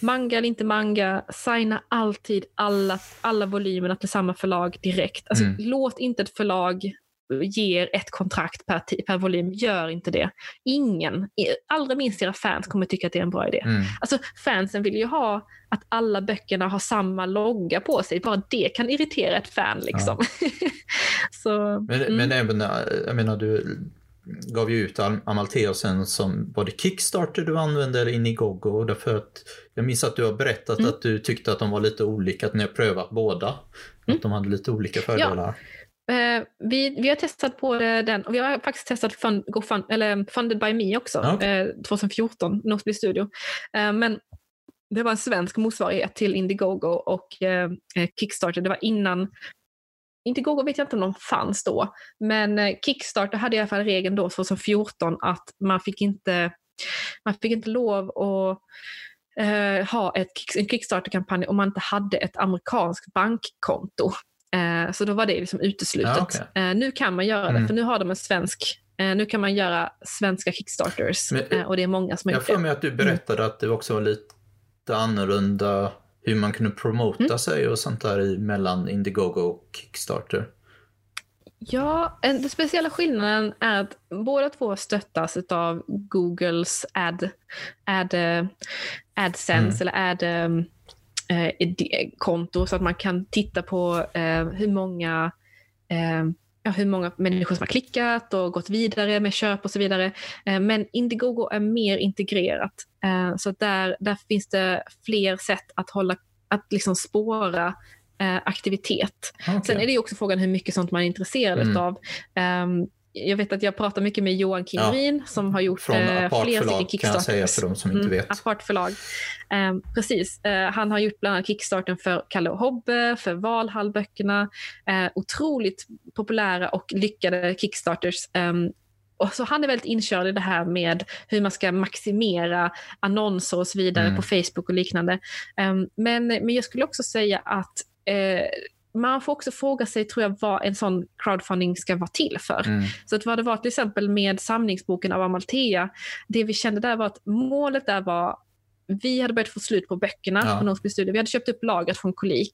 manga eller inte manga. Signa alltid alla, alla volymerna till samma förlag direkt. Alltså, mm. Låt inte ett förlag ge ett kontrakt per, per volym. Gör inte det. Ingen, allra minst era fans, kommer tycka att det är en bra idé. Mm. Alltså, fansen vill ju ha att alla böckerna har samma logga på sig. Bara det kan irritera ett fan. Liksom. Ja. Så, men, mm. men även, jag menar, du gav ju ut Amalthea sen som, var det Kickstarter du använde eller Indiegogo? Därför att jag minns att du har berättat mm. att du tyckte att de var lite olika, att ni har prövat båda. Mm. Att de hade lite olika fördelar. Ja. Eh, vi, vi har testat både den och vi har faktiskt testat fund, fund, eller Funded by Me också, okay. eh, 2014, Nosby Studio. Eh, men det var en svensk motsvarighet till Indiegogo och eh, eh, Kickstarter. Det var innan Indiegogo vet jag inte om de fanns då, men eh, Kickstarter hade i alla fall regeln då 2014 att man fick inte, man fick inte lov att eh, ha ett, en Kickstarter-kampanj om man inte hade ett amerikanskt bankkonto. Eh, så då var det liksom uteslutet. Ja, okay. eh, nu kan man göra det, mm. för nu har de en svensk eh, nu kan man göra svenska Kickstarters Men, eh, och det är många som har gjort det. Jag får mig att du berättade mm. att det också var lite annorlunda hur man kunde promota mm. sig och sånt där mellan Indiegogo och Kickstarter. Ja, den speciella skillnaden är att båda två stöttas av Googles ad, ad, AdSense mm. eller ad eh, konto så att man kan titta på eh, hur många eh, ja, hur många människor som har klickat och gått vidare med köp och så vidare. Eh, men Indiegogo är mer integrerat. Eh, så där, där finns det fler sätt att, hålla, att liksom spåra eh, aktivitet. Okay. Sen är det också frågan hur mycket sånt man är intresserad mm. av. Ehm, jag vet att jag pratar mycket med Johan Kinnerin ja, som har gjort eh, flera stycken Kickstarters. kan jag säga för de som inte mm, vet. Apart förlag. Eh, precis. Eh, han har gjort bland annat Kickstarten för Kalle och Hobbe, för Valhallböckerna. Eh, otroligt populära och lyckade Kickstarters. Ehm, och så han är väldigt inkörd i det här med hur man ska maximera annonser och så vidare mm. på Facebook och liknande. Um, men, men jag skulle också säga att eh, man får också fråga sig, tror jag, vad en sån crowdfunding ska vara till för. Mm. Så att vad det var till exempel med samlingsboken av Amalthea, det vi kände där var att målet där var vi hade börjat få slut på böckerna ja. på Nordsby Studio. Vi hade köpt upp lagret från Kolik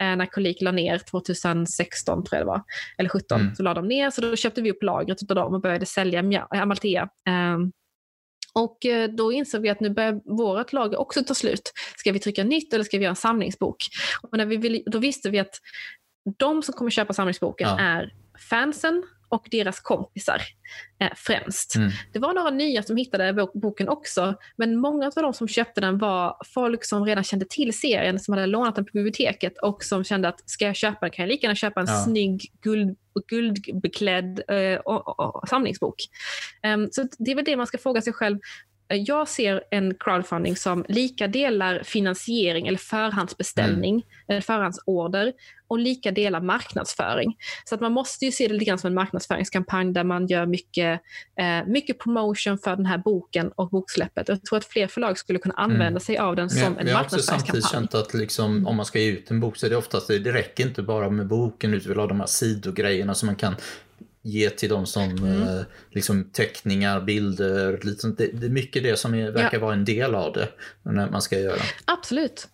eh, när Kolik la ner 2016, tror jag det var. Eller 17, mm. så la de ner. Så då köpte vi upp lagret av dem och började sälja Amalthea. Eh, och eh, då insåg vi att nu börjar vårt lager också ta slut. Ska vi trycka nytt eller ska vi göra en samlingsbok? Och när vi vill, då visste vi att de som kommer köpa samlingsboken ja. är fansen och deras kompisar eh, främst. Mm. Det var några nya som hittade boken också, men många av de som köpte den var folk som redan kände till serien, som hade lånat den på biblioteket och som kände att ska jag köpa den kan jag lika gärna köpa en ja. snygg guld, guldbeklädd eh, och, och, och, samlingsbok. Um, så det är väl det man ska fråga sig själv. Jag ser en crowdfunding som lika delar finansiering eller förhandsbeställning, mm. eller förhandsorder och lika delar marknadsföring. Så att man måste ju se det lite grann som en marknadsföringskampanj där man gör mycket, eh, mycket promotion för den här boken och boksläppet. Jag tror att fler förlag skulle kunna mm. använda mm. sig av den som Men, en marknadsföringskampanj. Jag har också samtidigt känt att liksom, om man ska ge ut en bok så är det oftast, det räcker inte bara med boken, utan vill ha de här sidogrejerna som man kan ge till de som mm. eh, liksom teckningar, bilder, lite. Det, det är mycket det som är, verkar ja. vara en del av det när man ska göra. Absolut.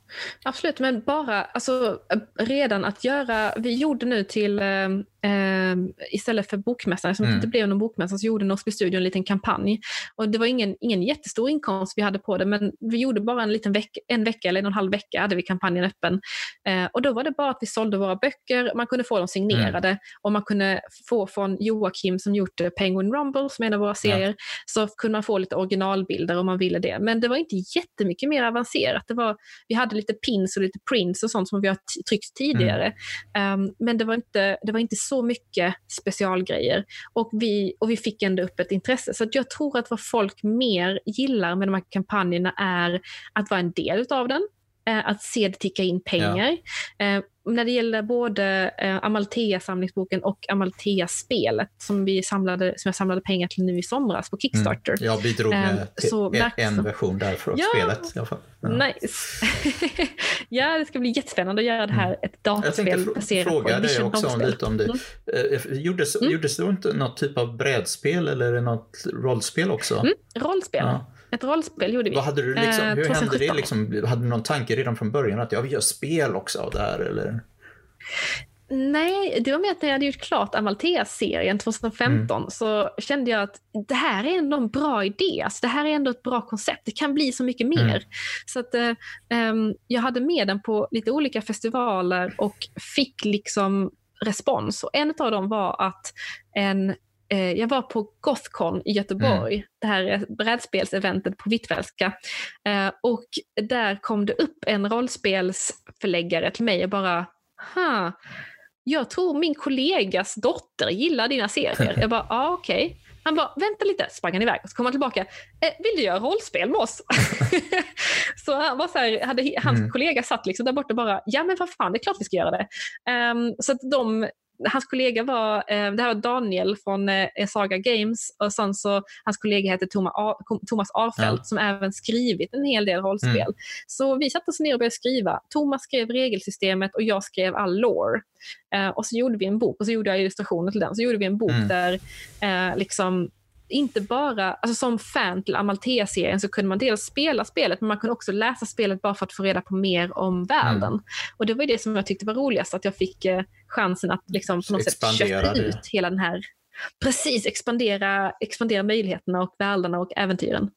Absolut, men bara alltså, redan att göra, vi gjorde nu till, eh, eh istället för bokmässan, som mm. inte blev någon bokmässa, så gjorde Nosby Studio en liten kampanj. Och det var ingen, ingen jättestor inkomst vi hade på det, men vi gjorde bara en liten veck, en vecka eller en och en halv vecka hade vi kampanjen öppen. Eh, och då var det bara att vi sålde våra böcker, man kunde få dem signerade mm. och man kunde få från Joakim som gjort eh, Penguin Rumble, som är en av våra serier, ja. så kunde man få lite originalbilder om man ville det. Men det var inte jättemycket mer avancerat. Det var, vi hade lite lite pins och lite prints och sånt som vi har tryckt tidigare. Mm. Um, men det var, inte, det var inte så mycket specialgrejer. Och vi, och vi fick ändå upp ett intresse. Så jag tror att vad folk mer gillar med de här kampanjerna är att vara en del av den, att se det ticka in pengar. Ja. Eh, när det gäller både eh, Amalthea-samlingsboken och Amalthea-spelet som, vi samlade, som jag samlade pengar till nu i somras på Kickstarter. Mm. Jag bidrog med eh, så, en, version där från ja, spelet. I alla fall. Ja. Nice. ja, det ska bli jättespännande att göra det här, ett dataspel baserat på fråga dig också om, lite om det. Mm. Gjordes, mm. gjordes det inte något typ av brädspel eller något rollspel också? Mm, rollspel. Ja. Ett rollspel gjorde vi. Vad hade du liksom, eh, hur 2017. hände det? Liksom, hade du någon tanke redan från början att ja, vi gör spel också av det här? Eller? Nej, det var mer att när jag hade gjort klart Amalthea-serien 2015 mm. så kände jag att det här är ändå en bra idé. Alltså, det här är ändå ett bra koncept. Det kan bli så mycket mer. Mm. Så att, um, jag hade med den på lite olika festivaler och fick liksom respons. Och en av dem var att en jag var på Gothcon i Göteborg, mm. det här brädspelseventet på Hvitfeldtska. Eh, och där kom det upp en rollspelsförläggare till mig och bara, ha, jag tror min kollegas dotter gillar dina serier. Jag bara, ja ah, okej. Okay. Han bara, vänta lite, sprang han iväg och så kom han tillbaka. Eh, vill du göra rollspel med oss? så han var så här, hade, hans mm. kollega satt liksom där borta och bara, ja men vad fan, det är klart vi ska göra det. Um, så att de hans kollega var, eh, det här var Daniel från eh, Saga Games och sen så hans kollega heter Thomas Arfelt ja. som även skrivit en hel del rollspel. Mm. Så vi satte oss ner och började skriva. Thomas skrev regelsystemet och jag skrev all lore. Eh, och så gjorde vi en bok och så gjorde jag illustrationer till den. Så gjorde vi en bok mm. där liksom inte bara, alltså som fan till Amalthea-serien så kunde man dels spela spelet men man kunde också läsa spelet bara för att få reda på mer om världen. Mm. Och det var det som jag tyckte var roligast, att jag fick eh, chansen att liksom på något sätt köpa ut hela den här, precis expandera, expandera möjligheterna och världarna och äventyren.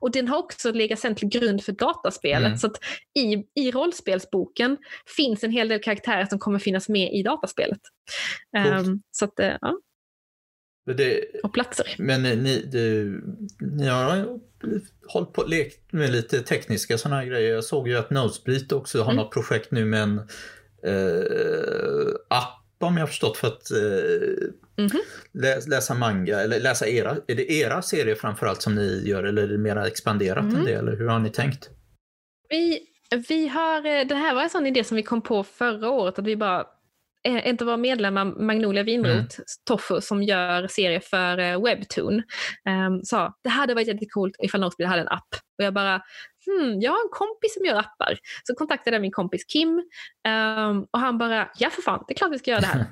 Och den har också legat sen till grund för dataspelet. Mm. Så att i, i rollspelsboken finns en hel del karaktärer som kommer finnas med i dataspelet. Um, så att, uh, ja. Det, och platser. Men ni, det, ni har hållit på lekt med lite tekniska sådana här grejer. Jag såg ju att Nosebleed också har mm. något projekt nu med en eh, app om jag förstått för att eh, mm -hmm. läsa manga eller läsa era. Är det era serier framförallt som ni gör eller är det mera expanderat mm. än det eller hur har ni tänkt? Vi, vi har, eh, det här var en sån idé som vi kom på förra året att vi bara Eh, en av våra medlemmar, Magnolia Vinrot, mm. Toffu, som gör serier för uh, Webtoon, um, sa det hade varit jättekult ifall Nosebleed hade en app. Och jag bara, hmm, jag har en kompis som gör appar. Så kontaktade jag min kompis Kim um, och han bara, ja för fan, det är klart vi ska göra det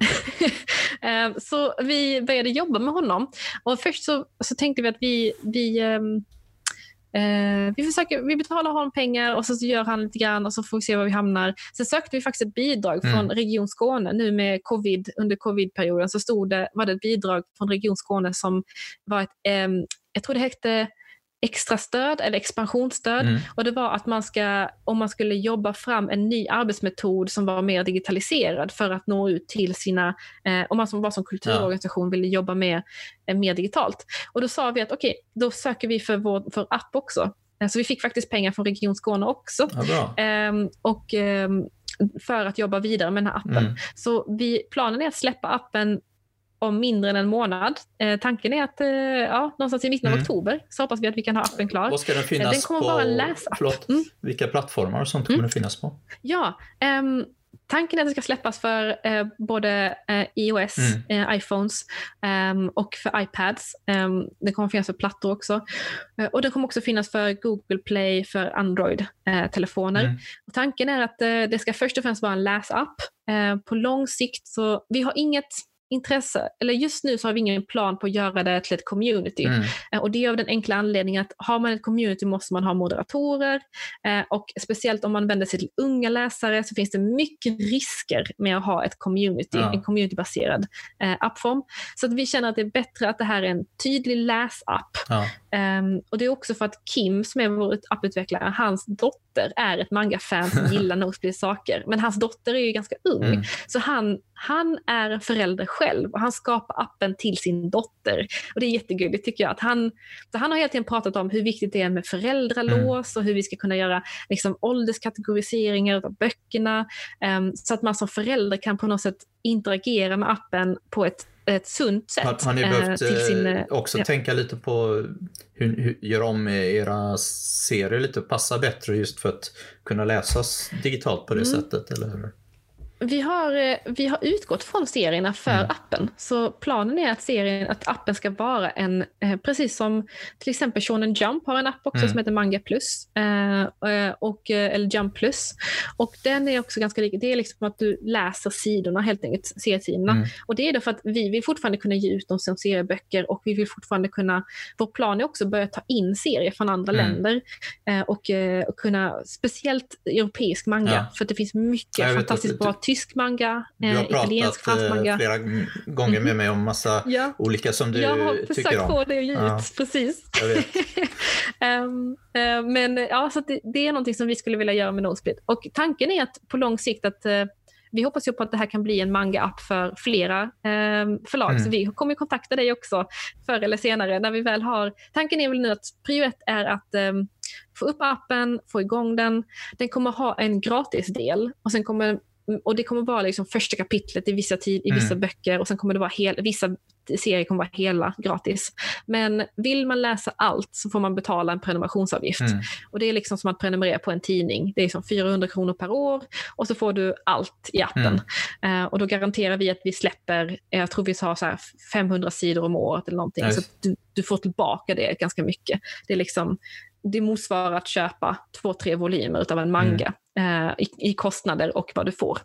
här. um, så vi började jobba med honom. Och först så, så tänkte vi att vi, vi um, Eh, vi, försöker, vi betalar honom pengar och så, så gör han lite grann och så får vi se var vi hamnar. Sen sökte vi faktiskt ett bidrag mm. från Region Skåne. Nu med covid, under covidperioden så stod det, var det ett bidrag från Region Skåne som var ett, eh, jag tror det hette extra stöd eller expansionsstöd. Mm. Och det var att man ska, om man skulle jobba fram en ny arbetsmetod som var mer digitaliserad för att nå ut till sina, eh, om man som, bara som kulturorganisation ja. ville jobba med, eh, mer digitalt. Och då sa vi att okej, okay, då söker vi för vår för app också. Eh, så vi fick faktiskt pengar från Region Skåne också. Ja, ehm, och ehm, för att jobba vidare med den här appen. Mm. Så vi, planen är att släppa appen om mindre än en månad. Eh, tanken är att eh, ja, någonstans i mitten av mm. oktober så hoppas vi att vi kan ha appen klar. Vad ska den finnas eh, den kommer på? Vara en läsapp. Förlåt, mm. Vilka plattformar och sånt kommer mm. den finnas på? Ja, ehm, tanken är att det ska släppas för eh, både eh, iOS, mm. iPhones um, och för iPads. Um, det kommer finnas för plattor också. Och det kommer också finnas för Google Play för Android-telefoner. Mm. tanken är att det ska först och främst vara en läsapp. på lång sikt så, vi har inget intresse, eller just nu så har vi ingen plan på att göra det till ett community. Mm. Eh, och det är av den enkla anledningen att har man ett community måste man ha moderatorer eh, och speciellt om man vänder sig till unga läsare så finns det mycket risker med att ha ett community, ja. en communitybaserad eh, appform. Så att vi känner att det är bättre att det här är en tydlig läsapp. Ja. Um, och det är också för att Kim som är vår apputvecklare, hans dotter är ett manga-fan som gillar Nosebleed saker. Men hans dotter är ju ganska ung. Mm. Så han, han är förälder själv och han skapar appen till sin dotter. Och det är jättegulligt tycker jag. Att han, han har hela tiden pratat om hur viktigt det är med föräldralås mm. och hur vi ska kunna göra liksom, ålderskategoriseringar av böckerna. Um, så att man som förälder kan på något sätt interagera med appen på ett ett sunt sätt. Har, har ni behövt eh, sin, eh, också ja. tänka lite på hur, hur gör om era serier lite och passa bättre just för att kunna läsas digitalt på det mm. sättet? Eller hur? Vi har, eh, vi har utgått från serierna för mm. appen. Så planen är att, serien, att appen ska vara en, eh, precis som till exempel Shonen Jump har en app också mm. som heter Manga Plus, eh, och, eller Jump Plus. Och den är också ganska lik, det är liksom att du läser sidorna helt enkelt, seriesidorna. Mm. Och det är därför att vi vill fortfarande kunna ge ut dem som serieböcker och vi vill fortfarande kunna, vår plan är också att börja ta in serier från andra mm. länder och, och kunna, speciellt europeisk manga, ja. för det finns mycket fantastiskt bra tysk manga, du har eh, italiensk, fransk eh, manga. flera gånger med mig om massa ja. olika som du tycker om. Jag har försökt få det att ge ut, ja. precis. um, uh, men ja, så det, det, är någonting som vi skulle vilja göra med Nosebleed. Och tanken är att på lång sikt att uh, vi hoppas ju på att det här kan bli en manga-app för flera eh, förlag. Mm. Så vi kommer kontakta dig också förr eller senare när vi väl har... Tanken är väl nu att prio ett är att eh, få upp appen, få igång den. Den kommer ha en gratisdel och sen kommer och det kommer vara liksom första kapitlet i vissa, tid, i vissa mm. böcker och sen kommer det vara hel, vissa serier kommer vara hela gratis. Men vill man läsa allt så får man betala en prenumerationsavgift. Mm. Och Det är liksom som att prenumerera på en tidning. Det är som 400 kronor per år och så får du allt i appen. Mm. Uh, och Då garanterar vi att vi släpper, jag tror vi har så 500 sidor om året eller någonting. Nice. Så du, du, får tillbaka det ganska mycket. Det är liksom det motsvarar att köpa två, tre volymer av en manga mm. eh, i, i, kostnader och vad du får.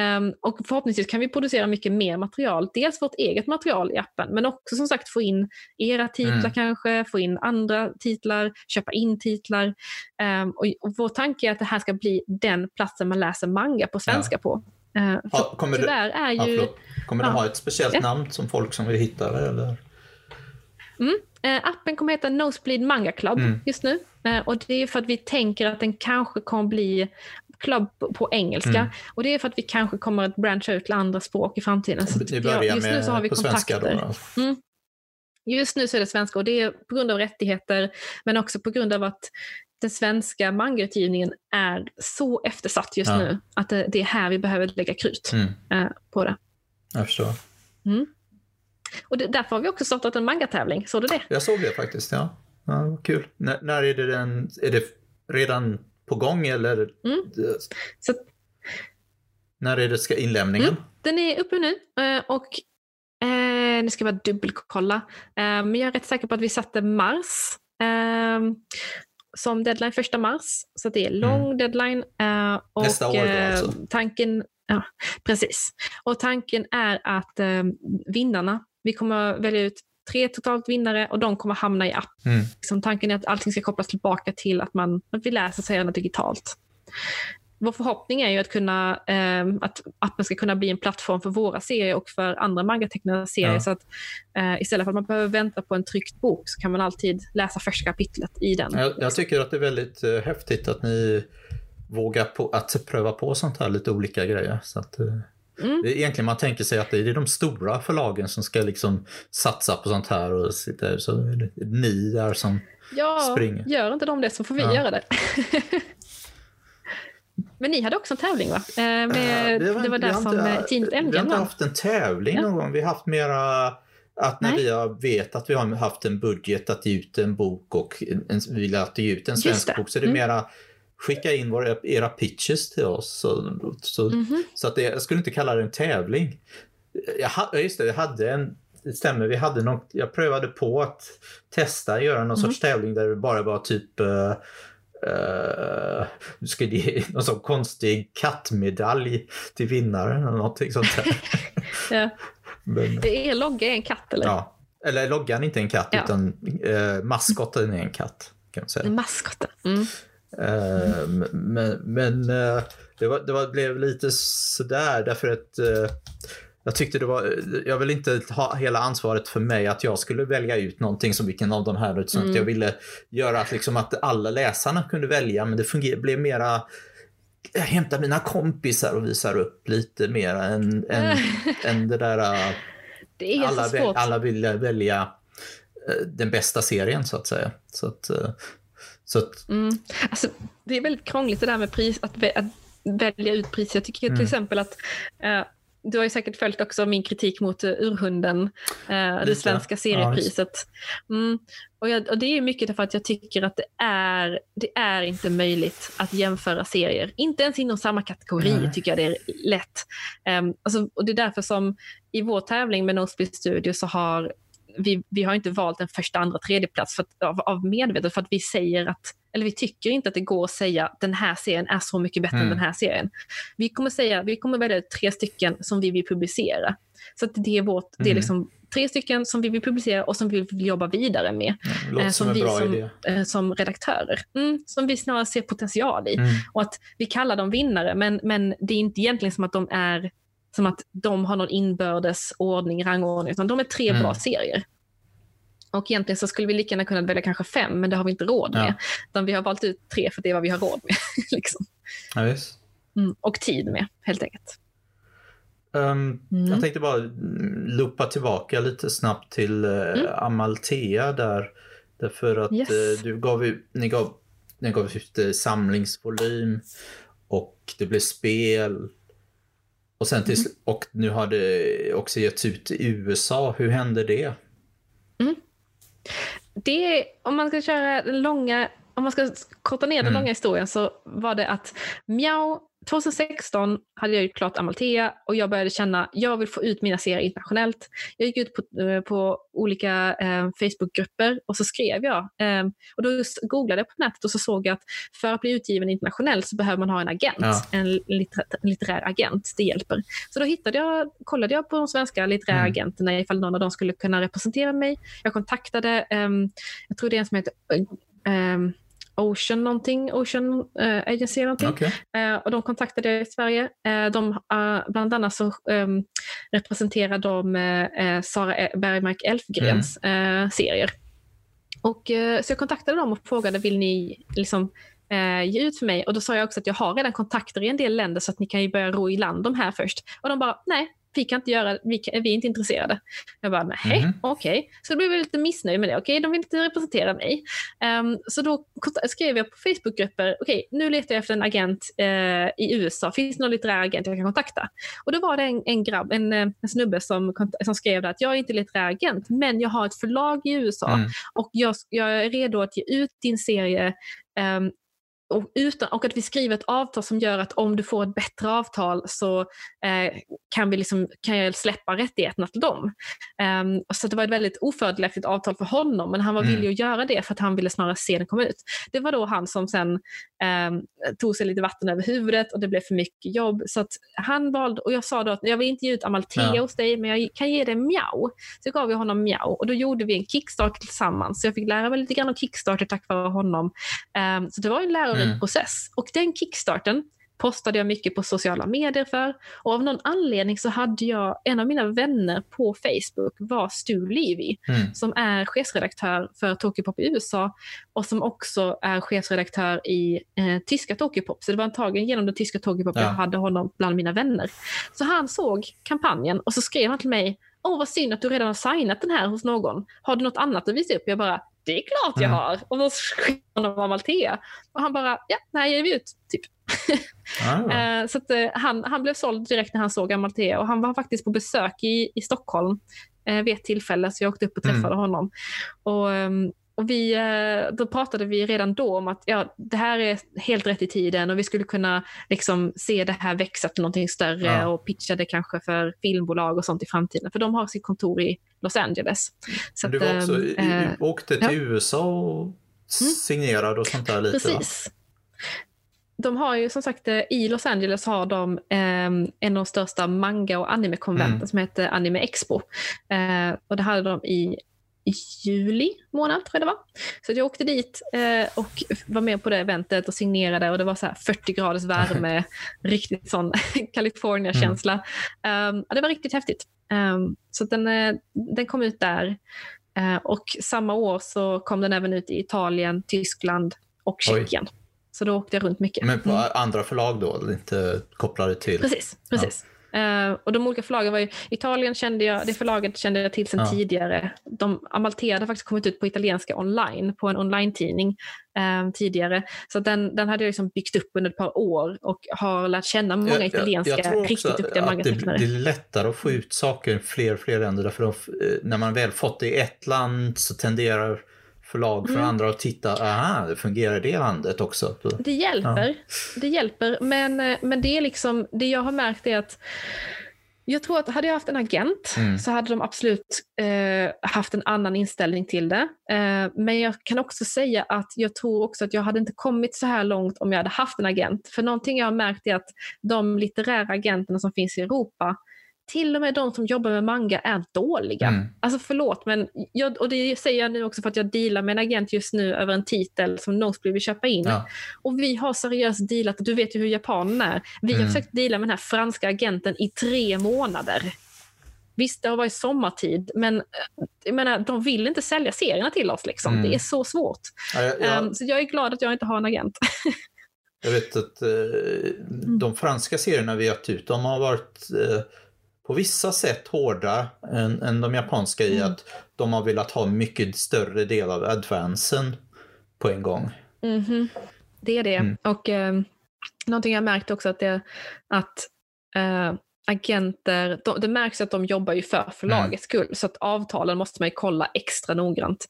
Um, och förhoppningsvis kan vi producera mycket mer material. Dels vårt eget material i appen, men också som sagt få in era titlar mm. kanske, få in andra titlar, köpa in titlar. Um, och, och vår tanke är att det här ska bli den platsen man läser manga på svenska ja. på. Uh, ja, kommer du, är ju... Ja, kommer ja. det ha ett speciellt namn som folk som vill hitta det? Eller? Mm. Eh, appen kommer heta Nosebleed Manga Club mm. just nu. Eh, och det är för att vi tänker att den kanske kommer bli klubb på engelska. Mm. Och det är för att vi kanske kommer att branscha ut till andra språk i framtiden. Så vi börjar just nu så har vi på kontakter. svenska då? Mm. Just nu så är det svenska och det är på grund av rättigheter men också på grund av att den svenska mangautgivningen är så eftersatt just ja. nu att det, det, är här vi behöver lägga krut mm. eh, på det. Jag förstår. Och det, därför har vi också startat en mangatävling. Såg du det? Jag såg det faktiskt, ja. ja kul. N när är det den, är det redan på gång eller? Mm. Så, när är det ska inlämningen? Mm, den är uppe nu eh, och eh, nu ska jag bara dubbelkolla. Eh, men jag är rätt säker på att vi satte mars eh, som deadline, första mars. Så det är lång mm. deadline. Eh, och, Nästa år då eh, alltså? Tanken, ja, precis. Och tanken är att vinnarna vi kommer välja ut tre totalt vinnare och de kommer hamna i app. Mm. Liksom, tanken är att allting ska kopplas tillbaka till att, man, att vi läser serierna digitalt. Vår förhoppning är ju att, kunna, eh, att appen ska kunna bli en plattform för våra serier och för andra mangatecknade serier. Ja. Så att, eh, istället för att man behöver vänta på en tryckt bok så kan man alltid läsa första kapitlet i den. Jag, jag tycker att det är väldigt eh, häftigt att ni vågar på, att pröva på sånt här, lite olika grejer. Så att, eh, Mm. Egentligen man tänker sig att det är de stora förlagen som ska liksom satsa på sånt här och sitta, så är ni där som ja, springer. Gör inte de det så får vi ja. göra det. Men ni hade också en tävling va? Eh, med, det var, det var där som inte, eh, Team MGM Vi har inte haft en tävling någon gång. Vi har haft mera att när Nej. vi har vet att vi har haft en budget att ge ut en bok och en, vill att ge ut en svensk bok så är det mm. Skicka in våra, era pitches till oss. Så, så, mm -hmm. så att det, jag skulle inte kalla det en tävling. Jag, just det, jag hade en det stämmer, vi hade någon, jag prövade på att testa göra någon mm. sorts tävling där det bara var typ uh, uh, ska ge någon sån konstig kattmedalj till vinnaren eller någonting sånt där. ja. Men, är logga en katt eller? Ja, eller loggan är inte en katt ja. utan uh, maskoten är en katt. Kan man säga. Maskoten. Mm. Eh, men, men eh, det, var, det var, blev lite sådär därför att eh, jag tyckte det var, jag vill inte ha hela ansvaret för mig att jag skulle välja ut någonting som vilken av de här. Utan mm. Jag ville göra att, liksom, att alla läsarna kunde välja men det funger, blev mera jag hämtar mina kompisar och visar upp lite mer än, än, än det där det är alla, svårt. alla vill välja den bästa serien så att säga. Så att, så att... mm. alltså, det är väldigt krångligt det där med pris, att, att välja ut pris. Jag tycker mm. till exempel att uh, du har ju säkert följt också min kritik mot uh, Urhunden, uh, det svenska seriepriset. Mm. Och, jag, och, det är mycket därför att jag tycker att det är, det är inte möjligt att jämföra serier. Inte ens inom samma kategori mm. tycker jag det är lätt. Um, alltså, och det är därför som i vår tävling med Nosebleed Studio så har vi, vi har inte valt en första, andra, tredje plats för att, av, av medvetet för att vi säger att, eller vi tycker inte att det går att säga att den här serien är så mycket bättre mm. än den här serien. Vi kommer, säga, vi kommer välja tre stycken som vi vill publicera. Så att det är, vårt, mm. det är mm. liksom tre stycken som vi vill publicera och som vi vill jobba vidare med. Ja, eh, som, som vi som, eh, som redaktörer. Mm, som vi snarare ser potential i. Mm. Och att vi kallar dem vinnare, men, men det är inte egentligen som att de är som att de har någon inbördes ordning, rangordning, utan de är tre mm. bra serier. Och egentligen så skulle vi lika gärna kunna välja kanske fem, men det har vi inte råd med. Ja. Utan vi har valt ut tre för det är vad vi har råd med. liksom. ja, mm, och tid med, helt enkelt. Um, mm. Jag tänkte bara loopa tillbaka lite snabbt till uh, mm. Amalthea där. Därför att yes. uh, du gav, ni gav, ni gav ut uh, samlingsvolym och det blev spel. Och, sen till, mm. och nu har det också getts ut i USA. Hur hände det? Mm. Det, om man ska köra den långa om man ska korta ner den mm. långa historien så var det att Miao 2016 hade jag gjort klart Amalthea och jag började känna jag vill få ut mina serier internationellt. Jag gick ut på, eh, på olika eh, Facebookgrupper och så skrev jag. Eh, och då googlade jag på nätet och så såg jag att för att bli utgiven internationellt så behöver man ha en agent, ja. en, litterär, litterär agent. Det hjälper. Så då hittade jag, kollade jag på de svenska litterära mm. agenterna ifall någon av dem skulle kunna representera mig. Jag kontaktade, ehm, jag tror det är en som heter um, Ocean någonting, Ocean uh, Agency någonting. Okay. Uh, och de kontaktade jag i Sverige. Uh, de, uh, bland annat så um, representerar de Sara e- Bergmark Elfgrens mm. serier. Och, så jag kontaktade dem och frågade, vill ni liksom ge ut för mig? Och då sa jag också att jag har redan kontakter i en del länder så att ni kan ju börja ro i land de här först. Och de bara, nej, vi kan inte göra, vi, kan, vi är inte intresserade. Jag bara, nej, mm. okej. Okay. Så då blev jag lite missnöjd med det. Okej, okay, de vill inte representera mig. Um, så då skrev jag på Facebookgrupper, okej, okay, nu letar jag efter en agent uh, i USA. Finns det någon litterär agent jag kan kontakta? Och då var det en, en grabb, en, en snubbe som, som skrev att jag är inte litterär agent, men jag har ett förlag i USA mm. och jag, jag är redo att ge ut din serie Um, och, utan, och att vi skriver ett avtal som gör att om du får ett bättre avtal så eh, kan, vi liksom, kan jag släppa rättigheterna till dem. Um, så det var ett väldigt ofördelaktigt avtal för honom men han var mm. villig att göra det för att han ville snarare se den komma ut. Det var då han som sen um, tog sig lite vatten över huvudet och det blev för mycket jobb. Så han valde, och jag sa då att jag vill inte ge ut Amalthea ja. hos dig men jag kan ge dig Miao. Så gav jag honom Miao och då gjorde vi en Kickstarter tillsammans. Så jag fick lära mig lite grann om Kickstarter tack vare honom. Um, så det var en lärorik mm. process. Och den Kickstarten postade jag mycket på sociala medier för. Och av någon anledning så hade jag, en av mina vänner på Facebook var Stu Levy, mm. som är chefsredaktör för Tokyopop i USA och som också är chefsredaktör i eh, tyska Tokyopop. Så det var antagligen genom den tyska Tokyopop ja. jag hade honom bland mina vänner. Så han såg kampanjen och så skrev han till mig Åh, vad synd att du redan har signat den här hos någon. Har du något annat att visa upp? Jag bara, det är klart jag mm. har. Och så skickade han honom Amalthea. Och han bara, ja, nej, ger vi ut. Typ. Ah. så att, uh, han, han blev såld direkt när han såg Amalthea och han var faktiskt på besök i, i Stockholm uh, vid ett tillfälle så jag åkte upp och träffade mm. honom. Och, um, och vi, uh, då pratade vi redan då om att ja, det här är helt rätt i tiden och vi skulle kunna liksom, se det här växa till någonting större ja. och pitcha det kanske för filmbolag och sånt i framtiden. För de har sitt kontor i Los Angeles. Så du var också, äh, åkte till ja. USA och mm. signerade och sånt där lite? Precis. Va? de har ju som sagt eh, i Los Angeles har de eh, en av de största manga och anime-konventen mm. som heter Anime Expo. Eh, och det hade de i juli månad tror jag det var. Så jag åkte dit eh, och var med på det eventet och signerade och det var så 40 graders värme, riktigt sån California-känsla. Mm. Um, det var riktigt häftigt. Um, så den, eh, den kom ut där. Uh, och samma år så kom den även ut i Italien, Tyskland och Tjeckien. Så då åkte jag runt mycket. Men på mm. andra förlag då, inte kopplade till? Precis, precis. Uh, och de olika förlagen var ju, Italien kände jag, det förlaget kände jag till sedan ja. tidigare. De, Amaltea hade faktiskt kommit ut på italienska online, på en online-tidning uh, tidigare. Så den, den hade jag liksom byggt upp under ett par år och har lärt känna många jag, italienska jag, jag riktigt duktiga mangatecknare. Det, det är lättare att få ut saker i fler och fler länder, därför att eh, när man väl fått det i ett land så tenderar förlag för mm. andra att titta, aha, det fungerar det landet också. Det hjälper, ja. det hjälper. Men, eh, men det är liksom, det jag har märkt är att jag tror att hade jag haft en agent mm. så hade de absolut eh, haft en annan inställning till det. Eh, men jag kan också säga att jag tror också att jag hade inte kommit så här långt om jag hade haft en agent. För någonting jag har märkt är att de litterära agenterna som finns i Europa till och med de som jobbar med manga är dåliga. Mm. Alltså förlåt, men jag, och det säger jag nu också för att jag dealar med en agent just nu över en titel som Nosebleed vill köpa in. Ja. Och vi har seriöst dealat, du vet ju hur japanen är. Vi mm. har försökt deala med den här franska agenten i tre månader. Visst, det har varit sommartid, men eh, jag menar, de vill inte sälja serierna till oss. Liksom. Mm. Det är så svårt. Ja, ja, um, så jag är glad att jag inte har en agent. jag vet att uh, de franska serierna vi har gett ut, de har varit uh, på vissa sätt hårda än, än de japanska i Mm. att de har velat ha mycket större del av advansen på en gång. Mhm. Det är det. Mm. Och eh, någonting jag märkt också att det att eh, agenter, de, det märks att de jobbar ju för förlagets skull, så att avtalen måste man ju kolla extra noggrant.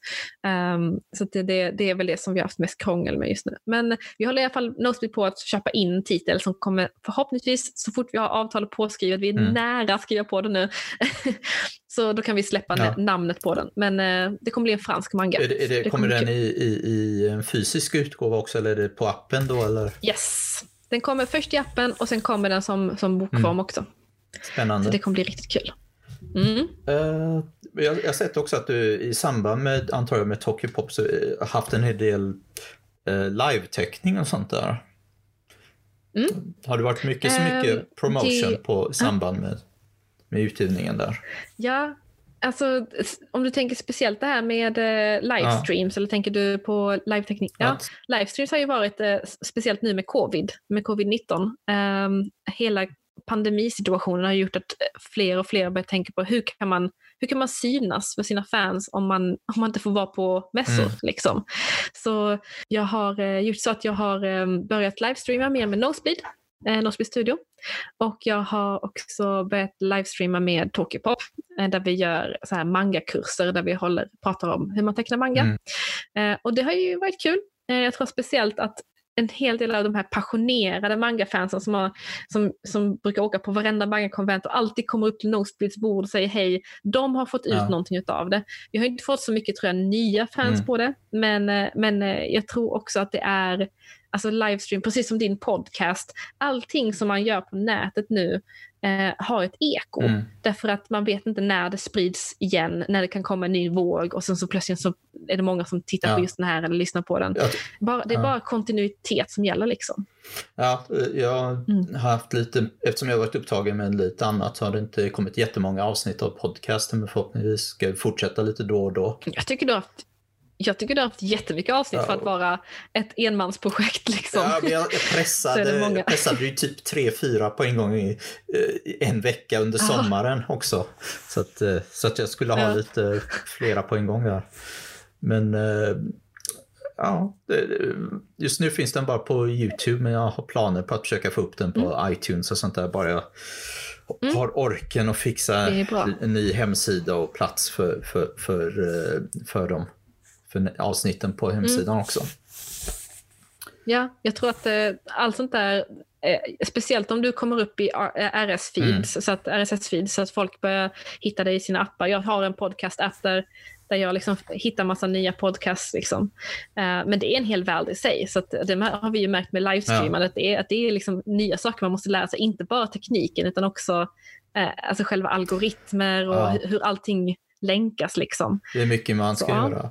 Ehm, så det, det, det är väl det som vi har haft mest krångel med just nu. Men vi håller i alla fall Nosebleed på att köpa in titel som kommer förhoppningsvis så fort vi har avtalet påskrivet, vi är Mm. nära att skriva på det nu, så då kan vi släppa Ja. na- namnet på den. Men eh, det kommer bli en fransk manga. Är det, är det, kommer kommer den i, i, i en fysisk utgåva också eller är det på appen då? Eller? Yes. Den kommer först i appen och sen kommer den som, som bokform Mm. också. Spännande. Så det kommer bli riktigt kul. Mm. Eh, jag, har sett också att du i samband med, antar jag, med Tokyo Pop så, eh, har haft en hel del uh, live-teckning och sånt där. Mm. Har det varit mycket så mycket promotion det- på, i samband med, med utgivningen där? Ja, alltså om du tänker speciellt det här med eh, livestreams eller tänker du på live-teknik? Ja, livestreams har ju varit eh, speciellt nu med covid, med covid-19. Ehm, hela pandemisituationen har gjort att eh, fler och fler börjar tänka på hur kan man, hur kan man synas för sina fans om man, om man inte får vara på mässor. Mm. Liksom. Så jag har eh, gjort så att jag har eh, börjat livestreama mer med Nosebleed, eh, Nosebleed Studio. Och jag har också börjat livestreama med Tokyo-pop eh, där vi gör så här manga-kurser där vi håller, pratar om hur man tecknar manga. Mm. Eh, och det har ju varit kul. Eh, jag tror speciellt att en hel del av de här passionerade mangafansen som, har, som, som brukar åka på varenda mangakonvent och alltid kommer upp till Nosebleeds bord och säger hej, de har fått ut Ja. någonting av det. Vi har inte fått så mycket tror jag, nya fans Mm. på det, men, eh, men eh, jag tror också att det är alltså livestream, precis som din podcast, allting som man gör på nätet nu eh, har ett eko. Mm. Därför att man vet inte när det sprids igen, när det kan komma en ny våg och sen så plötsligt så är det många som tittar Ja. på just den här eller lyssnar på den. Bara, det är Ja. bara kontinuitet som gäller liksom. ja, jag Mm. har haft lite, eftersom jag har varit upptagen med lite annat så har det inte kommit jättemånga avsnitt av podcasten men förhoppningsvis ska vi fortsätta lite då och då. Jag tycker du har haft, jag tycker du har haft jättemycket avsnitt Ja. för att vara ett enmansprojekt. Liksom. Ja, men jag, pressade, jag pressade ju typ tre, fyra på en gång i, eh, en vecka under Ja. sommaren också. Så att, eh, så att jag skulle ha Ja. lite flera på en gång där. Men eh, ja, just nu finns den bara på YouTube men jag har planer på att försöka få upp den på iTunes och sånt där. Bara jag Mm. har orken att fixa en ny hemsida och plats för, för, för, för dem. För avsnitten på hemsidan också. Ja, jag tror att eh, allt sånt där, eh, speciellt om du kommer upp i RS-feeds, så att RSS-feeds, så att folk börjar hitta dig i sina appar. Jag har en podcast-app där, där jag liksom hittar massa nya podcasts. Liksom. Eh, men det är en hel värld i sig. Så det har vi ju märkt med livestreamandet, att det är, att det är liksom nya saker man måste lära sig. Inte bara tekniken, utan också eh, alltså själva algoritmer och Ja. hur, hur allting länkas. Liksom. Det är mycket man ska Så, göra.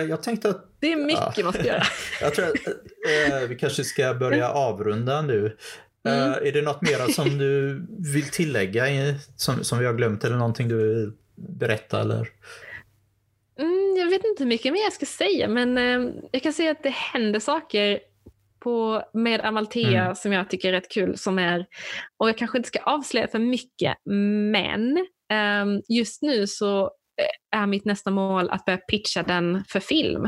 Eh, Jag tänkte att Det är mycket Ja. man ska göra. jag tror att eh, vi kanske ska börja avrunda nu. Eh, Mm. Är det något mer som du vill tillägga som, som vi har glömt eller någonting du vill berätta? Eller? Mm, jag vet inte hur mycket mer jag ska säga, men eh, jag kan säga att det händer saker på, med Amalthea Mm. som jag tycker är rätt kul. Som är, och jag kanske inte ska avslöja för mycket, men eh, just nu så eh, är mitt nästa mål att börja pitcha den för film.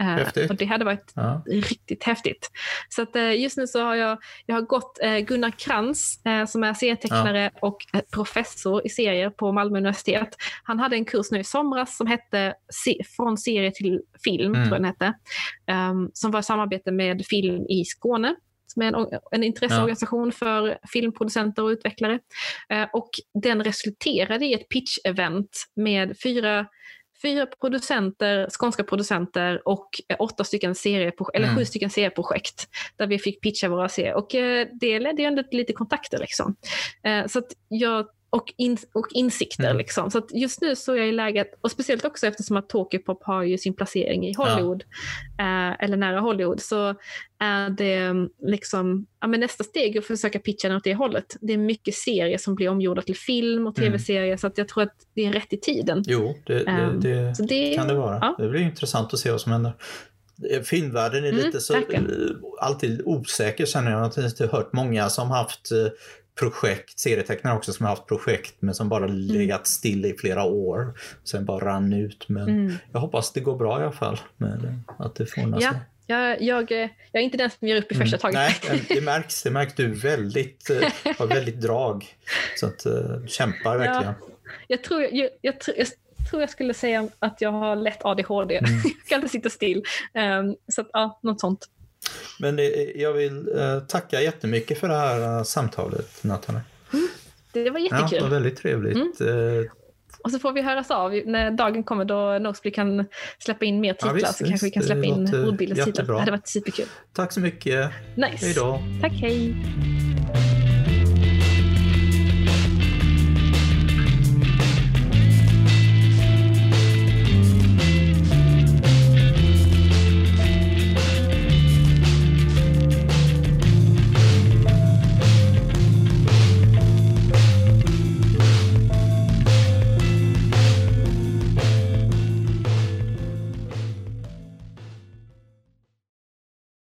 Eh, Häftigt. och det hade varit Ja. riktigt häftigt. Så att, eh, just nu så har jag, jag har gått Gunnar Krantz som är serietecknare och eh, professor i serier på Malmö universitet. Han hade en kurs nu i somras som hette Från serie till film, Mm. tror jag den hette. ehm, som var i samarbete med Film i Skåne som är en, en intresseorganisation för filmproducenter och utvecklare. Eh, och den resulterade i ett pitch-event med fyra fyra producenter, skånska producenter och eh, åtta stycken serieprojekt, eller Mm. sju stycken serieprojekt där vi fick pitcha våra serier. Och eh, det ledde ju ändå till lite kontakter. Liksom. Eh, så jag, och, in, och insikter. Mm. Liksom. Så just nu så är jag i läget, och speciellt också eftersom att Tokyopop har ju sin placering i Hollywood, eh, eller nära Hollywood, så är det mm, liksom, ja, men nästa steg att försöka pitcha den åt det hållet. Det är mycket serier som blir omgjorda till film och Mm. tv-serier, så att jag tror att det är rätt i tiden. Jo, det, det, Ehm, det Så det, kan det vara. ja. Det blir intressant att se vad som händer. Filmvärlden är lite så verkligen. alltid osäker känner jag. Jag har inte hört många som haft eh, projekt, serietecknare också som har haft projekt men som bara legat still i flera år. Sen bara rann ut. Men Mm. jag hoppas det går bra i alla fall. Med att det får Ja, sig. jag, jag, eh, jag är inte den som ger upp i första taget. Mm. Nej, det märks. Det märks. Du väldigt, eh, har väldigt drag. Så att du kämpar verkligen. Jag, tror, jag, jag, jag tror jag skulle säga att jag har lätt ADHD. Mm. jag kan inte sitta still. Um, så att, ja, något sånt. Men eh, jag vill eh, tacka jättemycket för det här eh, samtalet, Nathalie. Det var Ja, jättekul. det var väldigt trevligt. Eh, Och så får vi höras av när dagen kommer då Nosebleed kan släppa in mer titlar. visst, så kanske vi kan visst. släppa Det in ordbildens titlar. Det hade varit superkul. tack så mycket. Nice. Hej då. Tack, hej.